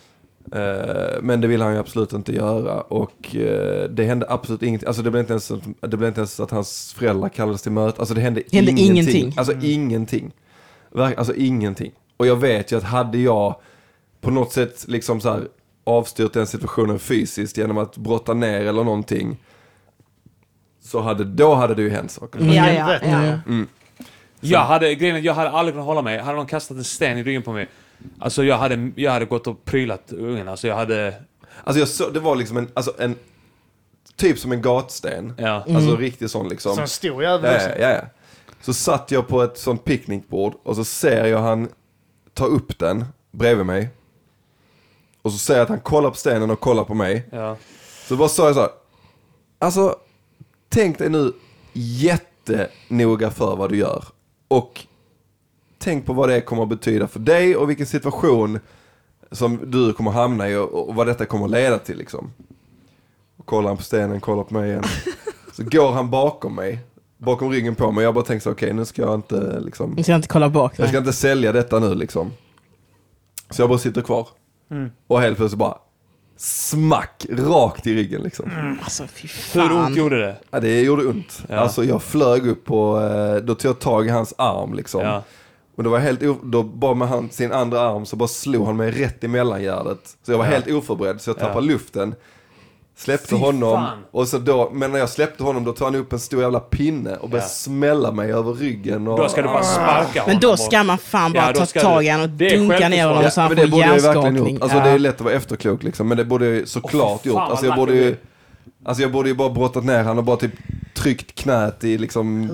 Eh, men det vill han ju absolut inte göra och eh, det hände absolut ingenting. Alltså det blev inte ens, det blev inte ens att hans föräldrar kallades till möte. Alltså det hände, Hände ingenting. ingenting. Alltså ingenting. Verk- Alltså ingenting. Och jag vet ju att hade jag på något sätt liksom så här avstyrt den situationen fysiskt genom att brotta ner eller någonting. Så hade, då hade det ju hänt saker. Mm. Ja, ja, ja. Jag hade, grejen jag hade aldrig kunnat hålla mig. Hade någon kastat en sten i ryggen på mig, alltså jag hade, jag hade gått och prylat ungen. Alltså jag hade, Alltså jag så, det var liksom en, alltså en, typ som en gatsten. ja. Alltså riktigt sån liksom. Så en stor jävel Ja, också. ja, ja. Så satt jag på ett sånt picknickbord och så ser jag han ta upp den bredvid mig. Och så ser jag att han kollar på stenen och kollar på mig. ja. Så bara sa jag så här. Alltså, tänk dig nu jättenoga för vad du gör. Och tänk på vad det kommer att betyda för dig och vilken situation som du kommer hamna i och, och vad detta kommer att leda till liksom. Och kollar han på stenen, kollar på mig igen. (laughs) Så går han bakom mig, bakom ryggen på mig. Jag bara tänker så okej nu ska jag inte liksom, Nu ska jag inte kolla bak. jag ska Nej. inte sälja detta nu liksom. Så jag bara sitter kvar. Mm. Och helt plötsligt bara smack rakt i ryggen liksom. Alltså fy Hur ont fan. gjorde det? Ja, det gjorde ont. Ja. Alltså jag flög upp på, eh, då tog jag tag i hans arm liksom. Ja. Och det var helt, då bara med han, sin andra arm så bara slog han mig rätt i mellangärdet. Så jag var Ja. helt oförberedd så jag tappade luften. Släppte Fy honom fan. och så då, men när jag släppte honom då tog han upp en stor jävla pinne och började Ja. smälla mig över ryggen. Och, Då ska du bara sparka honom. Men då ska man fan bara Ja, då ta ska tag du- i honom och det är dunka ner självförsvar. honom Ja, så han men får det borde jag ju verkligen hjärnskakning. gjort. Alltså Ja. det är lätt att vara efterklok liksom, men det borde jag ju såklart fy gjort. Alltså jag borde ju, alltså jag borde ju bara brottat ner han och bara typ tryckt knät i liksom...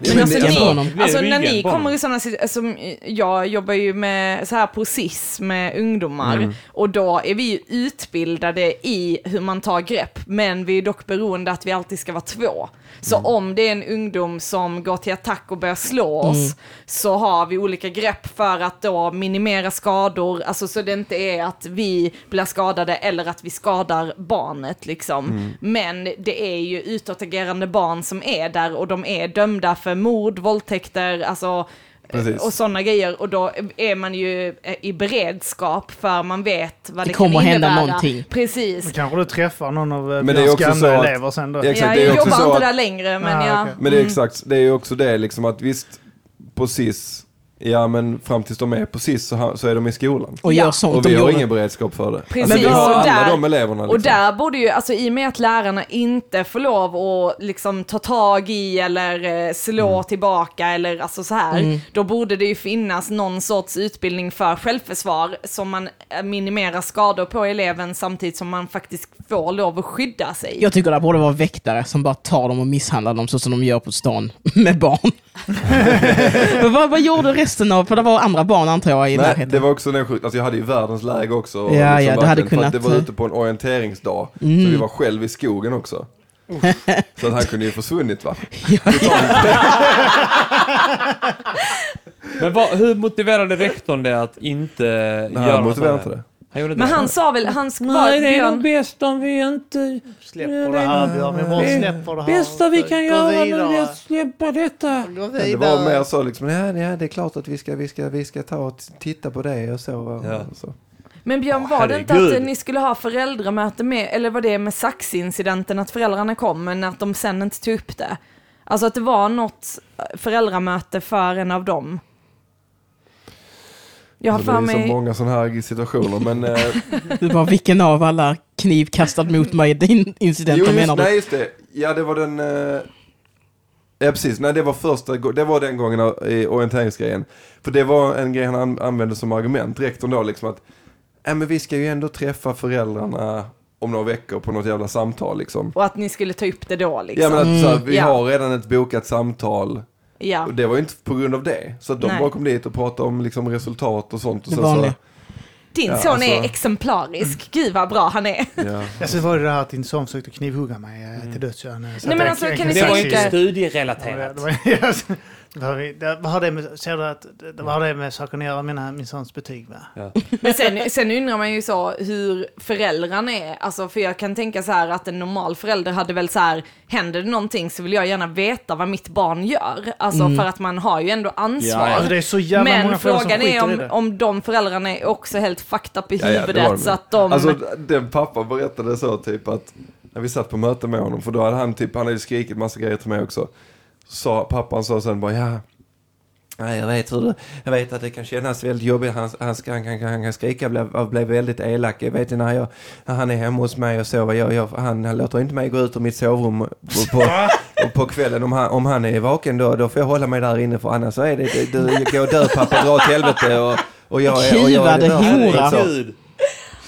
Men alltså, det- ni, alltså när ni kommer i sådana situationer, alltså, jag jobbar ju med så här på SIS med ungdomar Mm. och då är vi ju utbildade i hur man tar grepp, men vi är dock beroende att vi alltid ska vara två. Så Mm. om det är en ungdom som går till attack och börjar slå oss, Mm. så har vi olika grepp för att då minimera skador, alltså så det inte är att vi blir skadade eller att vi skadar barnet liksom. Mm. Men det är ju utåtagerande barn som är där och de är dömda för mord, våldtäkter, alltså Precis. och sådana grejer och då är man ju eh, i beredskap för man vet vad det, Det kommer kan hända innebära. någonting. Precis. Då kanske du träffar någon av eh, Men det är Björns också gamla så att- elever sen då. Exakt, ja, jag jobbar inte att- där längre men Ah, ja. okej. Men det är exakt, det är ju också det liksom att visst, på SIS, ja men fram tills de är på SIS så, ha- så är de i skolan. Och gör sånt Och de vi har gjorde. ingen beredskap för det. Precis, Men vi har och alla där- de eleverna liksom. Och där borde ju, alltså i och med att lärarna inte får lov att liksom ta tag i eller eh, slå Mm. tillbaka eller alltså så här, Mm. då borde det ju finnas någon sorts utbildning för självförsvar som man eh, minimerar skador på eleven samtidigt som man faktiskt får lov att skydda sig. Jag tycker det borde vara väktare som bara tar dem och misshandlar dem så som de gör på stan (laughs) med barn. (laughs) Men vad, vad gjorde resten av, för det var andra barn antar jag i Nej, närheten. det var också den alltså jag hade ju världens läge också. Ja, ja, du hade kunnat- Det var ute på en orienteringsdag, Mm. så vi var själv i skogen också. (laughs) så att han kunde ju försvunnit va. (laughs) Men vad, hur motiverade rektorn det att inte Nej, göra han något motiverade av inte det. Han Men det. han sa väl, han sk- var, Nej, det är nog Björn, bäst om vi inte... Släpper det här Björn, vi Det släpper det här. bästa vi kan Gå göra nu är att släppa detta. Det var mer så liksom, ja, ja det är klart att vi ska, vi ska, vi ska ta och titta på det och så. Ja. Och så. men Björn Åh, var det inte att ni skulle ha föräldramöte med, eller var det med saxincidenten att föräldrarna kom men att de sen inte tog upp det? Alltså att det var något föräldramöte för en av dem. Jag har Så det för är så mig... många sådana här situationer men... Eh, (laughs) Du bara, vilken av alla kniv kastad mot mig din incident jo, menar just, du? nej just det. Ja det var den... Eh, ja precis, nej det var första, det var den gången i orienteringsgrejen. För det var en grej han an, använde som argument, rektorn då liksom att, ja men vi ska ju ändå träffa föräldrarna om några veckor på något jävla samtal liksom. Och att ni skulle ta upp det då Ja liksom. men att så här, vi Ja. har redan ett bokat samtal Ja. och det var ju inte på grund av det. Så att de Nej. bara kom dit och pratade om liksom resultat och sånt. Och Det sen så. Din Ja, son är alltså- exemplarisk. Gud vad bra han är. ja. Ja, så var det det här att din son försökte knivhugga mig eh, till döds. Nej, men alltså, ni Det var tänka- inte studierelaterat. (laughs) det var- ja, så- Vad har det- med, ser du att, det- vad har det med saken att göra, mina, min sons betyg med? Ja. (laughs) Men sen, sen undrar man ju så hur föräldrarna är. Alltså, för jag kan tänka så här att en normal förälder hade väl så här, händer det någonting så vill jag gärna veta vad mitt barn gör. Alltså för att man har ju ändå ansvar. Ja, ja. Alltså det är så jävla Men många frågan är om, om de föräldrarna är också helt fucked up i Ja, ja, det huvudet de. så att de... Alltså den pappa berättade så typ att när vi satt på möte med honom, för då hade han typ, han hade skrikit massa grejer till mig också. Så sa pappan sa sen bara ja, ja jag vet hur det, jag vet att det kan kännas väldigt jobbigt, han, han, ska, han, kan, han kan skrika och bli, väldigt elak. Jag vet när, jag, när han är hemma hos mig och sover, jag, jag, han, han låter inte mig gå ut ur mitt sovrum på, på, på kvällen. Om han, om han är vaken då, då får jag hålla mig där inne för annars så är det, det, det gå och dö pappa, dra åt helvete och, och jag är... Och jag är. Herregud.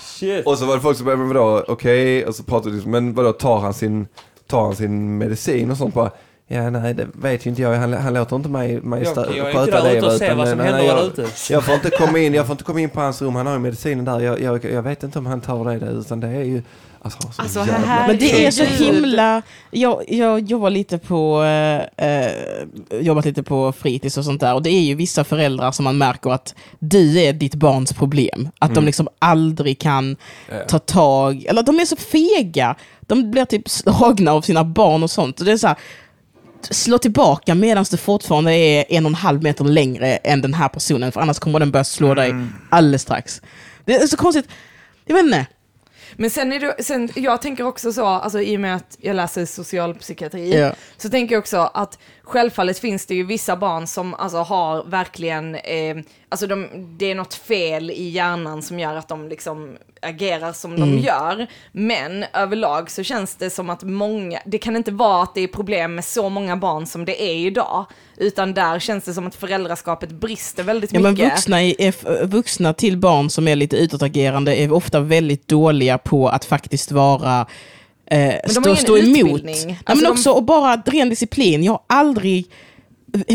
Shit. och så var det folk som började, vadå, okej, och så pratade vi, men vadå, tar han sin, tar han sin medicin och sånt bara? Ja, nej, det vet ju inte jag. Han, han låter inte mig, mig Jag, stö- jag är inte sköta där det. ute och ser vad som nej, händer nej, där jag, ute. jag får inte komma in, jag får inte komma in på hans rum. Han har ju medicinen där. Jag, jag, jag vet inte om han tar det, där, utan det är ju, alltså, så Alltså, jävla... här- Men det är så himla... Jag, jag jobbar lite på, eh, eh, jobbat lite på fritids och sånt där. Och det är ju vissa föräldrar som man märker att du är ditt barns problem. Att de liksom aldrig kan Ja. ta tag... Eller de är så fega. De blir typ slagna (laughs) av sina barn och sånt. Och det är så här, slå tillbaka medan du fortfarande är en och en halv meter längre än den här personen. För annars kommer den börja slå dig alldeles strax. Det är så konstigt. Jag vet inte. Men sen är det, sen, jag tänker också så, alltså i och med att jag läser socialpsykiatri, Ja. så tänker jag också att självfallet finns det ju vissa barn som alltså har verkligen, eh, alltså de, det är något fel i hjärnan som gör att de liksom agerar som de gör. Men överlag så känns det som att många, det kan inte vara att det är problem med så många barn som det är idag, utan där känns det som att föräldraskapet brister väldigt Ja, men mycket. vuxna, är, är, vuxna till barn som är lite utåtagerande är ofta väldigt dåliga på att faktiskt vara eh, stå, stå emot. Nej, Alltså, men de- också och bara ren disciplin. Jag har aldrig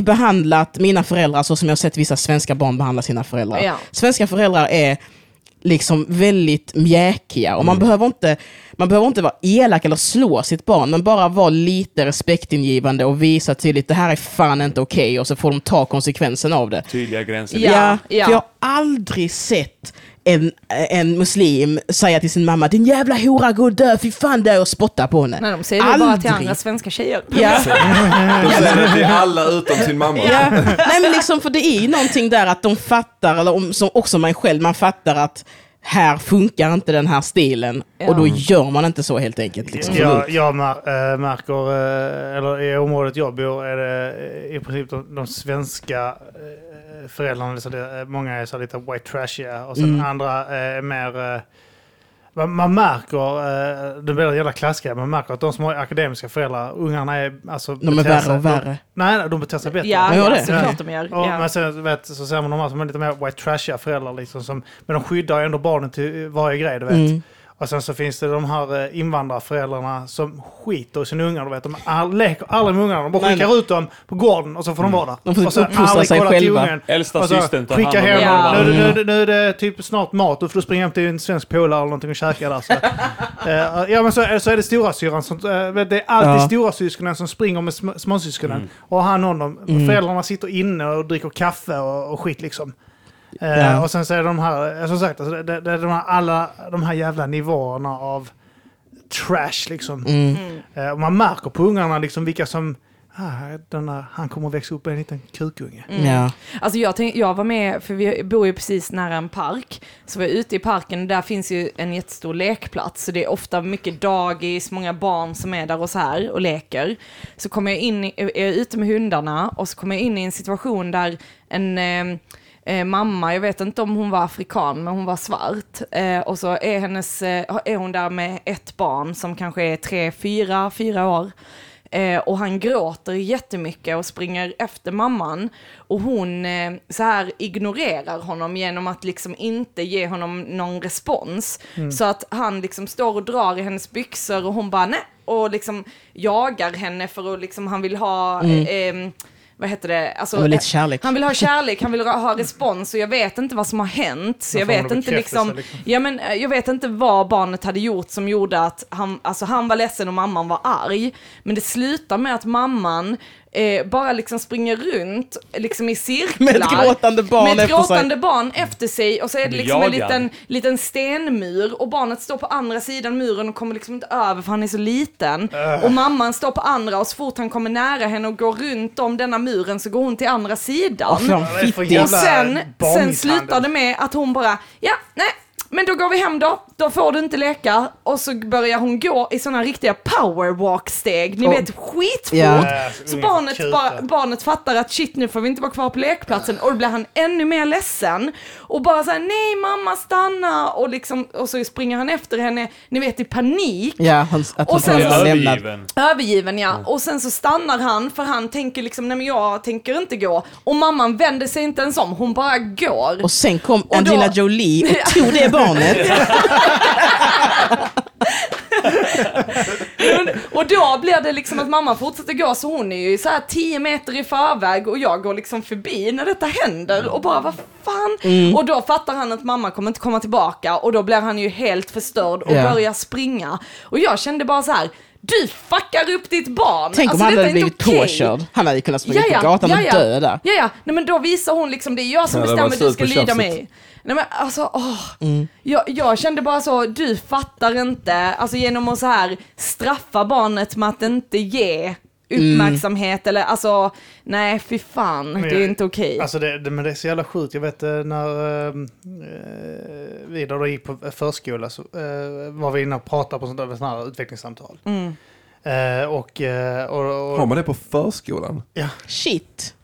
behandlat mina föräldrar så som jag har sett vissa svenska barn behandla sina föräldrar. Ja. Svenska föräldrar är liksom väldigt mjäkiga och man, behöver inte, man behöver inte vara elak eller slå sitt barn, men bara vara lite respektingivande och visa tydligt det här är fan inte okej och så får de ta konsekvensen av det. Tydliga gränser. Ja, Ja, jag har aldrig sett en, en muslim säga till sin mamma din jävla hora, gå och dö, fy fan dö och spotta på henne. Nej, de säger det bara till andra svenska tjejer. Ja. De säger det till alla utom sin mamma. Ja. Nej men liksom, för det är ju någonting där att de fattar, eller om, som också mig själv, man fattar att här funkar inte den här stilen Ja. och då gör man inte så helt enkelt. Liksom. Jag, jag äh, märker, äh, eller i området jag bor är det äh, i princip de, de svenska föräldrarna, så det, äh, många är så lite white trashiga och sen Mm. andra äh, är mer... Äh, man, man märker, det blir en jävla klassgrej, man märker att de som har akademiska föräldrar, ungarna är... Alltså, De är värre och värre. Nej, de beter sig bättre. Ja, Ja, ja, det. såklart de gör. Och, Ja. Men sen vet, så ser man de här som är lite mer white trashiga föräldrar liksom. Som, men de skyddar ändå barnen till varje grej, du vet. Mm. Och sen så finns det de här eh, invandrarföräldrarna som skiter i sina ungar, du vet. De all, leker aldrig med ungarna, de bara Nej, skickar ut dem på gården och så får de vara där. De får och så uppfostra sig själva. Äldsta Och systern tar hand om hem Ja. dem. Nu, är det- nu, det- nu är det typ snart mat, då får du springa hem till en svensk polare eller någonting och käka där. Så. (laughs) Eh, ja men så, så är det stora syran som, eh, det är alltid Ja. stora syskonen som springer med sm småsyskonen. Mm. Och han om dem. Mm. Föräldrarna sitter inne och dricker kaffe och, och skit liksom. Eh, Ja. Och sen så är det de här, eh, som sagt, alltså, det, det är de här, alla de här jävla nivåerna av trash liksom. Mm. Eh, och man märker på ungarna liksom vilka som, ah, den här, han kommer att växa upp en liten kukunge. Mm. Ja. Alltså jag, tänk, jag var med, för vi bor ju precis nära en park, så var jag ute i parken och där finns ju en jättestor lekplats, så det är ofta mycket dagis, många barn som är där och så här och leker. Så kommer jag in, är jag ute med hundarna och så kommer jag in i en situation där en eh, eh, mamma, jag vet inte om hon var afrikan, men hon var svart. Eh, och så är, hennes, eh, är hon där med ett barn som kanske är tre, fyra, fyra år. Eh, och han gråter jättemycket och springer efter mamman. Och hon eh, så här ignorerar honom genom att liksom inte ge honom någon respons. Så att han liksom står och drar i hennes byxor och hon bara nej. Och liksom jagar henne för att liksom han vill ha, eh, eh, vad heter det? Alltså, Det var lite kärlek. han vill ha (laughs) kärlek, han vill ha respons och jag vet inte vad som har hänt. Så jag vet inte liksom, liksom. ja men eh, jag vet inte vad barnet hade gjort som gjorde att han, alltså han var ledsen och mamman var arg. Men det slutar med att mamman eh, bara liksom springer runt liksom i cirklar. Med ett gråtande barn med ett efter sig. gråtande barn efter sig och så är det liksom en liten, liten stenmur och barnet står på andra sidan muren och kommer liksom inte över för han är så liten. Och mamman står på andra och så fort han kommer nära henne och går runt om denna muren så går hon till andra sidan. Jävla- Och sen, sen slutar det med att hon bara, ja, nej, men då går vi hem då, då får du inte leka. Och så börjar hon gå i sådana riktiga powerwalk-steg, ni Och- vet skitfort. Ja. Så Ungen barnet, bara, barnet fattar att shit nu får vi inte vara kvar på lekplatsen och då blir han ännu mer ledsen. Och bara såhär, nej mamma stanna! Och, liksom, och så springer han efter henne, ni vet i panik. Ja, han, att Och hon sen, lämnad. Övergiven. Övergiven ja, och sen så stannar han för han tänker liksom, nej men jag tänker inte gå. Och mamman vänder sig inte ens om, hon bara går. Och sen kom då- Angelina Jolie och (laughs) tog det (laughs) barnet. Och då blir det liksom att mamma fortsätter gå, så hon är ju så här 10 meter i förväg och jag går liksom förbi när detta händer och bara vad fan. Mm. Och då fattar han att mamma kommer inte komma tillbaka och då blir han ju helt förstörd och Ja. börjar springa. Och jag kände bara så här. Du fuckar upp ditt barn! Tänk Alltså, om han hade blivit påkörd. Han hade kunnat springa på gatan och dö där. Ja, ja. Nej, men då visar hon liksom, det är jag som Ja, bestämmer, du ska lyda mig. Nej men alltså, åh. Mm. Jag, jag kände bara så, du fattar inte, alltså genom att så här straffa barnet med att inte ge uppmärksamhet eller alltså, nej fy fan, Men det är jag- inte okej. Alltså det, det, men det är så jävla sjukt. Jag vet eh, när eh, Vidar då gick på förskola så eh, var vi inne och pratade på sånt där, sådana här utvecklingssamtal. Mm. Eh, och, eh, och, och, Har man det på förskolan? ja. Shit.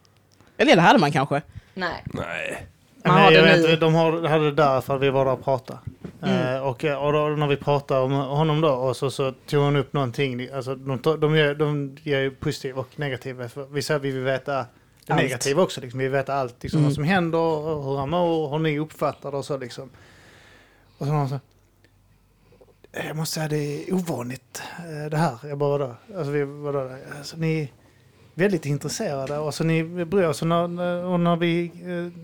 Eller det hade man kanske. Nej. Nej. Man Men har jag det vet, nu. De har, hade det där för att vi och pratade. Mm. Eh, och och då, när vi pratade om honom då och så, så tog hon upp någonting. Alltså, de, de, ger, de ger ju positiv och negativ. För vi säger att vi vill veta det Allt. negativa också. Liksom. Vi vill veta allt liksom, Mm. vad som händer hur han mår hur ni uppfattar det och så. Liksom. Och så, så "Eh, jag måste säga det är ovanligt eh, det här. Jag bara vadå? Alltså, vi, vadå? Alltså, ni väldigt intresserade och så ni bryr. Så när, när- och när vi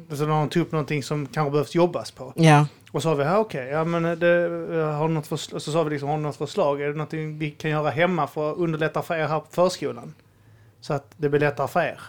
eh, så när hon tog upp någonting som kanske behövs jobbas på. Ja. Och så sa vi, ja, okej, ja men det, eh, har något förslag? Så sa vi liksom, har något förslag? Är det någonting vi kan göra hemma för att underlätta för er här på förskolan? Så att det blir lättare för er.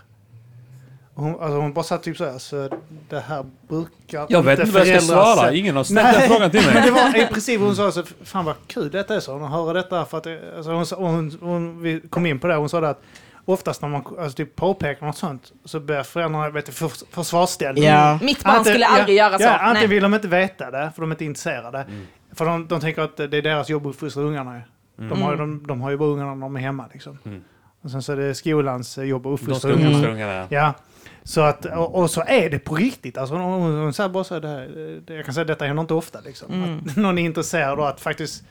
Hon, alltså hon bara satt typ så här, så det här brukar Jag vet inte vad jag ska svara. Ingen har ställt den frågan till Men mig. det var i princip hon sa så, fan vad kul detta är så. Hon hör detta för att alltså hon, hon, hon, vi kom in på det, hon sa det att oftast när man alltså, typ påpekar något sånt så börjar föräldrarna vet du, för, försvarsställning. Ja. Mitt barn skulle aldrig ja, göra så. Ja, antingen nej. vill de inte veta det, för de är inte intresserade. För de, de tänker att det är deras jobb att uppfostra ungarna. ju. De, har, ju- de, de har ju bara ungarna när de är hemma. Liksom. Mm. Och sen så är det skolans eh, jobb att uppfostra ungarna. ungarna. Ja. Så att, och, och så är det på riktigt. Alltså, hon, hon, hon säger bara så här, det här, det- jag kan säga att detta händer inte ofta. Liksom. Mm. Att (laughs) någon är intresserad och att faktiskt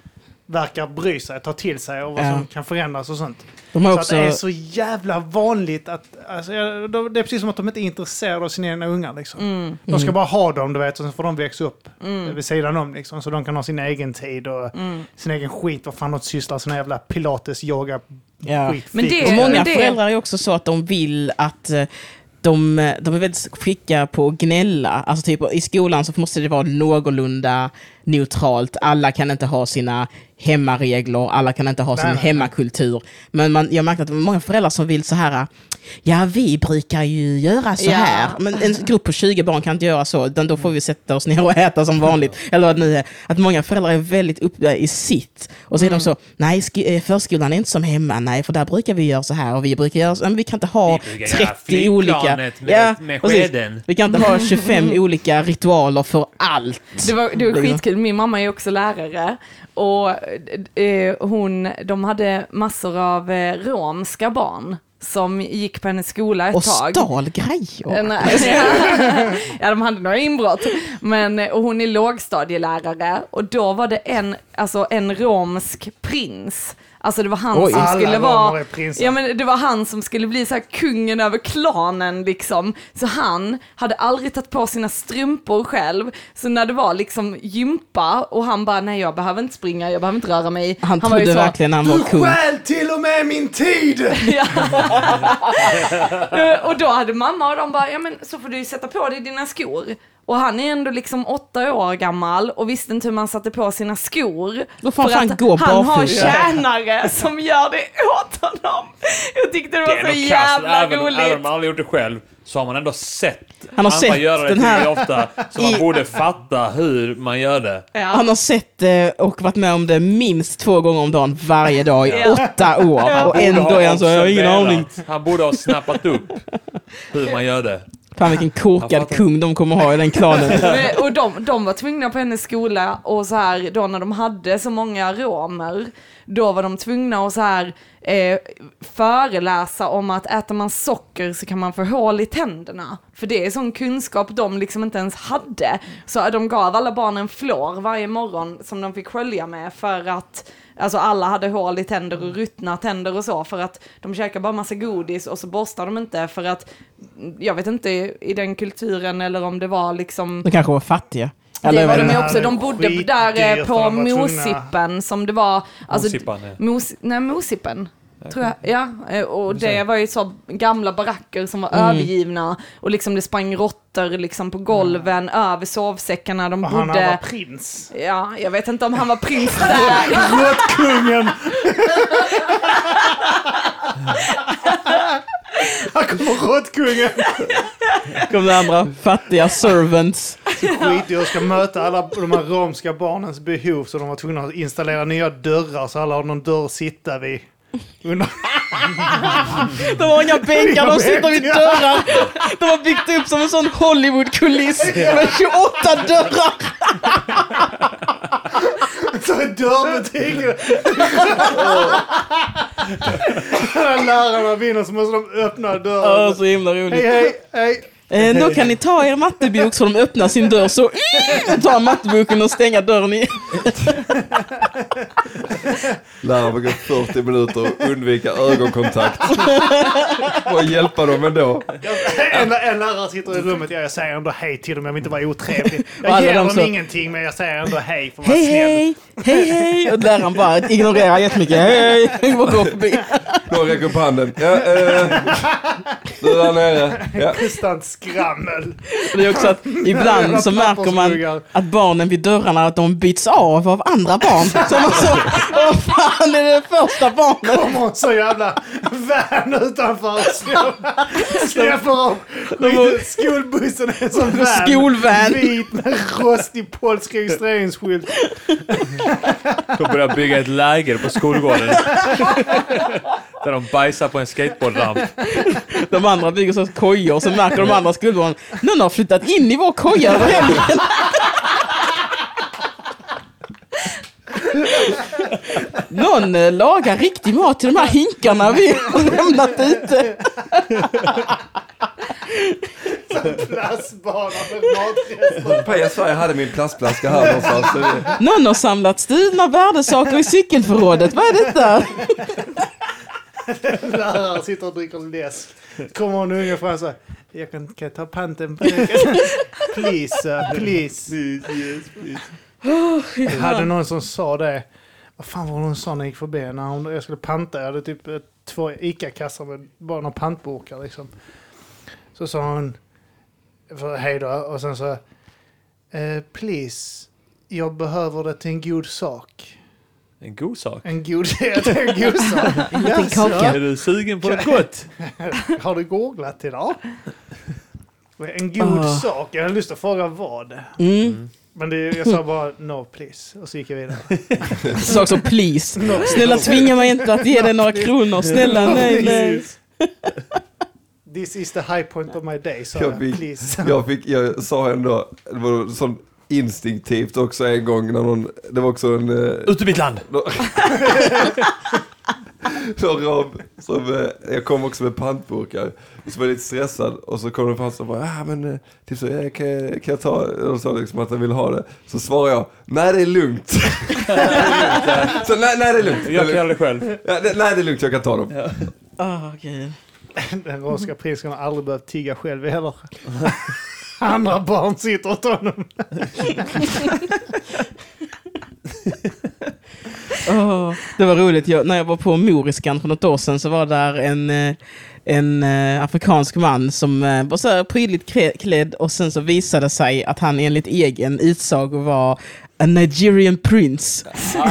verkar bry sig, ta till sig och vad Ja. som kan förändras och sånt. De Så också... att det är så jävla vanligt att, alltså, det är precis som att de inte är intresserade av sina egna ungar. Liksom. Mm. De ska bara ha dem, du vet, och sen får de växa upp Mm. vid sidan om. Liksom, så de kan ha sin egen tid och Mm. sin egen skit. Vad fan de sysslar, såna jävla pilates, yoga, Ja. skit. Men det- Och många det- föräldrar är också så att de vill att eh, de, eh, de är väldigt skicka på att gnälla. Alltså typ i skolan så måste det vara någorlunda neutralt. Alla kan inte ha sina hemmaregler, alla kan inte ha sin nej. hemmakultur. Men man, jag märkte att det var många föräldrar som vill så här, ja vi brukar ju göra så Ja. här. Men en grupp på 20 barn kan inte göra så, utan då får vi sätta oss ner och äta som vanligt. Eller vad nu är. Att många föräldrar är väldigt uppe i sitt. Och så är de så, nej eh, förskolan är inte som hemma, nej för där brukar vi göra så här och vi brukar göra så, men vi kan inte ha Vi brukar göra 30 olika... med- med precis. skeden. Vi kan inte ha (laughs) 25 olika ritualer för allt. Det var, det var skitkul, min mamma är också lärare och eh, hon, de hade massor av eh, romska barn som gick på hennes skola ett Och tag. stal grejer. Eh, Nej. (laughs) (laughs) ja, de hade några inbrott. Men, eh, och hon är lågstadielärare och då var det en, alltså en romsk prins. Alltså det var han Oj. som skulle vara... Ja men det var han som skulle bli så här kungen över klanen liksom. Så han hade aldrig tagit på sina strumpor själv. Så när det var liksom gympa och han bara, nej jag behöver inte springa, jag behöver inte röra mig. Han, ju trodde så, verkligen han var kung. Stjäl till och med min tid! (laughs) (laughs) Eh, och då hade mamma och de bara, ja men så får du ju sätta på dig dina skor. Och han är ändå liksom åtta år gammal och visste inte hur man satte på sina skor. Då får han För fan att gå han har tjänare som gör det åt honom. Jag tyckte det var Det så jävla även, roligt. även om man aldrig gjort det själv, så har man ändå sett Han har andra sett göra det här- ofta, så man borde fatta hur man gör det. Ja. Han har sett det och varit med om det minst två gånger om dagen varje dag i Ja. åtta år. Och Borde ändå är han så, jag har ingen aning. Han borde ha snappat upp hur man gör det. Fan vilken korkad kung de kommer ha i den klanen. (laughs) Men- Och de, de var tvungna på hennes skola och så här, då när de hade så många romer, då var de tvungna att så här, eh, föreläsa om att äter man socker så kan man få hål i tänderna. För det är sån kunskap de liksom inte ens hade. Så de gav alla barnen flår varje morgon som de fick skölja med för att Alltså alla hade hål i tänder och ruttna tänder och så för att de käkade bara massa godis och så borstar de inte för att jag vet inte i den kulturen eller om det var liksom De kanske var fattiga. det Eller jag var de ju också, de bodde där eh, på. Mosippen som det var, alltså, Mosippan, ja. Mos, nej Mosippen, tror jag, ja, eh, och det var ju så gamla baracker som var Mm. övergivna och liksom det sprang råttor liksom på golven över sovsäckarna, de Och han, han var bodde, prins. ja, jag vet inte om han var prins där, (laughs) Råttkungen! Här kommer råttkungen! Kom det andra fattiga servants. Skit jag ska möta alla de här romska barnens behov så de var tvungna att installera nya dörrar så alla har någon dörr att sitta vid. Under- (laughs) De har inga bänkar, de sitter vid dörrar. De har byggt upp som en sån Hollywood-kuliss med 28 dörrar. (laughs) Så en dörrbutik. När (laughs) lärarna vinner så måste de öppna Ja, dörren. så himla Hej, roligt. hej, hej. Eh, då kan ni ta er mattebok så de öppnar sin dörr så mm, tar matteboken och stänga dörren igen. Läraren får gå 40 minuter och undvika ögonkontakt. Och hjälpa dem ändå. En, en lärare sitter i rummet, ja, jag säger ändå hej till dem, jag vill inte vara otrevlig. Jag ger de dem så- ingenting men jag säger ändå hej för att vara Hej snäll. hej, hej hej. Och läraren bara ignorerar jättemycket. Hej hej. Och går förbi. Någon räcker upp handen. Ja, eh, du där nere. Ja. Skrammel. Det är också att (laughs) ibland så märker man att barnen vid dörrarna att de byts av av andra barn. Så man så, vad fan är det första barnet? kommer så jävla van utanför slår- släpper av. var- Skolbussen är sån van. Skolvan. Vit med rostig polsk registreringsskylt. De börjar bygga ett läger på skolgården. Där de bajsar på en skateboardramp. De andra bygger så kojor och så märker de andra skolbarnen någon har flyttat in i vår koja över helgen. Någon eh, lagar riktig mat till de här hinkarna vi har lämnat ute. Plastbana med matrester. Paja sa jag hade min plastflaska här någonstans. Så det- Någon har samlat stulna värdesaker i cykelförrådet. Vad är detta? Läraren sitter och dricker läsk. Kommer en unge fram och säger jag kan, kan jag ta panten på det? (laughs) Please, uh, please. Jag hade någon som sa det. Vad fan var hon sa när jag gick förbi? När hon, jag skulle panta. Jag hade typ eh, två ICA-kassar med bara några pantburkar liksom. Så sa hon för hej då och sen så eh, please, jag behöver det till en god sak. En god sak. En god, ja, (laughs) det är en god (laughs) sak. En liten kaka. Är du sugen på något gott? (laughs) Har du googlat idag? En god Ah. sak. Jag hade lust att fråga vad. Mm. Men det, jag sa bara no please. Och så gick jag vidare. Sak som please. Snälla tvinga mig inte att ge dig några kronor. Snälla nej nej. This is the high point of my day, sa Jag jag. fick- Please. Jag, fick, jag sa ändå, det var sån instinktivt också en gång när någon, det var också en, eh, Ut ur mitt land! (laughs) någon Rob som, eh, jag kom också med pantburkar. Så var jag lite stressad och så kom de fram och bara, ah, men eh, typ så, kan, jag- kan jag ta, och så liksom att han vill ha det. Så svarade jag, nej det är lugnt. (laughs) så nej, nej det är lugnt. Jag kan göra det själv. Ja, det, nej det är lugnt, jag kan ta dem. Ah, okej. (laughs) Den romska prinskan har aldrig behövt tigga själv heller. Andra barn sitter åt honom. oh, det var roligt, jag, när jag var på Moriskan för något år sedan så var där en, eh, en eh, afrikansk man som eh, var så här prydligt klädd och sen så visade det sig att han enligt egen utsago var a Nigerian prince.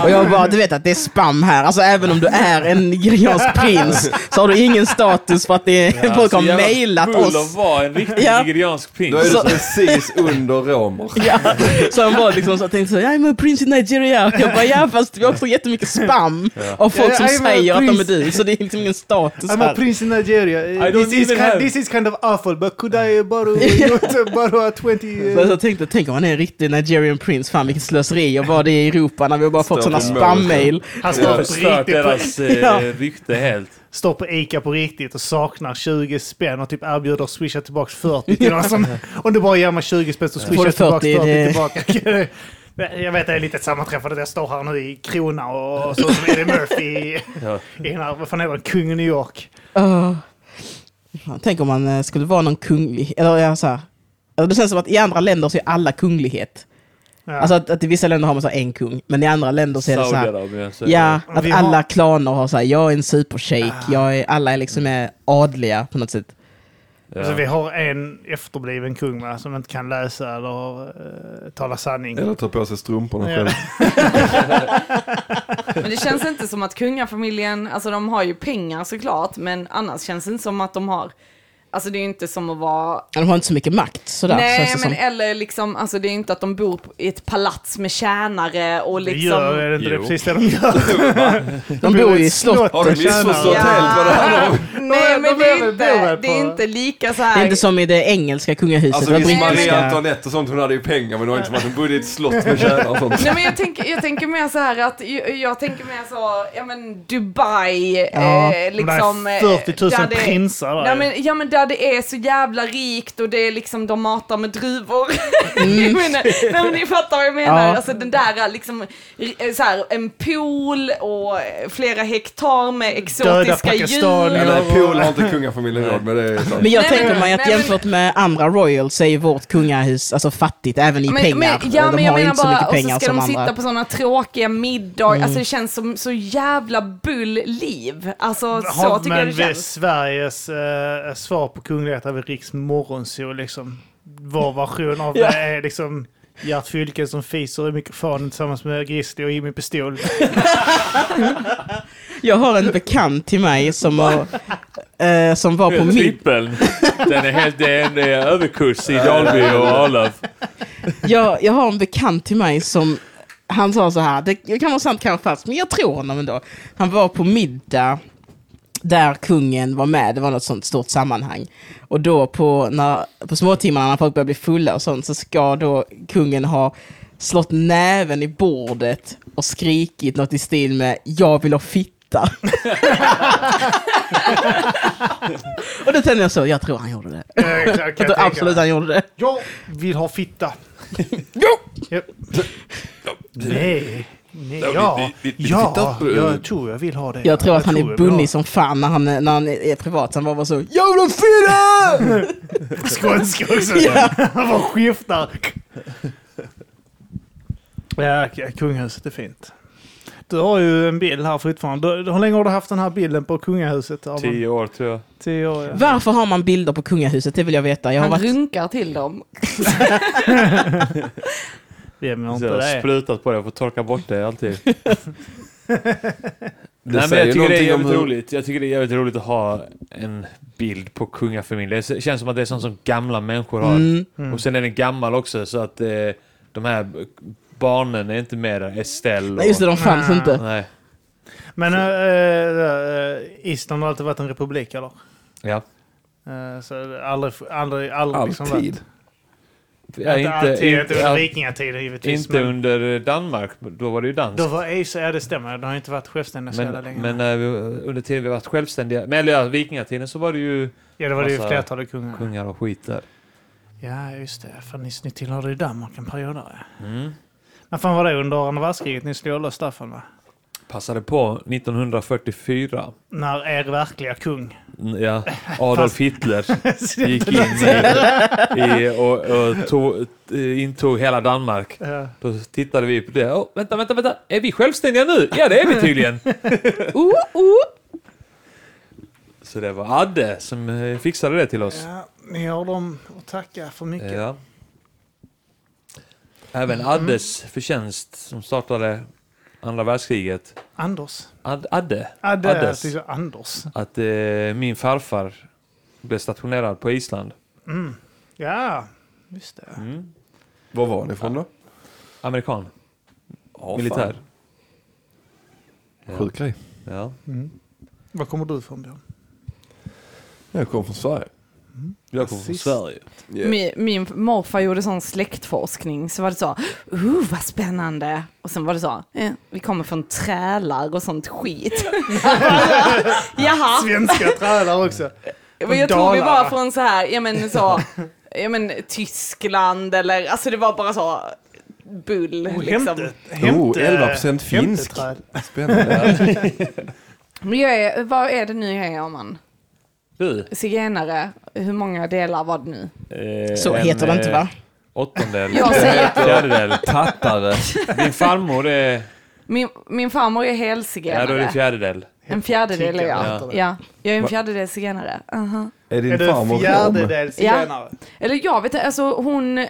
Och jag bara, du vet att det är spam här. Alltså även om du är en nigeriansk prins så har du ingen status för att det är, folk har Bull oss. att vara en riktig Ja. nigeriansk prins. Då är du Så- precis under romer. Ja, så han var liksom så jag tänkte så, I'm a prince in Nigeria. Jag bara, ja fast vi har också jättemycket spam av folk som Ja, I'm a säger att de är du. Så det är liksom ingen status I'm a här. prince in Nigeria. This is, kind, have- this is kind of awful, but could I borrow, (laughs) borrow a 20... Så Uh, jag tänkte, tänk om han är en riktig Nigerian prince. Fan vilket slöseri att vara det i Europa när vi har bara fått sådana spam-mail. han står på, riktigt på, deras eh, Ja. rykte helt. står på Ica på riktigt och saknar 20 spänn och typ erbjuder att swisha tillbaka 40 till någon som... (laughs) Om du bara ger mig 20 spänn så swishar jag tillbaka 40 40, det- tillbaka. (laughs) Jag vet det är lite sammanträffande där jag står här nu i Krona och så som Eddie Murphy i, Ja. i den här, vad fan är det, Kung i New York. Uh, tänk om man eh, skulle vara någon kunglig, eller ja, så här. Alltså, det känns som att i andra länder så är alla kunglighet. Ja. Alltså att, att i vissa länder har man så här en kung, men i andra länder så är det så här, Ja, Och att har- alla klaner har så här, jag är en supershake, jag är, alla är liksom är adliga på något sätt. det- Alltså, ja. vi har en efterbliven kung va, som inte kan läsa eller uh, tala sanning. Eller ta på sig strumporna Ja. själv. (laughs) Men det känns inte som att kungafamiljen, alltså de har ju pengar såklart, men annars känns det inte som att de har, alltså det är ju inte som att vara De har inte så mycket makt sådär. Nej, det men som. eller liksom, alltså det är inte att de bor på- i ett palats med tjänare och Det liksom... gör är det inte det precis det de gör? (laughs) De bor ju i slott. Har du missförstått helt vad det handlar (laughs) om? Nej, men de det är inte, det är inte lika så Det här... är inte som i det engelska kungahuset. Alltså det visst, Maria brittiska. Antoinette och sånt, hon hade ju pengar men det var inte som att hon bodde i ett slott med tjänare och sånt. Nej men jag tänker, jag tänker mer så här att, jag, jag tänker mer så, ja men Dubai, Ja, eh, liksom... de där 40 000 eh, där det- prinsar där. Ja men, ja men där det är så jävla rikt och det är liksom, de matar med druvor. (laughs) Mm. jag menar, nej men ni fattar vad jag menar. Ja. Alltså den där liksom, eh, så här, en pool och flera hektar med exotiska djur. Eller pool har inte kungafamiljen råd med, det. Men jag Nej, tänker men- mig att nej, men- jämfört med andra royals så är vårt kungahus alltså fattigt även i Men, pengar. men, ja, de men jag har ju menar inte så bara, mycket och så pengar ska som de andra. sitta på sådana tråkiga middagar. Mm. Alltså det känns som så jävla bull-liv. Alltså så Har- tycker jag det men känns. Sveriges eh, svar på kunglighet är väl Riks morgonzoo liksom. Vår version av (laughs) Ja. det är liksom Gert Fylke som fiser i mikrofonen tillsammans med Grizzly och Jimmy Pistol. (laughs) Jag har en bekant till mig som, har, eh, som var på. Trippeln. Den är helt, det är en överkurs i Dalby och Arlöv. Jag, jag har en bekant till mig som... Han sa så här, det kan vara sant kan vara falskt, men jag tror honom ändå. Han var på middag där kungen var med, det var något sånt stort sammanhang. Och då på, när, på småtimmarna när folk börjar bli fulla och sånt så ska då kungen ha slått näven i bordet och skrikit något i stil med “Jag vill ha fitta”. (laughs) och då tänkte jag så, jag tror han gjorde det. Jag tror absolut han gjorde det. Jag vill ha fitta. Jo! (laughs) Nej. Nej, Ja, ja, vi- vi- vi ja, tittar på- jag tror jag vill ha det. Jag tror att han tror är jag vill bunnig som fan när han, när han är privat. Han var bara så Jävla fyra! (laughs) Skånska också. Ja. Han bara skiftar. Ja, kungahuset är fint. Du har ju en bild här fortfarande. Du- Hur länge har du haft den här bilden på kungahuset? Arman? Tio år tror jag. Tio år, ja. Varför har man bilder på kungahuset? Det vill jag veta. Jag har Han varit... runkar till dem. (laughs) (laughs) Men Så inte jag har det. sprutat på det, jag får torka bort det alltid. (laughs) Det Nej, men jag tycker det är jävligt hur- roligt. Jag tycker det är jävligt roligt att ha en bild på kungafamiljen. Det känns som att det är sånt som gamla människor har. Mm. Och sen är den gammal också så att eh, de här barnen är inte med där. Estelle och... Nej, just det, de fanns Nej. inte. Nej. Men äh, äh, Island har alltid varit en republik, eller? Ja. Äh, så aldrig, aldrig, aldrig liksom Alltid. varit... ja inte inte under ja, vikingatiden givetvis. inte men under Danmark, då var det ju dans. då var EU, ja det stämmer, det har inte varit självständiga så jävla men länge. men vi, under tiden vi varit självständiga, men eller ja, vikingatiden så var det ju ja, det var det ju flertalet kungar. kungar och skit där. Ja, just det. För ni, ni tillhörde ju Danmark en period där. Mm. När fan var det? Under andra världskriget ni slog loss Staffan va? Passade på 1944. När er verkliga kung... Ja, Adolf Hitler (laughs) gick in i, i och, och tog, intog hela Danmark. Ja. Då tittade vi på det. Oh, vänta, vänta, vänta. Är vi självständiga nu? Ja, det är vi tydligen. Oh, (laughs) oh. Så det var Adde som eh, fixade det till oss. Ja, ni har dem att tacka för mycket. Ja. Även Mm. Addes förtjänst som startade andra världskriget. Anders. Ad, Adde. Adde, Addes. jag tycker Anders. Att eh, min farfar blev stationerad på Island. Mm. Ja, just det. Mm. Var var ni ifrån då? Amerikan. Ja, Militär. Sjuk grej. Ja. Mm. Var kommer du ifrån Björn? Jag kommer från Sverige. Jag kommer från. Sverige. Yeah. Min, min morfar gjorde sån släktforskning, så var det så, uh vad spännande. Och sen var det så, eh, vi kommer från trälar och sånt skit. (laughs) Jaha, Svenska trälar också. men jag tror vi var från så här, ja men så, ja men Tyskland eller, alltså det var bara så bull Oh, liksom. hämte, hämte, Oh, 11% finsk. Spännande. (laughs) Men jag är, vad är det nu jag är om man? Du. Zigenare, hur många delar var det nu? Eh, Så en, heter det inte eh, va? Åttondel. Jag säger- Fjärdedel. Tattare. Din farmor är... Min, min farmor är Ja, då är det helzigenare. fjärdedel. En fjärdedel är jag. Ja. jag är en fjärdedel zigenare. Uh-huh. Är din Är du farmor fjärdedels zigenare? Eller jag vet inte, alltså hon,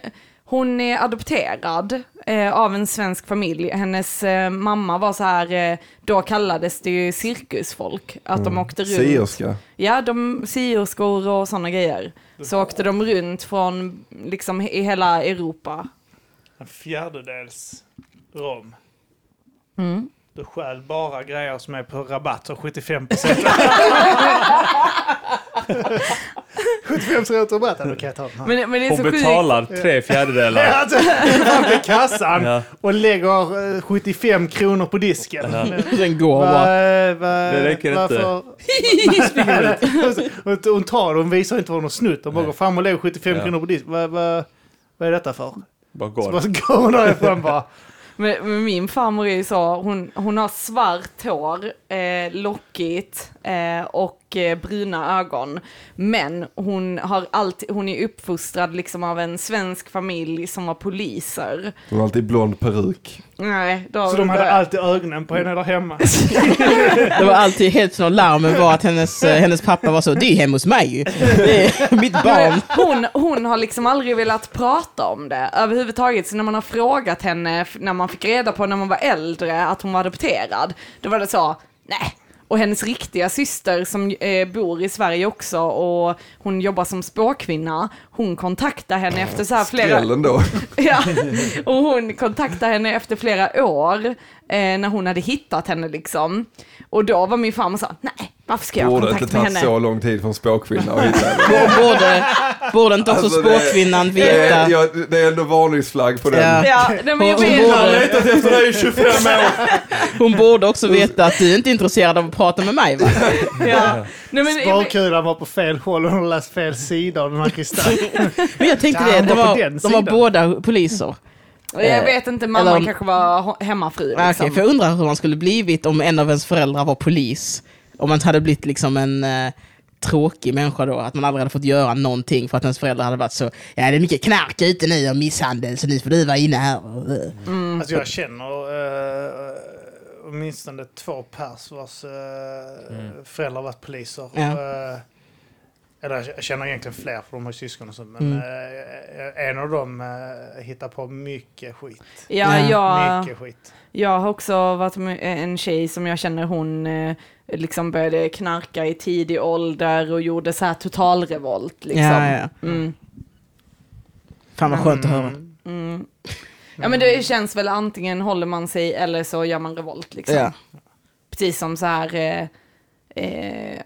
hon är adopterad eh, av en svensk familj. Hennes eh, mamma var så här, eh, då kallades det ju cirkusfolk. Att de åkte runt. Sierska. Ja, de sierskor och sådana grejer. Så åkte de runt från, liksom i hela Europa. En fjärdedels rom. Mm. Du stjäl bara grejer som är på rabatt och 75 procent. (laughs) 75 procent rabatt, då kan jag ta den här. Men, men det är Hon så sjukt. betalar tre fjärdedelar. (laughs) Alltså, fram till kassan Ja. och lägger eh, 75 kronor på disken. Ja. Den går Va, bara. va, Det räcker varför? inte. (laughs) hon tar det, hon visar inte vad hon har snott. Hon bara går fram och lägger 75 Ja. kronor på disken. Va, va, vad är detta för? Bara Så går. bara så går hon därifrån bara. (laughs) Men, men min farmor är ju så, hon, hon har svart hår, eh, lockigt eh, och eh, bruna ögon. Men hon, har alltid, hon är uppfostrad liksom av en svensk familj som var poliser. Hon har alltid blond peruk. Nej, då, Så de hade alltid ögonen på henne där hemma. (laughs) Det var alltid hälften av larmen var att hennes, eh, hennes pappa var så, det är hemma hos mig. Det är (laughs) mitt barn. Hon, hon har liksom aldrig velat prata om det överhuvudtaget. Så när man har frågat henne, när man fick reda på när man var äldre att hon var adopterad, då var det så, nej. Och hennes riktiga syster som eh, bor i Sverige också och hon jobbar som spåkvinna, hon kontaktade henne efter så här flera... Skrällen då. (laughs) Ja, och hon kontaktade henne efter flera år eh, när hon hade hittat henne liksom. Och då var min farmor så, nej, varför ska jag ha Borde inte kontakt med tagit henne? så lång tid för en spåkvinna att hitta henne. Borde, borde inte också Alltså, spåkvinnan Det är, veta? ja, det är ändå varningsflagg på den. Ja. Ja, nej, men jag Hon- hon vet. borde- letat efter dig i 25 år. Hon borde också veta att du inte är intresserad av att prata med mig va? Ja. Nej, Sparkulan var på fel håll och hon har läst fel sida av den här kristallen. Men jag tänkte Ja, det, de var de var båda poliser. jag vet inte, mamma Eller kanske var hemmafru Ah, liksom. Okej, för jag undrar hur man skulle blivit om en av ens föräldrar var polis. Om man hade blivit liksom en eh, tråkig människa då, att man aldrig hade fått göra någonting för att ens föräldrar hade varit så, ja det är mycket knark ute nu och misshandel så nu får du vara inne här. Mm. Alltså jag känner uh, åtminstone två pers vars uh, föräldrar varit poliser. Ja. Eh, eller jag känner egentligen fler för de har ju syskon och så. Men Mm. eh, en av dem uh, hittar på mycket skit. Ja, Ja. jag, Mycket skit. jag har också varit med en tjej som jag känner hon eh, liksom började knarka i tidig ålder och gjorde så här totalrevolt liksom. Ja, ja. Mm. Fan vad skönt att höra. Mm. Ja men det känns väl antingen håller man sig eller så gör man revolt liksom. Ja. Precis som så här, eh, eh,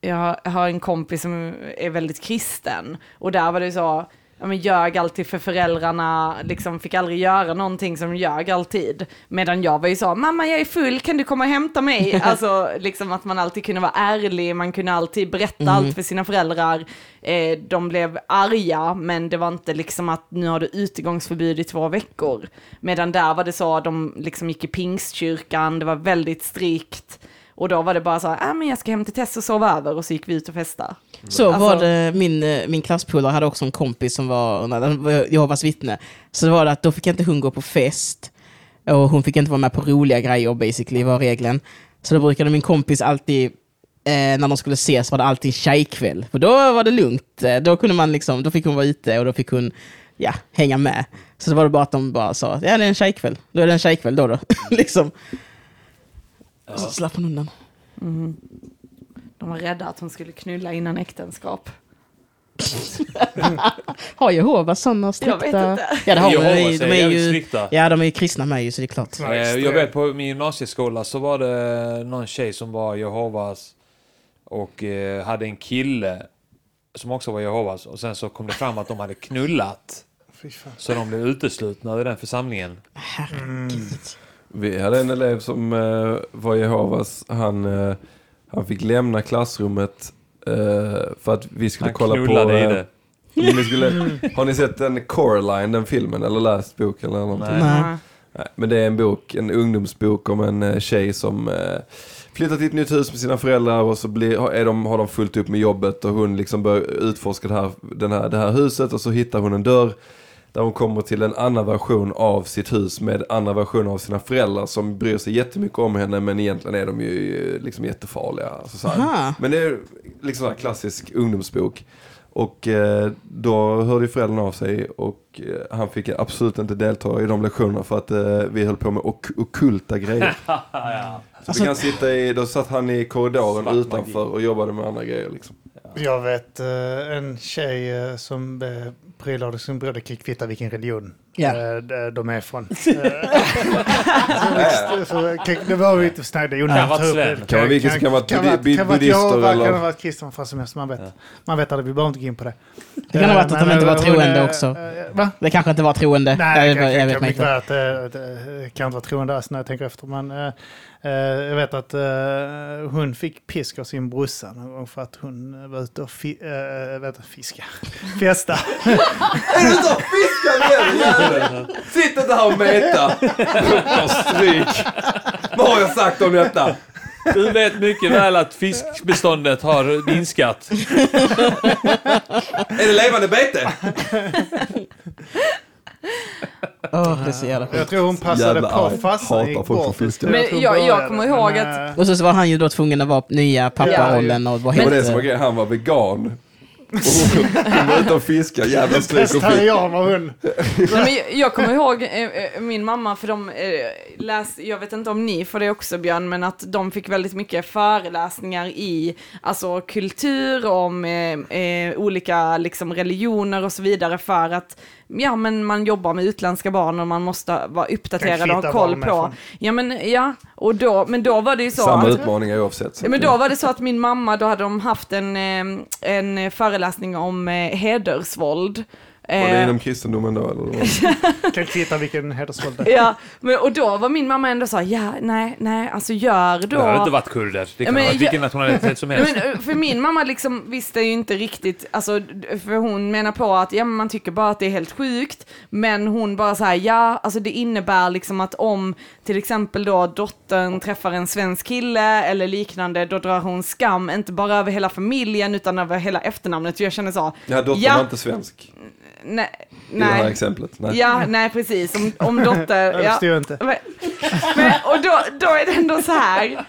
jag har- jag har en kompis som är väldigt kristen och där var det så, ja men ljög alltid för föräldrarna, liksom fick aldrig göra någonting som ljög alltid. Medan jag var ju så, mamma jag är full, kan du komma och hämta mig? (laughs) alltså liksom att man alltid kunde vara ärlig, man kunde alltid berätta Mm. allt för sina föräldrar. Eh, de blev arga, men det var inte liksom att nu har du utegångsförbud i två veckor. Medan där var det så, de liksom gick i pingstkyrkan, det var väldigt strikt. Och då var det bara så här, ah, men jag ska hem till Tess och sova över och så gick vi ut och festade. Så Alltså- var det, min, eh, min klasspolare hade också en kompis som var Jehovas vittne. Så det var det att då fick inte hon gå på fest. Och hon fick inte vara med på roliga grejer basically, var regeln. Så då brukade min kompis alltid eh, när de skulle ses var det alltid tjejkväll. För då var det lugnt. Eh, Då, kunde man liksom, då fick hon vara ute och då fick hon ja, hänga med. Så det var det bara att de bara sa, ja det är en tjejkväll. Då är det en tjejkväll då. då. (laughs) liksom. Och så slapp hon undan. De var rädda att hon skulle knulla innan äktenskap. (laughs) Har Jehovas sådana Jag strikta... vet inte. Ja, det har Jehovas de. är De är jävligt ju, strikta. ja, de är ju kristna med ju, så det är klart. Ja, Eh. Jag vet på min gymnasieskola så var det någon tjej som var Jehovas och eh, hade en kille som också var Jehovas och sen så kom det fram att de hade knullat så de blev uteslutna ur den församlingen. Herregud. Vi hade en elev som eh, var Jehovas. Han, eh, han fick lämna klassrummet eh, för att vi skulle Han kolla på... i eh, det. Ni skulle, (laughs) har ni sett den Coraline, den filmen, eller läst boken eller någonting? Nej. Nej. Men det är en bok, en ungdomsbok om en eh, tjej som eh, flyttar till ett nytt hus med sina föräldrar och så blir, har- är de, har de fullt upp med jobbet och hon liksom börjar utforska det här, den här, det här huset och så hittar hon en dörr där hon kommer till en annan version av sitt hus med andra versioner av sina föräldrar som bryr sig jättemycket om henne men egentligen är de ju eh, liksom jättefarliga. Alltså så. Men det är liksom en klassisk ungdomsbok. Och eh, då hörde ju föräldrarna av sig och eh, han fick absolut inte delta i de lektionerna för att vi höll på med ok okulta grejer. (laughs) Så vi kan sitta i, då satt han i korridoren utanför och jobbade med andra grejer liksom. Jag vet eh, en tjej eh, som uh, prylade sin bröder kvitta vilken religion eh, de- är från. (laughs) Eh, så, så, kan- det var vi inte snacka, det sven. det. Kan vara vilket som kan vara buddister eller- Kan vara kristen, vad som helst. Man vet, man vet aldrig, vi behöver inte gå in på det. Det kan ha varit att de inte var troende eh, också. eh, Va? Det kanske inte var troende. Nej, jag, det vet inte. det, det, det kan inte vara troende alls när jag tänker efter. Eh, eh, jag vet att eh, hon fick pisk av sin brorsa någon gång för att hon var ute och fi, uh, vet, jag, fiska. (laughs) festa. Är du ute och fiskar igen? Sitt inte här och meta! Ta stryk! Vad har jag sagt om detta? Du vet mycket väl att fiskbeståndet har minskat. Är det levande bete? Åh, det är så jävla Jag tror hon passade Jävla på farsan gick bort. Men jag- jag kommer ihåg men, att- eh, Och så var han ju då tvungen att vara nya papparollen och vara Det var det som var grejen, han var vegan. Och hon var ute och fiskade, jävla och. Vegetarian var hon. Nej, men jag, jag kommer ihåg eh, eh, min mamma, för de eh, läste, jag vet inte om ni får det också Björn, men att de fick väldigt mycket föreläsningar i alltså, kultur, om eh, olika liksom, religioner och så vidare för att ja, men man jobbar med utländska barn och man måste vara uppdaterad och ha koll på. Ja, men, ja, och då, men då var det ju så Samma att... utmaningar oavsett. men då var det så att min mamma, då hade de haft en, eh, en föreläsning om eh, hedersvåld. Var det Eh, inom kristendomen då eller? (laughs) Kan kvitta vilken hedersvåld det är. Ja, men, och då var min mamma ändå så här, ja, nej, nej, alltså gör då... Det har inte varit kurder. Det kan men ha varit jag- vilken nationalitet som Ja, helst. (laughs) men, eh, för min mamma liksom visste ju inte riktigt, alltså, för hon menar på att ja, men man tycker bara att det är helt sjukt, men hon bara så här, ja, alltså det innebär liksom att om till exempel då dottern träffar en svensk kille eller liknande, då drar hon skam, inte bara över hela familjen utan över hela efternamnet. Jag känner så, Ja, dottern Ja. var inte svensk nej, i det här exemplet. Nej. ja, nej precis, om, om (laughs) dotter, Jag ja, förstår inte. Men, men, och då, då är det ändå så här.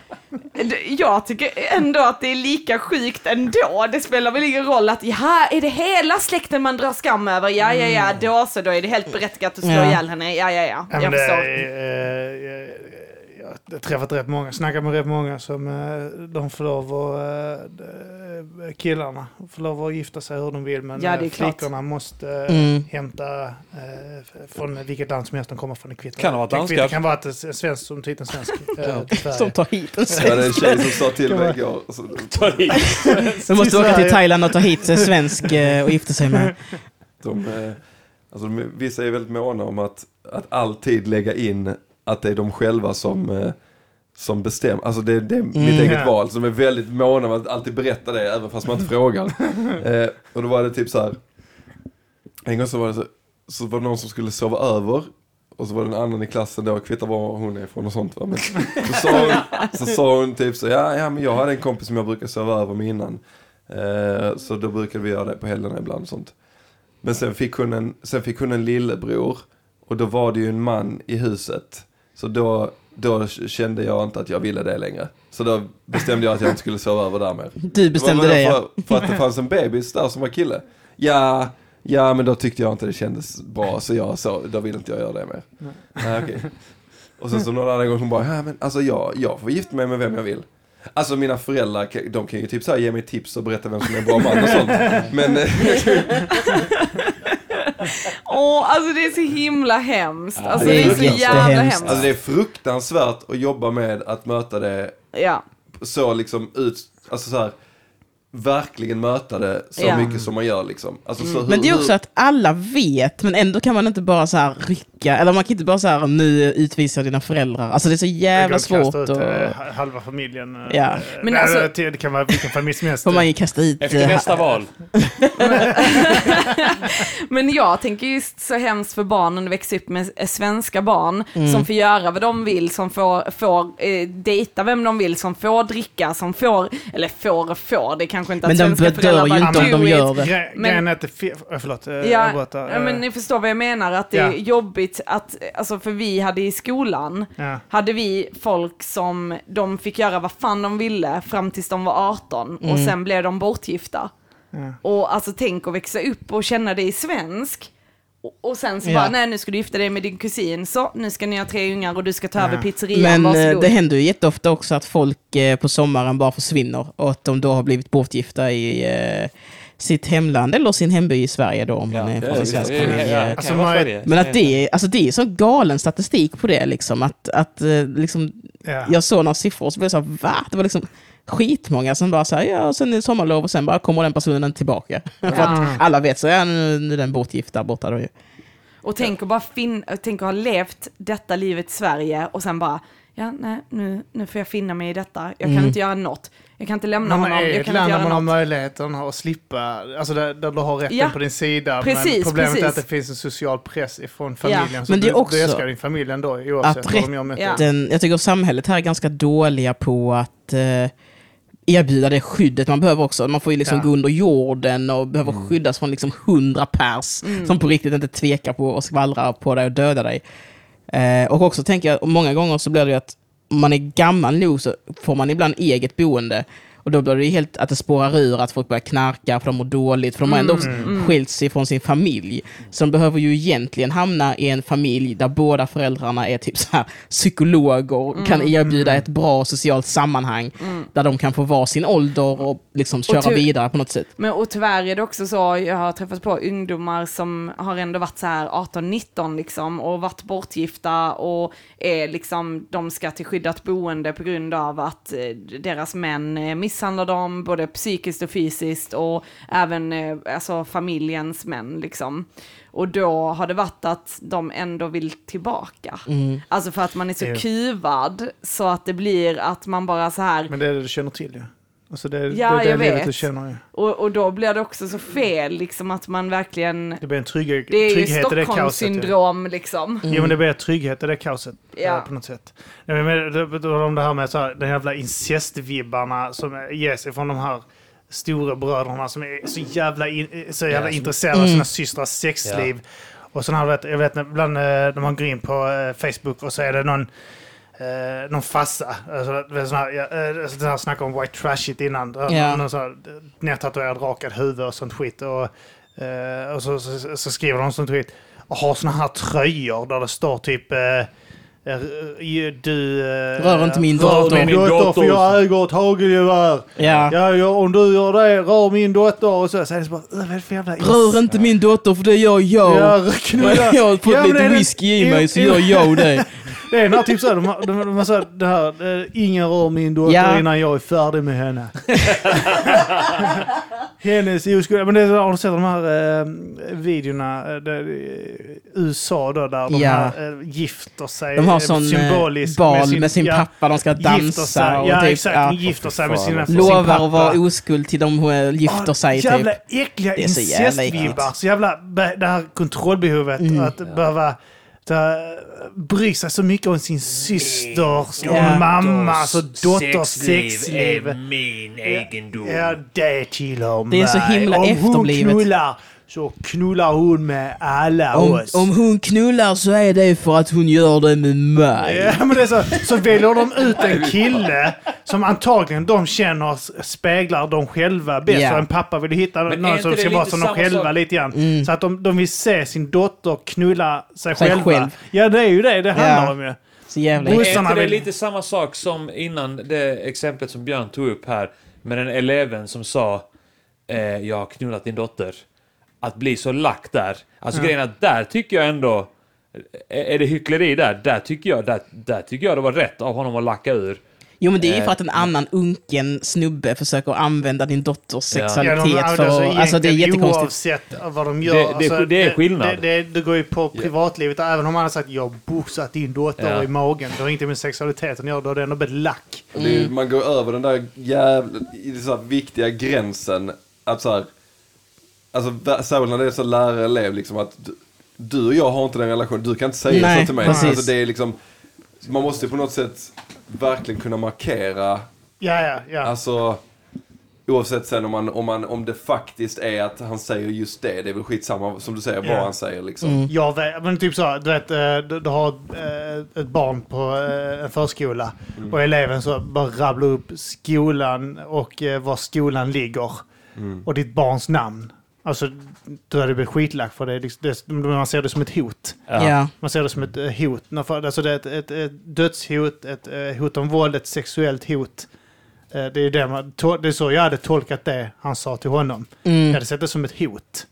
Jag tycker ändå att det är lika sjukt ändå. Det spelar väl ingen roll att, ja, är det hela släkten man drar skam över? Ja, ja, ja, då så, då är det helt berättigat att slå Ja. ihjäl henne. Ja, ja, ja, jag det förstår. Eh, jag har träffat rätt många, snackat med rätt många som eh, de får lov att, eh, killarna får lov att gifta sig hur de vill men Ja, det eh, klart. flickorna måste eh, Mm. hämta eh, från vilket land som helst de kommer från. Det kvittar. Kan Det danskar. kvittar- kan vara ett en svensk som typ en svensk eh, till Sverige. Som tar hit en Ja, det är en tjej som sa till mig igår. Ta hit. Du måste åka till. Thailand och ta hit en svensk eh, och gifta sig med. de, eh, alltså, vissa är väldigt måna om att, att alltid lägga in att det är de själva som, eh, som bestämmer. Alltså det, det är mitt Mm. eget val. De är väldigt måna om att alltid berätta det även fast man inte (laughs) frågar. Eh, och då var det typ så här. En gång så var det, så, så var det någon som skulle sova över. Och så var det en annan i klassen då, kvittar var hon är ifrån och sånt. Va? Men, så, sa hon, så sa hon typ så, ja, ja men jag hade en kompis som jag brukar sova över med innan. Eh, så då brukade vi göra det på helgerna ibland och sånt. Men sen fick, hon en, sen fick hon en lillebror och då var det ju en man i huset. Så då då kände jag inte att jag ville det längre. Så då bestämde jag att jag inte skulle sova över där mer. Du bestämde det, ja. för, för att det fanns en bebis där som var kille. Ja, ja men då tyckte jag inte det kändes bra så jag så, då ville inte jag göra det mer. Nej, okej. Och sen så någon annan gång som bara, ja men alltså jag, jag får gifta mig med vem jag vill. Alltså mina föräldrar, de kan ju typ så här ge mig tips och berätta vem som är en bra man och sånt. Men eh, (laughs) Åh, alltså det är så himla hemskt. Alltså det det är är så jävla jättehemskt. hemskt. alltså det är fruktansvärt att jobba med att möta det Ja. så liksom ut, alltså så här, verkligen möta det så Ja. mycket som man gör liksom. Alltså, så hur, Men det är också hur- att alla vet, men ändå kan man inte bara så här rycka, eller man kan inte bara så här nu utvisar dina föräldrar. Alltså det är så jävla svårt. kasta ut, Och, eh, halva familjen. eh, Ja. Men nej, alltså- det, kan vara vilken familj som helst. får man ju kasta ut. Efter eh, nästa val. (laughs) Men jag tänker just så hemskt för barnen att växa upp med svenska barn Mm. som får göra vad de vill, som får, får eh, dejta vem de vill, som får dricka, som får, eller får och får, det är kanske inte Men att de svenska föräldrar ju bara inte om de it. gör det. Men- att det... eh, Förlåt, eh, Ja, avbryter, ja, men ni förstår vad jag menar, att det är Ja. jobbigt att, alltså för vi hade i skolan, ja. hade vi folk som de fick göra vad fan de ville fram tills de var 18 och sen blev de bortgifta. Ja. Och alltså tänk att växa upp och känna dig svensk. Och, och sen så Ja. bara, nej nu ska du gifta dig med din kusin, så nu ska ni ha tre ungar och du ska ta över Ja. pizzerian, Men eh, varsågod. det händer ju jätteofta också att folk eh, på sommaren bara försvinner och att de då har blivit bortgifta i eh, sitt hemland eller sin hemby i Sverige då om man är från en svensk familj. Alltså, Men att det, är- alltså det är så galen statistik på det liksom. Att, att eh, liksom, Ja. jag såg några siffror och så blev jag så här, va? Det var liksom skitmånga som bara säger ja, och sen är det sommarlov och sen bara kommer den personen tillbaka. För att alla vet så, ja nu, nu är den bortgift där borta då ju. Och tänk att bara fin- tänk att ha levt detta livet i Sverige och sen bara, ja nej nu, nu får jag finna mig i detta, jag kan Mm. inte göra något. Jag kan inte lämna Man honom, är jag ett kan land inte där man göra har något. möjligheten att slippa, alltså där, där du har rätten Ja, på din sida. men precis, problemet är precis. att det finns en social press ifrån familjen. Så Men det är du, också du älskar din familj ändå oavsett att de gör med Ja. jag tycker samhället här är ganska dåliga på att eh, erbjuda det skyddet man behöver också. Man får ju liksom Ja. gå under jorden och behöver skyddas från liksom hundra pers som på riktigt inte tvekar på att skvallra på dig och döda dig. Eh, och också tänker jag, många gånger så blir det ju att om man är gammal nog så får man ibland eget boende. Och då blir det helt att det spårar ur, att folk börjar knarka för de mår dåligt, för de har ändå också skilt sig från sin familj. Så de behöver ju egentligen hamna i en familj där båda föräldrarna är typ så här psykologer och kan erbjuda ett bra socialt sammanhang där de kan få vara sin ålder och liksom köra ty- vidare på något sätt. Men och tyvärr är det också så, jag har träffat på ungdomar som har ändå varit så här 18-19 liksom och varit bortgifta och är liksom, de ska till skyddat boende på grund av att eh, deras män eh, misshandlar dem både psykiskt och fysiskt och även eh, alltså familjens män liksom. Och då har det varit att de ändå vill tillbaka. Alltså för att man är så kuvad så att det blir att man bara så här, Men det är det du känner till ju. Alltså det, Ja, det är det jag livet vet. du känner ju. och, och då blir det också så fel liksom att man verkligen Det blir en trygg, Det är trygghet i det kaoset. ju. Stockholmssyndrom liksom. Jo men det blir trygghet i det kaoset Ja. eh, på något sätt. Nej, men det, om det här med så här, den jävla incestvibbarna som ges ifrån de här stora bröderna som är så jävla, in, så jävla Ja, intresserade av sina systrars sexliv. Och sådana här, vet, jag vet ibland eh, när man går in på eh, Facebook och så är det någon Eh, någon fassa. Alltså, sån här, ja, eh, här snackade om white trashigt innan. Någon sån här nedtatuerad rakad huvud och sånt skit. Och, eh, och så, så, så skriver de sånt skit. Och har såna här tröjor där det står typ... Eh, eh, du... Eh, Rör inte min rör dotter." min dotter för jag äger ett hagelgevär. Ja. Ja, ja, om du gör det, rör min dotter. Och så, så är det så bara, "Äh, vad är det för jävla... Rör inte min dotter för det gör jag. Ja, knulla. (laughs) jag har fått Ja, lite det är det- whisky i mig så gör jag det. (laughs) Det är den här typ såhär, de, de, de har sagt det här, eh, ingen rör min dotter Ja. innan jag är färdig med henne. (laughs) Hennes oskuld. Men det är, har du sett de här eh, videorna, eh, där, eh, USA då, där de Ja. här, eh, gifter sig De har eh, sån eh, symboliskt bal med sin, ja, pappa, de ska dansa sig, och ja typ, exakt, ja, gifter sig med sina, alltså. sin lovar pappa. att vara oskuld till de gifter Ja, sig Jävla typ. äckliga Det är så jävla incestvibbar. Så jävla det här kontrollbehovet. Mm. Att behöva ta, bry sig så mycket om sin systers och Ja. mammas och dotters sexliv. min egendom. Ja, det tillhör Det är så mig. himla Om hon efterblivet. knullar så knullar hon med alla Om, oss. om hon knullar så är det för att hon gör det med mig. Ja, men det är så, så väljer de ut en (laughs) kille som antagligen de känner speglar dem själva bäst. Ja. En pappa vill hitta Men någon som ska vara som de själva sak? lite grann. Så att de, de vill se sin dotter knulla sig, Sig själva. själv. Ja, det är ju det det handlar Ja. om ju. Så jävla Är det lite samma sak som innan det exemplet som Björn tog upp här med den eleven som sa eh, jag har knullat din dotter. Att bli så lack där. Alltså grejen är att där tycker jag ändå är det hyckleri där? Där tycker jag, där, där tycker jag det var rätt av honom att lacka ur. Jo men det är ju för Eh, att en annan unken snubbe försöker använda din dotters Ja. sexualitet Ja, de- för alltså, att... Alltså det är jättekonstigt. Oavsett vad de gör. Det- det- alltså, det är skillnad. Det, det, det går ju på privatlivet. Även om man har sagt jag har boxat din dotter Ja. i magen. Det har inte med sexualiteten att göra. Då har det ändå blivit lack. Ju- man går över den där jävla, så viktiga gränsen att så här, alltså särskilt när det är så lärare-elev liksom att du, du och jag har inte den relationen, du kan inte säga Nej, så till mig. precis. Alltså det är liksom, man måste på något sätt verkligen kunna markera, Ja, ja, ja. alltså oavsett sen om, man, om, man, om det faktiskt är att han säger just det, det är väl skitsamma som du säger vad Ja. han säger liksom. Jag vet, men typ så, du vet, eh, du, du har eh, ett barn på eh, en förskola och eleven så bara rabblar upp skolan och var skolan ligger och ditt barns namn. Alltså, då hade det blivit skitlack för det, liksom- det. Man ser det som ett hot. Ja. Man ser det som ett eh, hot. Alltså det är ett, ett, ett dödshot, ett eh, hot om våld, ett sexuellt hot. Eh, Det är, det, man, det är så jag hade tolkat det han sa till honom. Jag Mm. hade sett det som ett hot.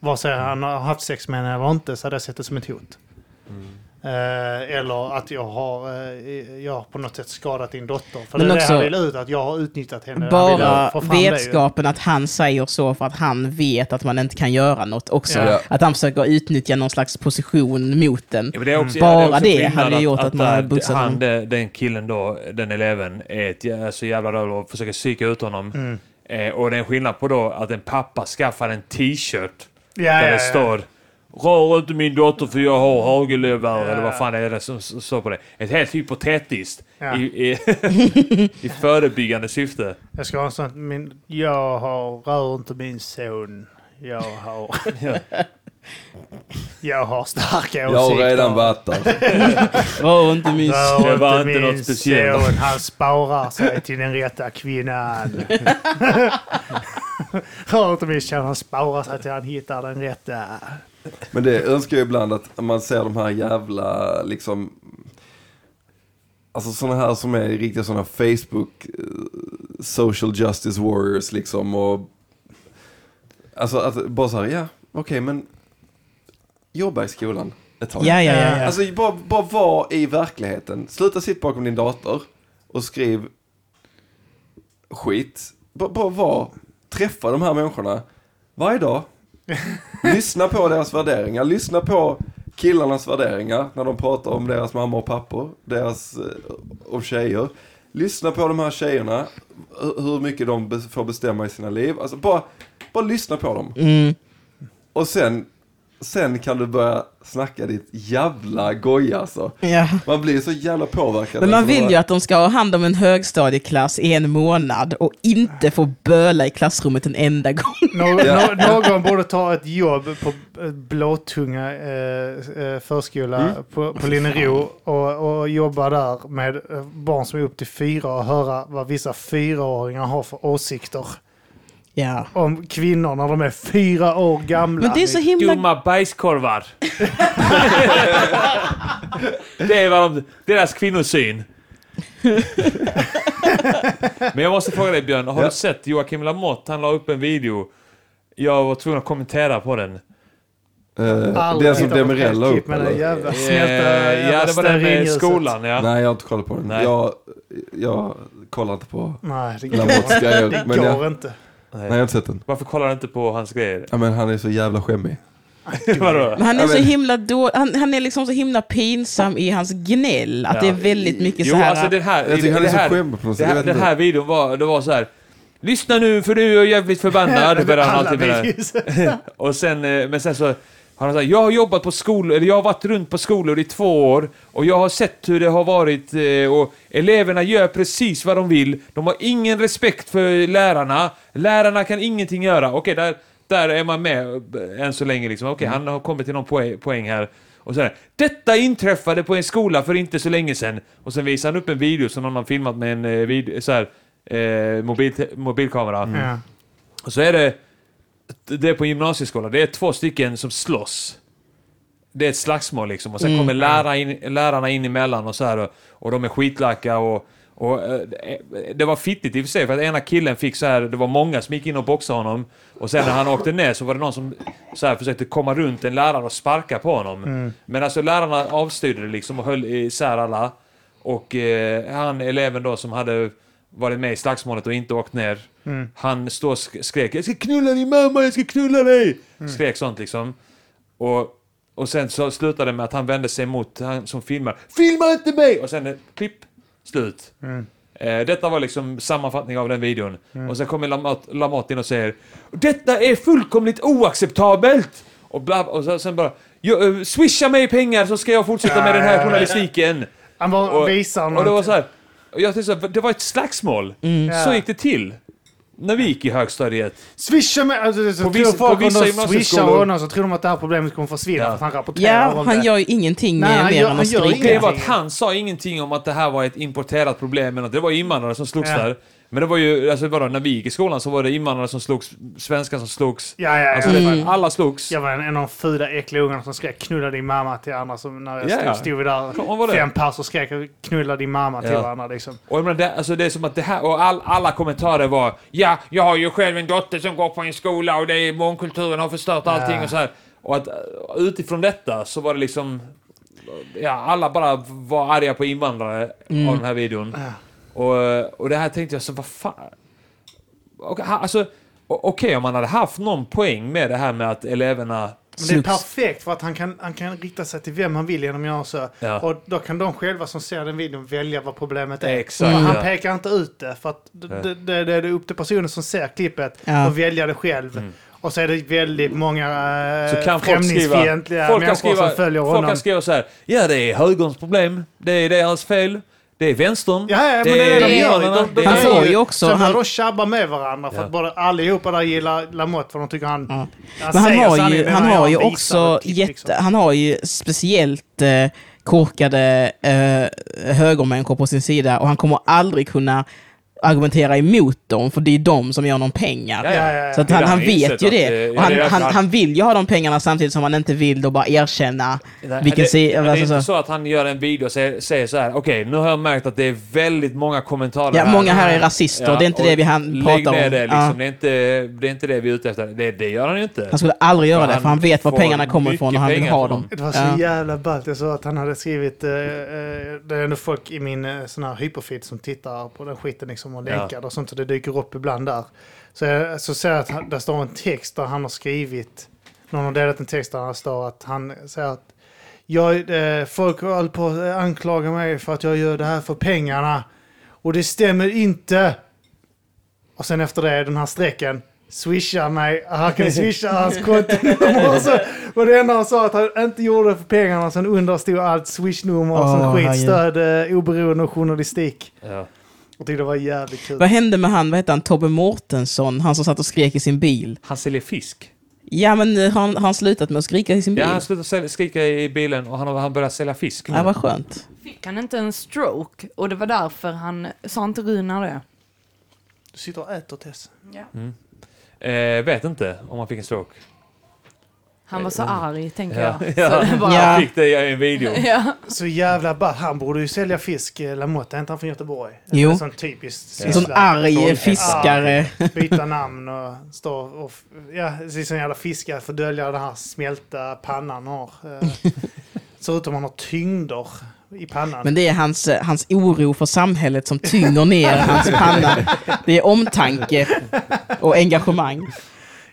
Vare sig han har haft sex med henne eller inte så hade jag sett det som ett hot. Eh, eller att jag har, eh, jag har på något sätt skadat din dotter. För Men det är också- det han vill ut, att jag har utnyttjat henne. Bara fram det vetskapen att han säger så för att han vet att man inte kan göra något också. Ja. Att han försöker utnyttja någon slags position mot den. Ja, det också, Bara ja, det, det hade gjort att man där hade boxat han, honom. Den killen då, den eleven, är ett, så jävla röv och försöker psyka ut honom. Mm. Eh, och det är en skillnad på då att en pappa skaffar en t-shirt Ja, där ja, det ja. står Rör inte min dotter för jag har hagelgevär Ja. eller vad fan är det som står på det. Ett helt hypotetiskt Ja. i, i, (laughs) i förebyggande syfte. Jag ska ha en sån, min, jag har, rör inte min son. Jag har, (laughs) jag har starka Jag har åsikter. redan varit där. (laughs) Rör inte min... Rör Det var inte inte min något speciellt. son, han sparar sig till den rätta kvinnan. Rör inte min son, han sparar sig till han hittar den rätta. Men det önskar jag ibland att man ser de här jävla liksom Alltså sådana här som är riktiga sådana Facebook eh, social justice warriors liksom och Alltså att bara så här, ja okej men jobba i skolan ett tag. Ja, ja, ja. ja. Alltså bara, bara vara i verkligheten. Sluta sitta bakom din dator och skriv skit. Bara, bara vara, träffa de här människorna varje dag. (laughs) lyssna på deras värderingar, lyssna på killarnas värderingar när de pratar om deras mamma och pappor, deras, eh, om tjejer. Lyssna på de här tjejerna, hu- hur mycket de får bestämma i sina liv. Alltså bara, bara lyssna på dem. Mm. Och sen, sen kan du börja snacka ditt jävla goja alltså. ja. Man blir så jävla påverkad. Men man Alltså, vill bara- ju att de ska ha hand om en högstadieklass i en månad och inte få böla i klassrummet en enda gång. Nå- Ja. nå- någon borde ta ett jobb på eh, Blåtunga eh, eh, förskola Mm. på, på Linnero och, och jobba där med eh, barn som är upp till fyra och höra vad vissa fyraåringar har för åsikter Ja. om kvinnor när de är fyra år gamla. Men det är så himla... Dumma bajskorvar. det är vad de, deras kvinnosyn. Men jag måste fråga dig Björn, har Ja. du sett Joakim Lamotte? Han la upp en video. Jag var tvungen att kommentera på den. Aldrig den som Demirel la upp med den eller? jävla Eh, ja, det var den med skolan ja. Nej, jag har inte kollat på den. Nej. Jag, jag kollar inte på... Nej, det går, Lamottes grejer, det går jag- inte. Nej, jag har inte sett den. Varför kollar du inte på hans grejer? Ja, men han är så jävla skämmig. (laughs) Vadå? Men han är så himla då, han, han är liksom så himla pinsam i hans gnäll. Att Ja. det är väldigt mycket Jo, så här... alltså den här... Jag tycker han är det så här, skämmig på något det sätt. Jag här, vet den inte. här videon var, det var så här. Lyssna nu för du är jävligt förbannad. (laughs) började han Alla alltid med det. (laughs) Och sen, eh, men sen så han sagt, jag har jobbat på skolor, eller jag har varit runt på skolor i två år och jag har sett hur det har varit eh, och eleverna gör precis vad de vill. De har ingen respekt för lärarna. Lärarna kan ingenting göra. Okej, där, där är man med eh, än så länge. Liksom. Okej, han har kommit till någon poäng, poäng här. Och så här, Detta inträffade på en skola för inte så länge sedan. Och sen visar han upp en video som någon har filmat med en eh, vid, så här, eh, mobil, mobilkamera. Ja. Och så är det, det är på gymnasieskolan, det är två stycken som slåss. Det är ett slagsmål liksom och sen Mm. kommer lärarna in, lärarna in emellan och så här och, och de är skitlacka och, och eh, det var fittigt i och för sig för att ena killen fick så här, det var många som gick in och boxade honom och sen när han åkte ner så var det någon som så här försökte komma runt en lärare och sparka på honom. Men alltså lärarna avstyrde det liksom och höll isär alla. Och eh, han, eleven då som hade varit med i slagsmålet och inte åkt ner. Han stod och sk- skrek Jag ska knulla din mamma, jag ska knulla dig! Skrek sånt liksom. Och, och sen så slutade det med att han vände sig mot han som filmar. Filma inte mig! Och sen klipp, slut. Eh, detta var liksom sammanfattning av den videon. Och sen kommer Lamotte, Lamotte in och säger Detta är fullkomligt oacceptabelt! Och, bla, och så, sen bara "Jo, eh, Swisha mig pengar så ska jag fortsätta med den här journalistiken. Han bara visar och det var så här, jag tänkte så här, det var ett slagsmål. Så gick det till. När vi gick i högstadiet. Swisha mig! Alltså, så På tror vissa- folk på vissa om de swishar gymnasieskolor- honom så tror de att det här problemet kommer försvinna Ja. för att han rapporterar Ja, om han det. gör ju ingenting Nej, mer han än gör- att gör skrika. Det var att han sa ingenting om att det här var ett importerat problem. eller något. Det var invandrare som slogs Ja. där. Men det var ju, alltså vadå, när vi gick i skolan så var det invandrare som slogs, svenskar som slogs. Ja, ja, ja. Alltså, det var, alla slogs. Jag var en, en av de fula äckliga ungarna som skrek knulla din mamma till andra. Som när jag Ja, stod, ja. stod där, fem pers och skrek knulla din mamma till Ja. varandra. Liksom. Och jag menar, det, alltså det är som att det här, och all, alla kommentarer var Ja, jag har ju själv en dotter som går på en skola och det är mångkulturen har förstört allting Ja. och så här. Och att utifrån detta så var det liksom Ja, alla bara var arga på invandrare av den här videon. Och, eh, och det här tänkte jag så, vad fan? Och, alltså, okej om man hade haft någon poäng med det här med att eleverna Men det är perfekt för att han kan, han kan rikta sig till vem han vill genom att göra så. Ja. Och då kan de själva som ser den videon välja vad problemet är. Exakt, Och han pekar inte ut det för att det, det, det, det är upp till personen som ser klippet Ja. och välja det själv. Och så är det väldigt många Mm. Så äh, kan folk skriva, främlingsfientliga folk kan människor skriva, som följer folk honom. kan skriva så här. Ja, det är högerns problem. Det är deras fel. Det är vänstern. Ja, ja, men det det är det de gör. De, de, Han får ju också- Sen han- de tjabba med varandra för Ja. att bara allihopa där gillar Lamotte för de tycker han... Ja. han Men han har ju, han har ju också jätte, liksom. han har ju speciellt eh, korkade eh, högermänniskor på sin sida och han kommer aldrig kunna argumentera emot dem för det är de som gör honom pengar. Ja, Ja, ja. Så han, han vet ju det. Och han, han, han vill ju ha de pengarna samtidigt som han inte vill då bara erkänna Nej, vilken det, sida... men det är Alltså, inte så. så att han gör en video och säger, säger så här. Okej, nu har jag märkt att det är väldigt många kommentarer Ja, många här är rasister, Ja, det är inte det vi han pratar om. det liksom. Ja. Det, är inte, det är inte det vi är ute efter. Det, det gör han ju inte. Han skulle aldrig göra För det, för han vet var pengarna kommer ifrån och han vill ha dem. Det var så jävla ballt. Jag såg att han hade skrivit... Eh, eh, det är ändå folk i min eh, sån här hyperfeed som tittar på den skiten liksom och Ja. länkar och sånt. Så det dyker upp ibland där. Så, jag, så ser jag att han, det står en text där han har skrivit... Någon har delat en text där det står att han säger att jag, eh, folk håller på att anklaga mig för att jag gör det här för pengarna. Och det stämmer inte. Och sen efter det är den här strecken. Swisha mig. Han kan swisha hans kontonummer. (laughs) Och så var det enda han sa att han inte gjorde det för pengarna. Sen under stod allt swishnummer Åh, som skit, stöd, eh, oberoende och journalistik. Ja. Jag tyckte det var jävligt kul. Vad hände med han, vad hette han, Tobbe Mårtensson, han som satt och skrek i sin bil? Han säljer fisk. Ja men eh, har han, har han slutat med att skrika i sin bil? Ja, han slutade skrika i bilen och han, har- han började sälja fisk. Ja, vad skönt. Fick han inte en stroke? Och det var därför han, sa inte Runar det? Du sitter och äter Tess. Eh, vet inte om han fick en stroke. Han var så arg, tänker Ja. jag. (laughs) Ja. Så bara, Ja. Han fick det i en video. (laughs) ja. Så jävla ball. Han borde ju sälja fisk. eh, Lamotte, är inte han från Göteborg? Jo. En sån typiskt En sån arg fiskare. byta namn och stå och... Ja, det är sån jävla fiskar för att dölja den här smälta pannan har. Eh, (laughs) Ser ut som han har tyngder i pannan. Men det är hans, eh, hans oro för samhället som tynger ner hans panna. Det är omtanke och engagemang.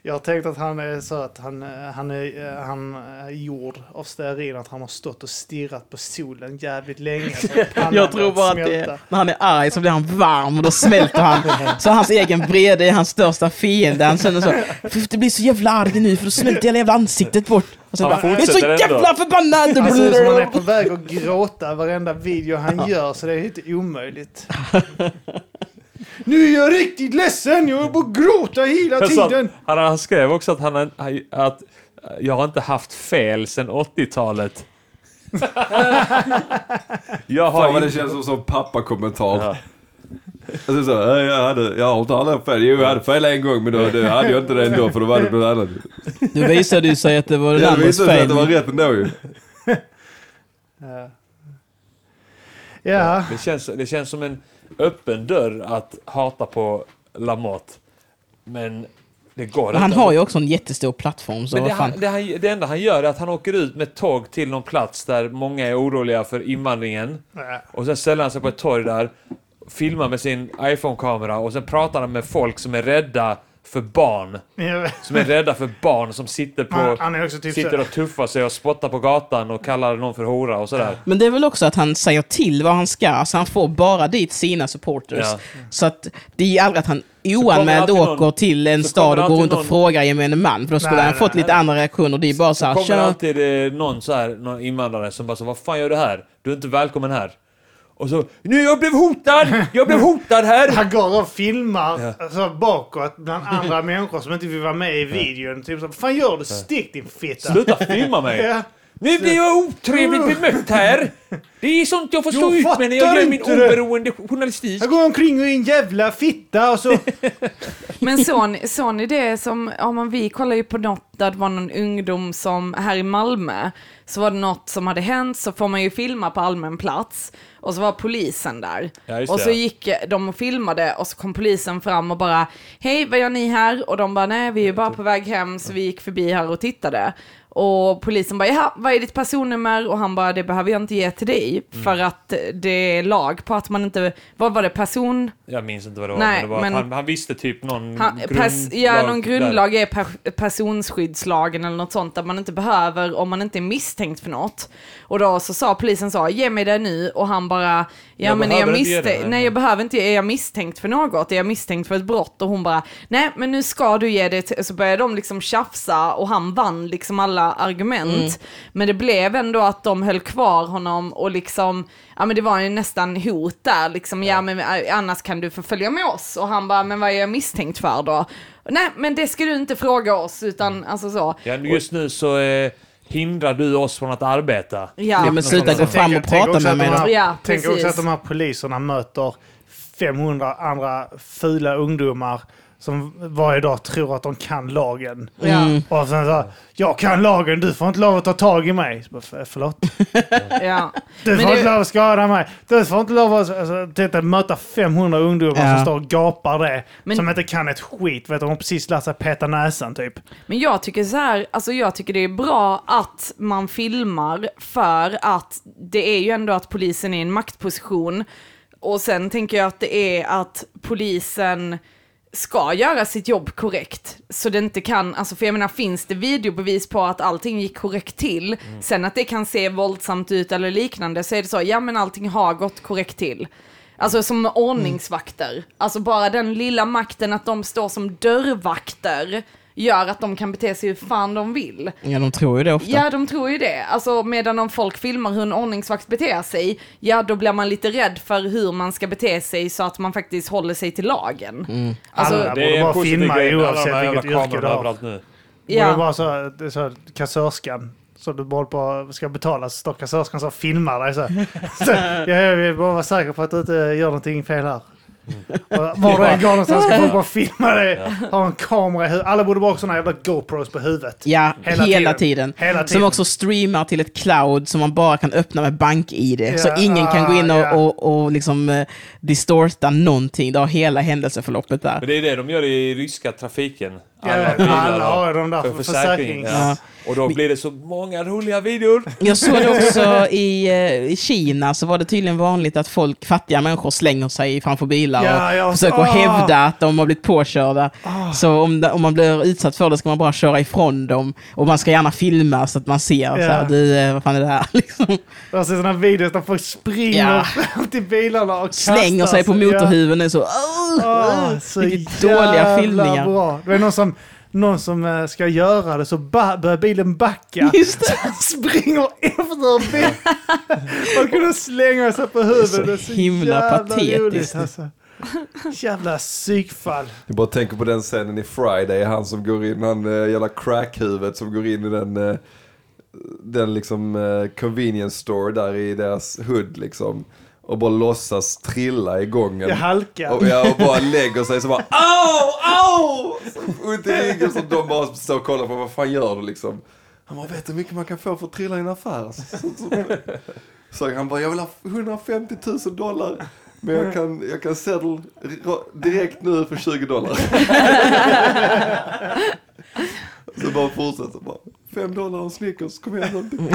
Jag har tänkt att han är så att han, eh, han, är, eh, han är gjord av stearin, att han har stått och stirrat på solen jävligt länge. (laughs) Jag tror bara att det är, när han är arg så blir han varm och då smälter han. (laughs) Så hans egen vrede är hans största fiende. Han känner så, "Fy, det blir så jävla arg nu för då smälter hela jävla ansiktet bort. Och sen Han bara, jag är så jävla förbannad! Han ser ut som han är på (laughs) väg att gråta varenda video han gör, så det är helt omöjligt. Nu är jag riktigt ledsen, jag håller på att gråta hela tiden. Han, han skrev också att, han, att jag har inte haft fel sedan 80-talet. (laughs) jag har Fan vad det inte- känns som, som pappakommentar. Ja. (laughs) Alltså så, "Nej, jag, hade, jag har inte aldrig fel. Jo, jag hade fel en gång men då, då hade jag inte det ändå för då var det något annat. Nu visade ju sig att det var den Ja, det visade sig att det var fel. rätt ändå ju. (laughs) Ja, Det känns, det känns som en öppen dörr att hata på Lamotte. Men det går Men han inte. har ju också en jättestor plattform så Men det, han, det, han, det enda han gör är att han åker ut med tåg till någon plats där många är oroliga för invandringen. Ja. Och sen ställer han sig på ett torg där, filmar med sin iPhone-kamera och sen pratar han med folk som är rädda för barn. Som är rädda för barn som sitter på... Han, han är också typ Sitter så, och tuffar sig och spottar på gatan och kallar någon för hora och sådär. Men det är väl också att han säger till vad han ska, så han får bara dit sina supporters. Ja. Så att det är ju aldrig att han kommer oanmäld åker någon- till en så stad kommer och går runt och någon- frågar gemene man, för då skulle Nej, han nej, fått lite nej. andra reaktioner. Det är bara så här, kommer kör. alltid eh, någon så här, någon invandrare som bara så vad fan gör du här? Du är inte välkommen här. Och så, nu jag blev hotad! Jag blev hotad här! Han går och filmar Ja. alltså, bakåt bland andra människor som inte vill vara med i videon. Typ så, fan gör du? Stick din fitta! Sluta filma mig! Ja. Nu blir jag otrevligt bemött här! Det är sånt jag får stå Jag ut med när jag gör min inte det. oberoende journalistik. Jag går omkring och är en jävla fitta och så... (laughs) Men sån, sån är det som, ja men vi kollade ju på något där det var någon ungdom som, här i Malmö, så var det något som hade hänt, så får man ju filma på allmän plats. Och så var polisen där. Ja, och det. så gick de och filmade och så kom polisen fram och bara, hej vad gör ni här? Och de bara, nej vi är bara på väg hem så vi gick förbi här och tittade. Och polisen bara, jaha, vad är ditt personnummer? Och han bara, det behöver jag inte ge till dig, Mm. för att det är lag på att man inte, vad var det, person... Jag minns inte vad det var, Nej, men, det var men- han, han visste typ någon Han, pers, ja, någon grundlag är per, personskyddslagen eller något sånt där man inte behöver om man inte är misstänkt för något. Och då så sa polisen så, ge mig det nu och han bara, ja Jag men är jag misstänkt, nej. jag behöver inte, är jag misstänkt för något? Är jag misstänkt för ett brott? Och hon bara, nej men nu ska du ge det så började de liksom tjafsa och han vann liksom alla argument. Mm. Men det blev ändå att de höll kvar honom och liksom, ja men det var ju nästan hot där liksom, ja men eh, annars kan du få följa med oss. Och han bara, men vad är jag misstänkt för då? Nej men det ska du inte fråga oss utan alltså så. Ja, just nu så eh, hindrar du oss från att arbeta. Ja, Ja, men sluta gå fram och prata med mig då. Ja, Tänk också att de här poliserna möter 500 andra fula ungdomar som varje dag tror att de kan lagen. Mm. Och sen så, jag kan lagen, du får inte lov att ta tag i mig. "För- Förlåt? (laughs) Ja. Du Men får det- inte lov att skada mig. Du får inte lov att alltså, titta, möta 500 ungdomar Ja. som står och gapar det. Men- som inte kan ett skit. Vet du, de har precis lärt sig peta näsan typ. Men jag tycker så här, alltså jag tycker det är bra att man filmar för att det är ju ändå att polisen är i en maktposition. Och sen tänker jag att det är att polisen ska göra sitt jobb korrekt. Så det inte kan, alltså för jag menar finns det videobevis på att allting gick korrekt till, sen att det kan se våldsamt ut eller liknande, så är det så, ja men allting har gått korrekt till. Alltså som ordningsvakter. Alltså bara den lilla makten att de står som dörrvakter gör att de kan bete sig hur fan de vill. Ja, de tror ju det ofta. Ja, de tror ju det. Alltså medan om folk filmar hur en ordningsvakt beter sig, ja då blir man lite rädd för hur man ska bete sig så att man faktiskt håller sig till lagen. Alltså, Alla borde bara filma oavsett här vilket yrke du har. nu. Ja. Det ja. var så, det är så kassörskan. Så du bara på, ska betala så står kassörskan så och filmar dig så. (laughs) så ja, jag vill bara vara säker på att du inte gör någonting fel här. Och Var du än går någonstans ska folk bara filma dig. Ha en kamera i huvudet. Alla borde bara ha såna jävla GoPros på huvudet. Ja, Hela hela, tiden. tiden. Hela Som tiden. också streamar till ett cloud som man bara kan öppna med bank-id. så Ja, ingen kan gå in och, ja. och, och liksom eh, distorta någonting. Du har hela händelseförloppet där. Men det är det de gör i ryska trafiken. Ja, bilar alla har- de där för för försäkring. Ja. Och då blir det så många roliga videor. Jag såg det också (laughs) i, eh, i Kina så var det tydligen vanligt att folk, fattiga människor slänger sig framför bilar Ja, och ja, försöker ah. hävda att de har blivit påkörda. Så om, om man blir utsatt för det ska man bara köra ifrån dem. Och man ska gärna filma så att man ser, så här, Ja. du, eh, vad fan är det här? (laughs) Liksom. Jag har sett sådana videos där folk springer Ja. fram (laughs) till bilarna och Slänger sig på Ja. motorhuven. är Så, Ah, så Vilket dåliga filmningar. Bra. Det är någon som, någon som eh, ska göra det så ba- börjar bilen backa. Just det. Han (laughs) springer efter bilen. (laughs) Man kunde slänga sig på huvudet. Så Det är så himla jävla patetiskt. roligt, alltså. Jävla psykfall. Jag bara tänker på den scenen i Friday, han som går in, han äh, jävla crackhuvudet som går in i den, eh, den liksom eh, convenience store där i deras hood liksom. Och bara låtsas trilla i gången. Jag halkar. Och, ja, och bara lägger sig så bara (laughs) au, au! Så ont i ryggen som de bara står och kollar på vad fan gör du liksom. Han bara, vet du hur mycket man kan få för att trilla i en affär? Så, så, så, så han bara, jag vill ha 150 000 dollar. Men jag kan, jag kan settle direkt nu för 20 dollar. (laughs) så bara fortsätter bara. 5 dollar och Snickers, kom igen.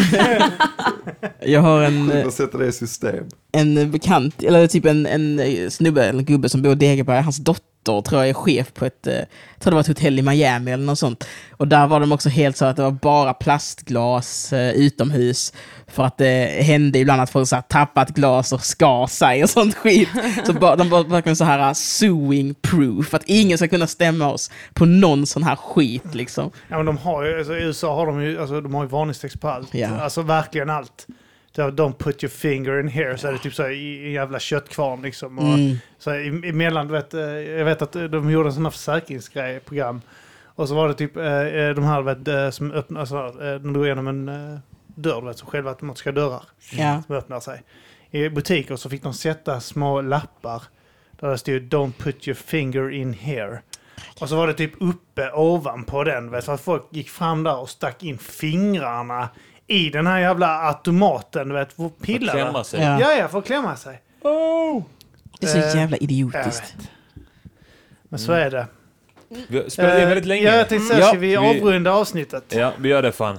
Jag har en, Och sätter det i system. En bekant, eller typ en, en eh, snubbe eller gubbe som bor i Degeberg, hans dotter tror jag är chef på ett, eh, jag tror det var ett hotell i Miami eller något sånt. Och där var de också helt så att det var bara plastglas eh, utomhus. För att det hände ibland att folk så här, tappat glas och skar sig och sånt skit. Så de var verkligen så här suing proof, att ingen ska kunna stämma oss på någon sån här skit liksom. Ja, men de har ju, alltså, I USA har de ju, alltså, de har ju varningstext på allt. Ja. Alltså verkligen allt. Don't put your finger in here, så är det typ så här, i en jävla köttkvarn liksom. Och, Mm. så här, emellan, du vet, eh, jag vet att de gjorde en sån här försäkringsgrej, program. Och så var det typ eh, eh, de här, vet, eh, som öppnar, alltså, eh, de drog igenom en eh, dörr, vet, som självautomatiska dörrar. Ja. Som öppnar sig. I butiker så fick de sätta små lappar där det stod Don't put your finger in here. Och så var det typ uppe ovanpå den, vet, för att folk gick fram där och stack in fingrarna i den här jävla automaten, du vet, för att pilla. Klämma sig. Ja. Ja, ja, för att klämma sig. Det är så Eh, jävla idiotiskt. Men så är det. Vi har spelat in väldigt Eh, länge. Ja, jag tänkte säga, Ja, ska vi avrunda avsnittet? Ja, vi gör det fan.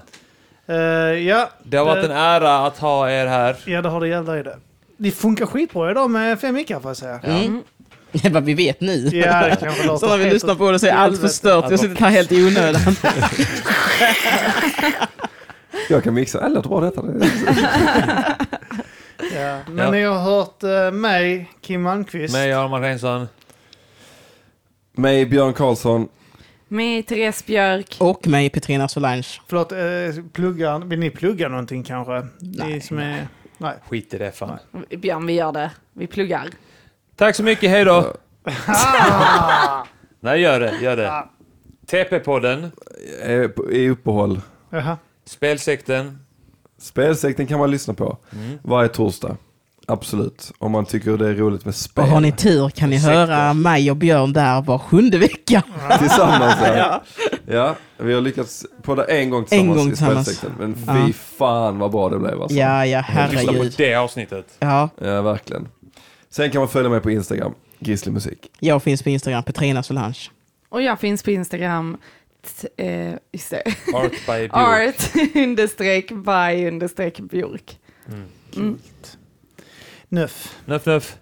Eh, ja, Det har varit en ära att ha er här. ja, det har det jävla i det. Det funkar skitbra idag med fem mickar får jag säga. Mm. (laughs) Det är vad vi vet nu. Ja, det kanske låter (laughs) Så när vi lyssnar på det så är allt förstört. Jag sitter här helt i onödan. (laughs) Jag kan mixa, eller bra detta. (laughs) Ja. Men Ja. ni har hört eh, mig, Kim Malmqvist. Mig, Arman Reinsson. Mig, Björn Karlsson. Med Therese Björk. Och mig, Petrina Solange. Förlåt, eh, pluggar, vill ni plugga någonting kanske? Ni Nej. som är... Nej. Skit i det fan. Björn, vi gör det. Vi pluggar. Tack så mycket, hej då! (laughs) Nej, gör det, gör det. Är TP-podden, Eh, i uppehåll. Jaha. Spelsekten. Spelsekten kan man lyssna på Mm. varje torsdag. Absolut. Om man tycker det är roligt med spel. Och har ni tur kan ni Sektor. höra mig och Björn där var sjunde vecka. (laughs) Tillsammans ja. ja. Vi har lyckats podda en gång tillsammans gång i tillsammans. spelsekten. Men fy Ja. fan vad bra det blev alltså. Ja, ja, Lyssna på herregud. det avsnittet. Ja, Ja, verkligen. Sen kan man följa mig på Instagram, Grizzly Musik. jag finns på Instagram, Petrina Solange. Och jag finns på Instagram. T- eh, just det. Art by (laughs) Björk. Art understreck by understreck Björk. Mm. Mm. Nuff. Nuff, nuff.